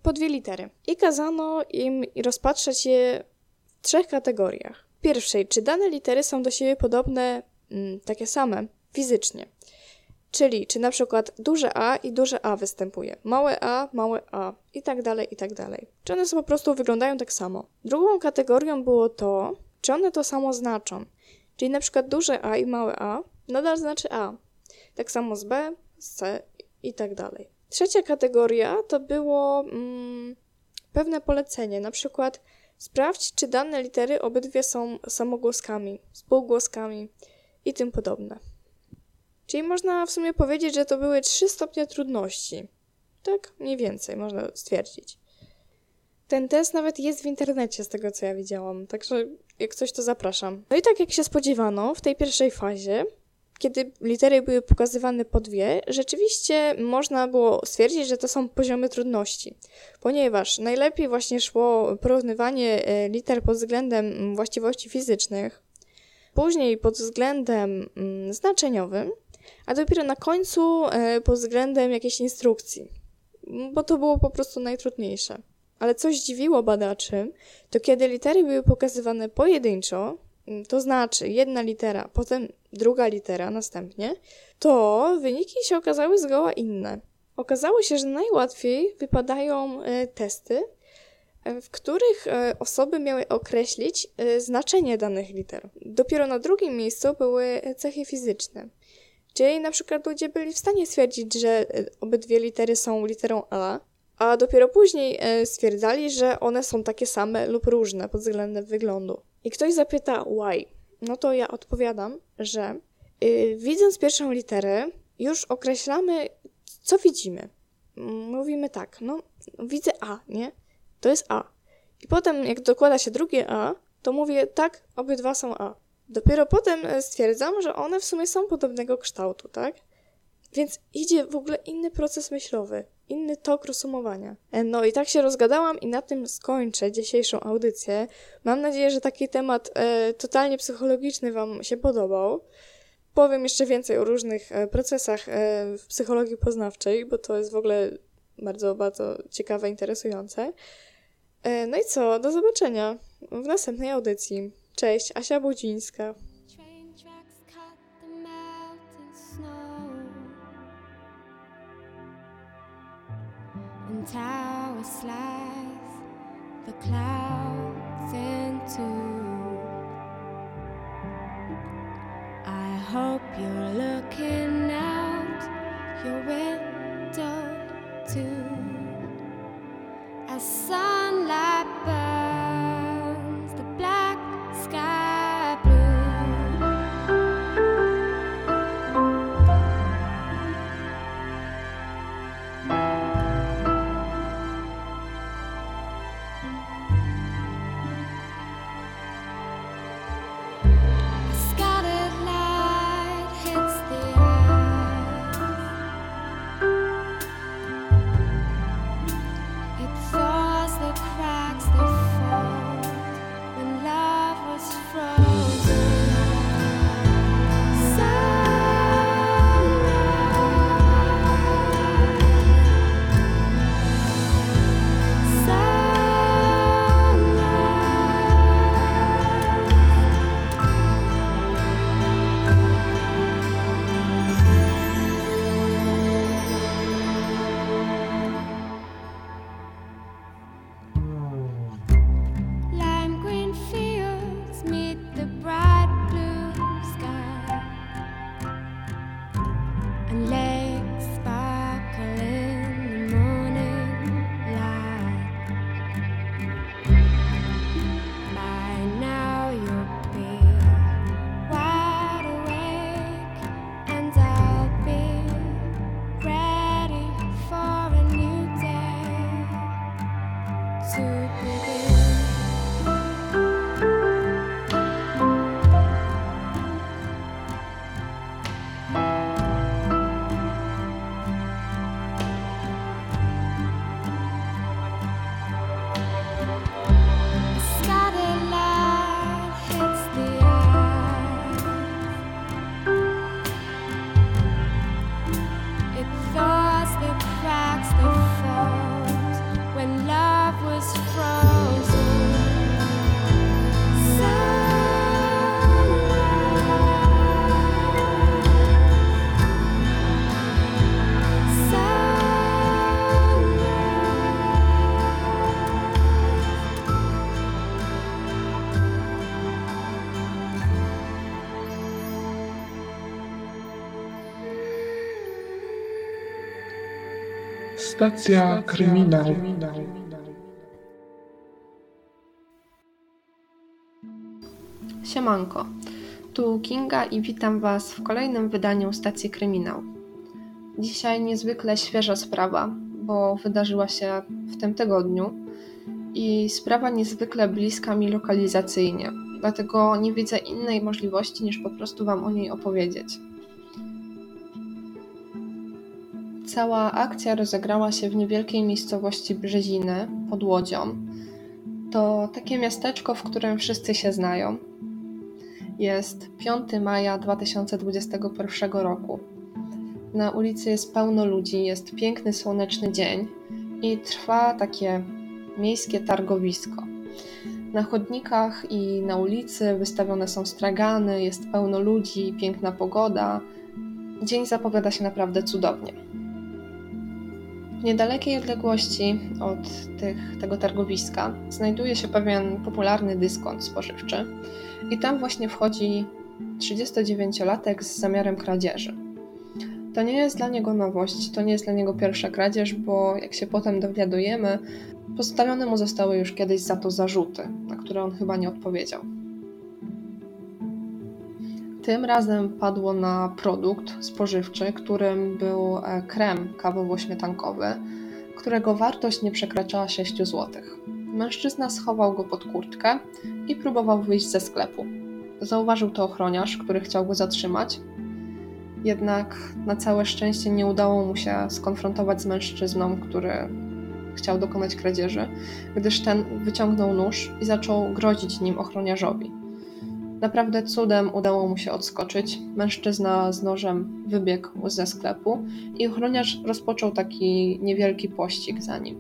po dwie litery, i kazano im rozpatrzeć je w trzech kategoriach. Pierwszej, czy dane litery są do siebie podobne, mm, takie same, fizycznie. Czyli, czy na przykład duże A i duże A występuje, małe A, małe A i tak dalej, i tak dalej. Czy one po prostu wyglądają tak samo. Drugą kategorią było to, czy one to samo znaczą. Czyli na przykład duże A i małe A nadal znaczy A. Tak samo z B, z C i tak dalej. Trzecia kategoria to było mm, pewne polecenie, na przykład sprawdź, czy dane litery obydwie są samogłoskami, spółgłoskami i tym podobne. Czyli można w sumie powiedzieć, że to były trzy stopnie trudności. Tak, mniej więcej można stwierdzić. Ten test nawet jest w internecie, z tego co ja widziałam, także jak coś to zapraszam. No i tak jak się spodziewano, w tej pierwszej fazie, kiedy litery były pokazywane po dwie, rzeczywiście można było stwierdzić, że to są poziomy trudności, ponieważ najlepiej właśnie szło porównywanie e, liter pod względem mm, właściwości fizycznych, później pod względem mm, znaczeniowym, a dopiero na końcu e, pod względem jakiejś instrukcji, bo to było po prostu najtrudniejsze. Ale co zdziwiło badaczy, to kiedy litery były pokazywane pojedynczo, to znaczy jedna litera, potem druga litera następnie, to wyniki się okazały zgoła inne. Okazało się, że najłatwiej wypadają e, testy, e, w których e, osoby miały określić znaczenie danych liter. Dopiero na drugim miejscu były cechy fizyczne. Czyli na przykład ludzie byli w stanie stwierdzić, że obydwie litery są literą A, a dopiero później stwierdzali, że one są takie same lub różne pod względem wyglądu. I ktoś zapyta why. No to ja odpowiadam, że y, widząc pierwszą literę, już określamy, co widzimy. Mówimy tak, no widzę A, nie? To jest A. I potem, jak dokłada się drugie A, to mówię tak, obydwa są A. Dopiero potem e, stwierdzam, że one w sumie są podobnego kształtu, tak? Więc idzie w ogóle inny proces myślowy, inny tok rozumowania. E, No i tak się rozgadałam i na tym skończę dzisiejszą audycję. Mam nadzieję, że taki temat e, totalnie psychologiczny Wam się podobał. powiem jeszcze więcej o różnych e, procesach e, w psychologii poznawczej, bo to jest w ogóle bardzo, bardzo ciekawe, interesujące. E, No i co? Do zobaczenia w następnej audycji. Cześć, Asia Budzińska. And towers slice the clouds into. I hope you're looking out your window too, as sunlight burns Stacja kryminał. Siemanko, tu Kinga i witam Was w kolejnym wydaniu Stacji Kryminał. Dzisiaj niezwykle świeża sprawa, bo wydarzyła się w tym tygodniu i sprawa niezwykle bliska mi lokalizacyjnie, dlatego nie widzę innej możliwości niż po prostu Wam o niej opowiedzieć. Cała akcja rozegrała się w niewielkiej miejscowości Brzeziny pod Łodzią. To takie miasteczko, w którym wszyscy się znają. Jest 5 maja 2021 roku. Na ulicy jest pełno ludzi, jest piękny słoneczny dzień i trwa takie miejskie targowisko. Na chodnikach i na ulicy wystawione są stragany, jest pełno ludzi, piękna pogoda. Dzień zapowiada się naprawdę cudownie. W niedalekiej odległości od tych, tego targowiska znajduje się pewien popularny dyskont spożywczy i tam właśnie wchodzi 39-latek z zamiarem kradzieży. To nie jest dla niego nowość, to nie jest dla niego pierwsza kradzież, bo jak się potem dowiadujemy, postawione mu zostały już kiedyś za to zarzuty, na które on chyba nie odpowiedział. Tym razem padło na produkt spożywczy, którym był e, krem kawowo-śmietankowy, którego wartość nie przekraczała 6 zł. Mężczyzna schował go pod kurtkę i próbował wyjść ze sklepu. Zauważył to ochroniarz, który chciał go zatrzymać, jednak na całe szczęście nie udało mu się skonfrontować z mężczyzną, który chciał dokonać kradzieży, gdyż ten wyciągnął nóż i zaczął grozić nim ochroniarzowi. Naprawdę cudem udało mu się odskoczyć. Mężczyzna z nożem wybiegł ze sklepu i ochroniarz rozpoczął taki niewielki pościg za nim.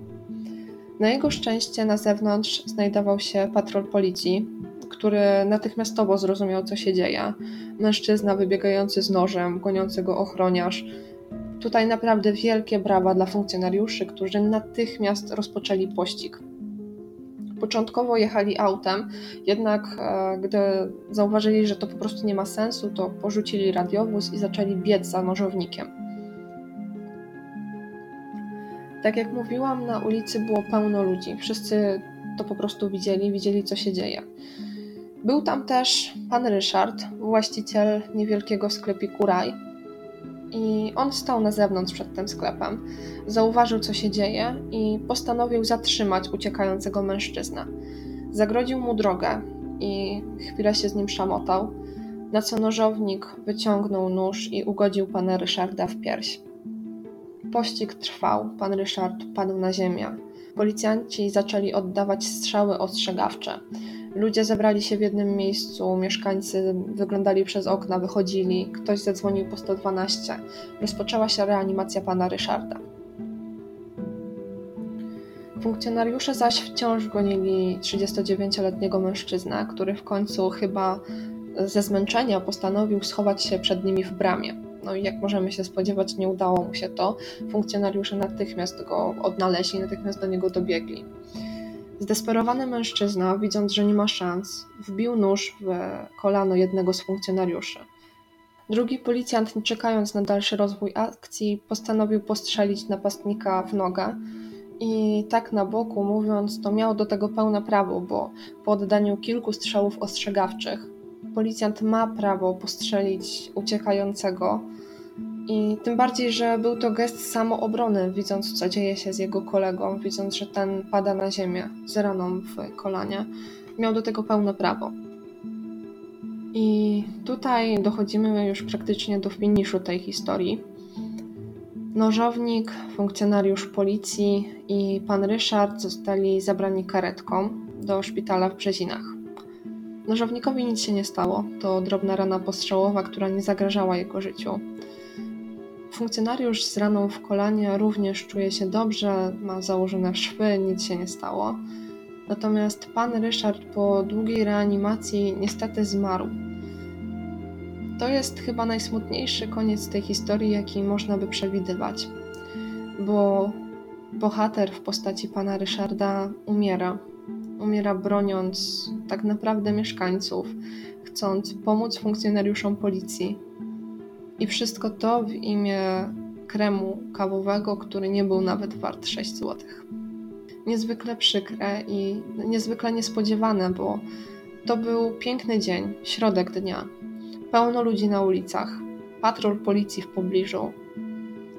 Na jego szczęście na zewnątrz znajdował się patrol policji, który natychmiastowo zrozumiał, co się dzieje. Mężczyzna wybiegający z nożem, goniący go ochroniarz. Tutaj naprawdę wielkie brawa dla funkcjonariuszy, którzy natychmiast rozpoczęli pościg. Początkowo jechali autem, jednak e, gdy zauważyli, że to po prostu nie ma sensu, to porzucili radiowóz i zaczęli biec za nożownikiem. Tak jak mówiłam, na ulicy było pełno ludzi. Wszyscy to po prostu widzieli, widzieli co się dzieje. Był tam też pan Ryszard, właściciel niewielkiego sklepiku Raj. I on stał na zewnątrz przed tym sklepem, zauważył co się dzieje i postanowił zatrzymać uciekającego mężczyznę. Zagrodził mu drogę i chwilę się z nim szamotał, na co nożownik wyciągnął nóż i ugodził pana Ryszarda w pierś. Pościg trwał, pan Ryszard padł na ziemię. Policjanci zaczęli oddawać strzały ostrzegawcze. Ludzie zebrali się w jednym miejscu, mieszkańcy wyglądali przez okna, wychodzili, ktoś zadzwonił po 112. Rozpoczęła się reanimacja pana Ryszarda. Funkcjonariusze zaś wciąż gonili 39-letniego mężczyznę, który w końcu chyba ze zmęczenia postanowił schować się przed nimi w bramie. No i jak możemy się spodziewać, nie udało mu się to. Funkcjonariusze natychmiast go odnaleźli, natychmiast do niego dobiegli. Zdesperowany mężczyzna, widząc, że nie ma szans, wbił nóż w kolano jednego z funkcjonariuszy. Drugi policjant, nie czekając na dalszy rozwój akcji, postanowił postrzelić napastnika w nogę. I tak na boku mówiąc, to miał do tego pełne prawo, bo po oddaniu kilku strzałów ostrzegawczych policjant ma prawo postrzelić uciekającego. I tym bardziej, że był to gest samoobrony, widząc co dzieje się z jego kolegą, widząc, że ten pada na ziemię z raną w kolanie, miał do tego pełne prawo. I tutaj dochodzimy już praktycznie do finiszu tej historii. Nożownik, funkcjonariusz policji i pan Ryszard zostali zabrani karetką do szpitala w Brzezinach. Nożownikowi nic się nie stało, to drobna rana postrzałowa, która nie zagrażała jego życiu. Funkcjonariusz z raną w kolanie również czuje się dobrze, ma założone szwy, nic się nie stało. Natomiast pan Ryszard po długiej reanimacji niestety zmarł. To jest chyba najsmutniejszy koniec tej historii, jaki można by przewidywać, bo bohater w postaci pana Ryszarda umiera. Umiera broniąc tak naprawdę mieszkańców, chcąc pomóc funkcjonariuszom policji. I wszystko to w imię kremu kawowego, który nie był nawet wart 6 zł. Niezwykle przykre i niezwykle niespodziewane, bo to był piękny dzień, środek dnia. Pełno ludzi na ulicach, patrol policji w pobliżu.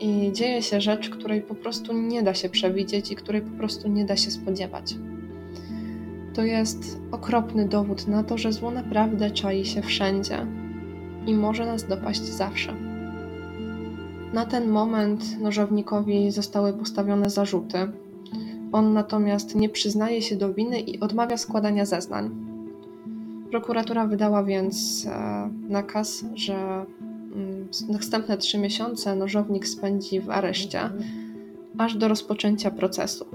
I dzieje się rzecz, której po prostu nie da się przewidzieć i której po prostu nie da się spodziewać. To jest okropny dowód na to, że zło naprawdę czai się wszędzie i może nas dopaść zawsze. Na ten moment nożownikowi zostały postawione zarzuty. On natomiast nie przyznaje się do winy i odmawia składania zeznań. Prokuratura wydała więc e, nakaz, że mm, następne trzy miesiące nożownik spędzi w areszcie, aż do rozpoczęcia procesu.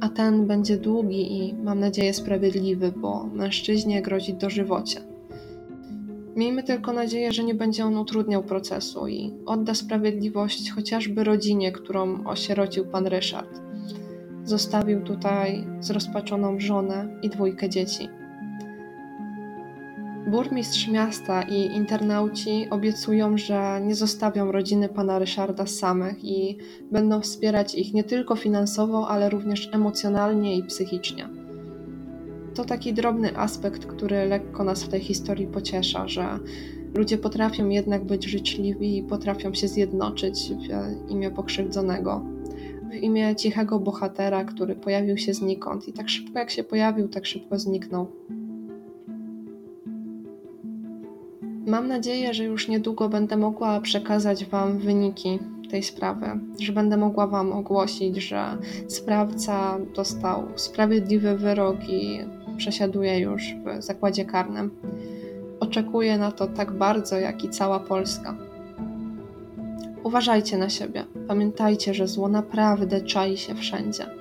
A ten będzie długi i mam nadzieję sprawiedliwy, bo mężczyźnie grozi dożywocie. Miejmy tylko nadzieję, że nie będzie on utrudniał procesu i odda sprawiedliwość chociażby rodzinie, którą osierocił pan Ryszard. Zostawił tutaj zrozpaczoną żonę i dwójkę dzieci. Burmistrz miasta i internauci obiecują, że nie zostawią rodziny pana Ryszarda samych i będą wspierać ich nie tylko finansowo, ale również emocjonalnie i psychicznie. To taki drobny aspekt, który lekko nas w tej historii pociesza, że ludzie potrafią jednak być życzliwi i potrafią się zjednoczyć w imię pokrzywdzonego, w imię cichego bohatera, który pojawił się znikąd i tak szybko jak się pojawił, tak szybko zniknął. Mam nadzieję, że już niedługo będę mogła przekazać Wam wyniki tej sprawy, że będę mogła Wam ogłosić, że sprawca dostał sprawiedliwy wyrok i przesiaduje już w zakładzie karnym. oczekuje na to tak bardzo, jak i cała Polska. Uważajcie na siebie. Pamiętajcie, że zło naprawdę czai się wszędzie.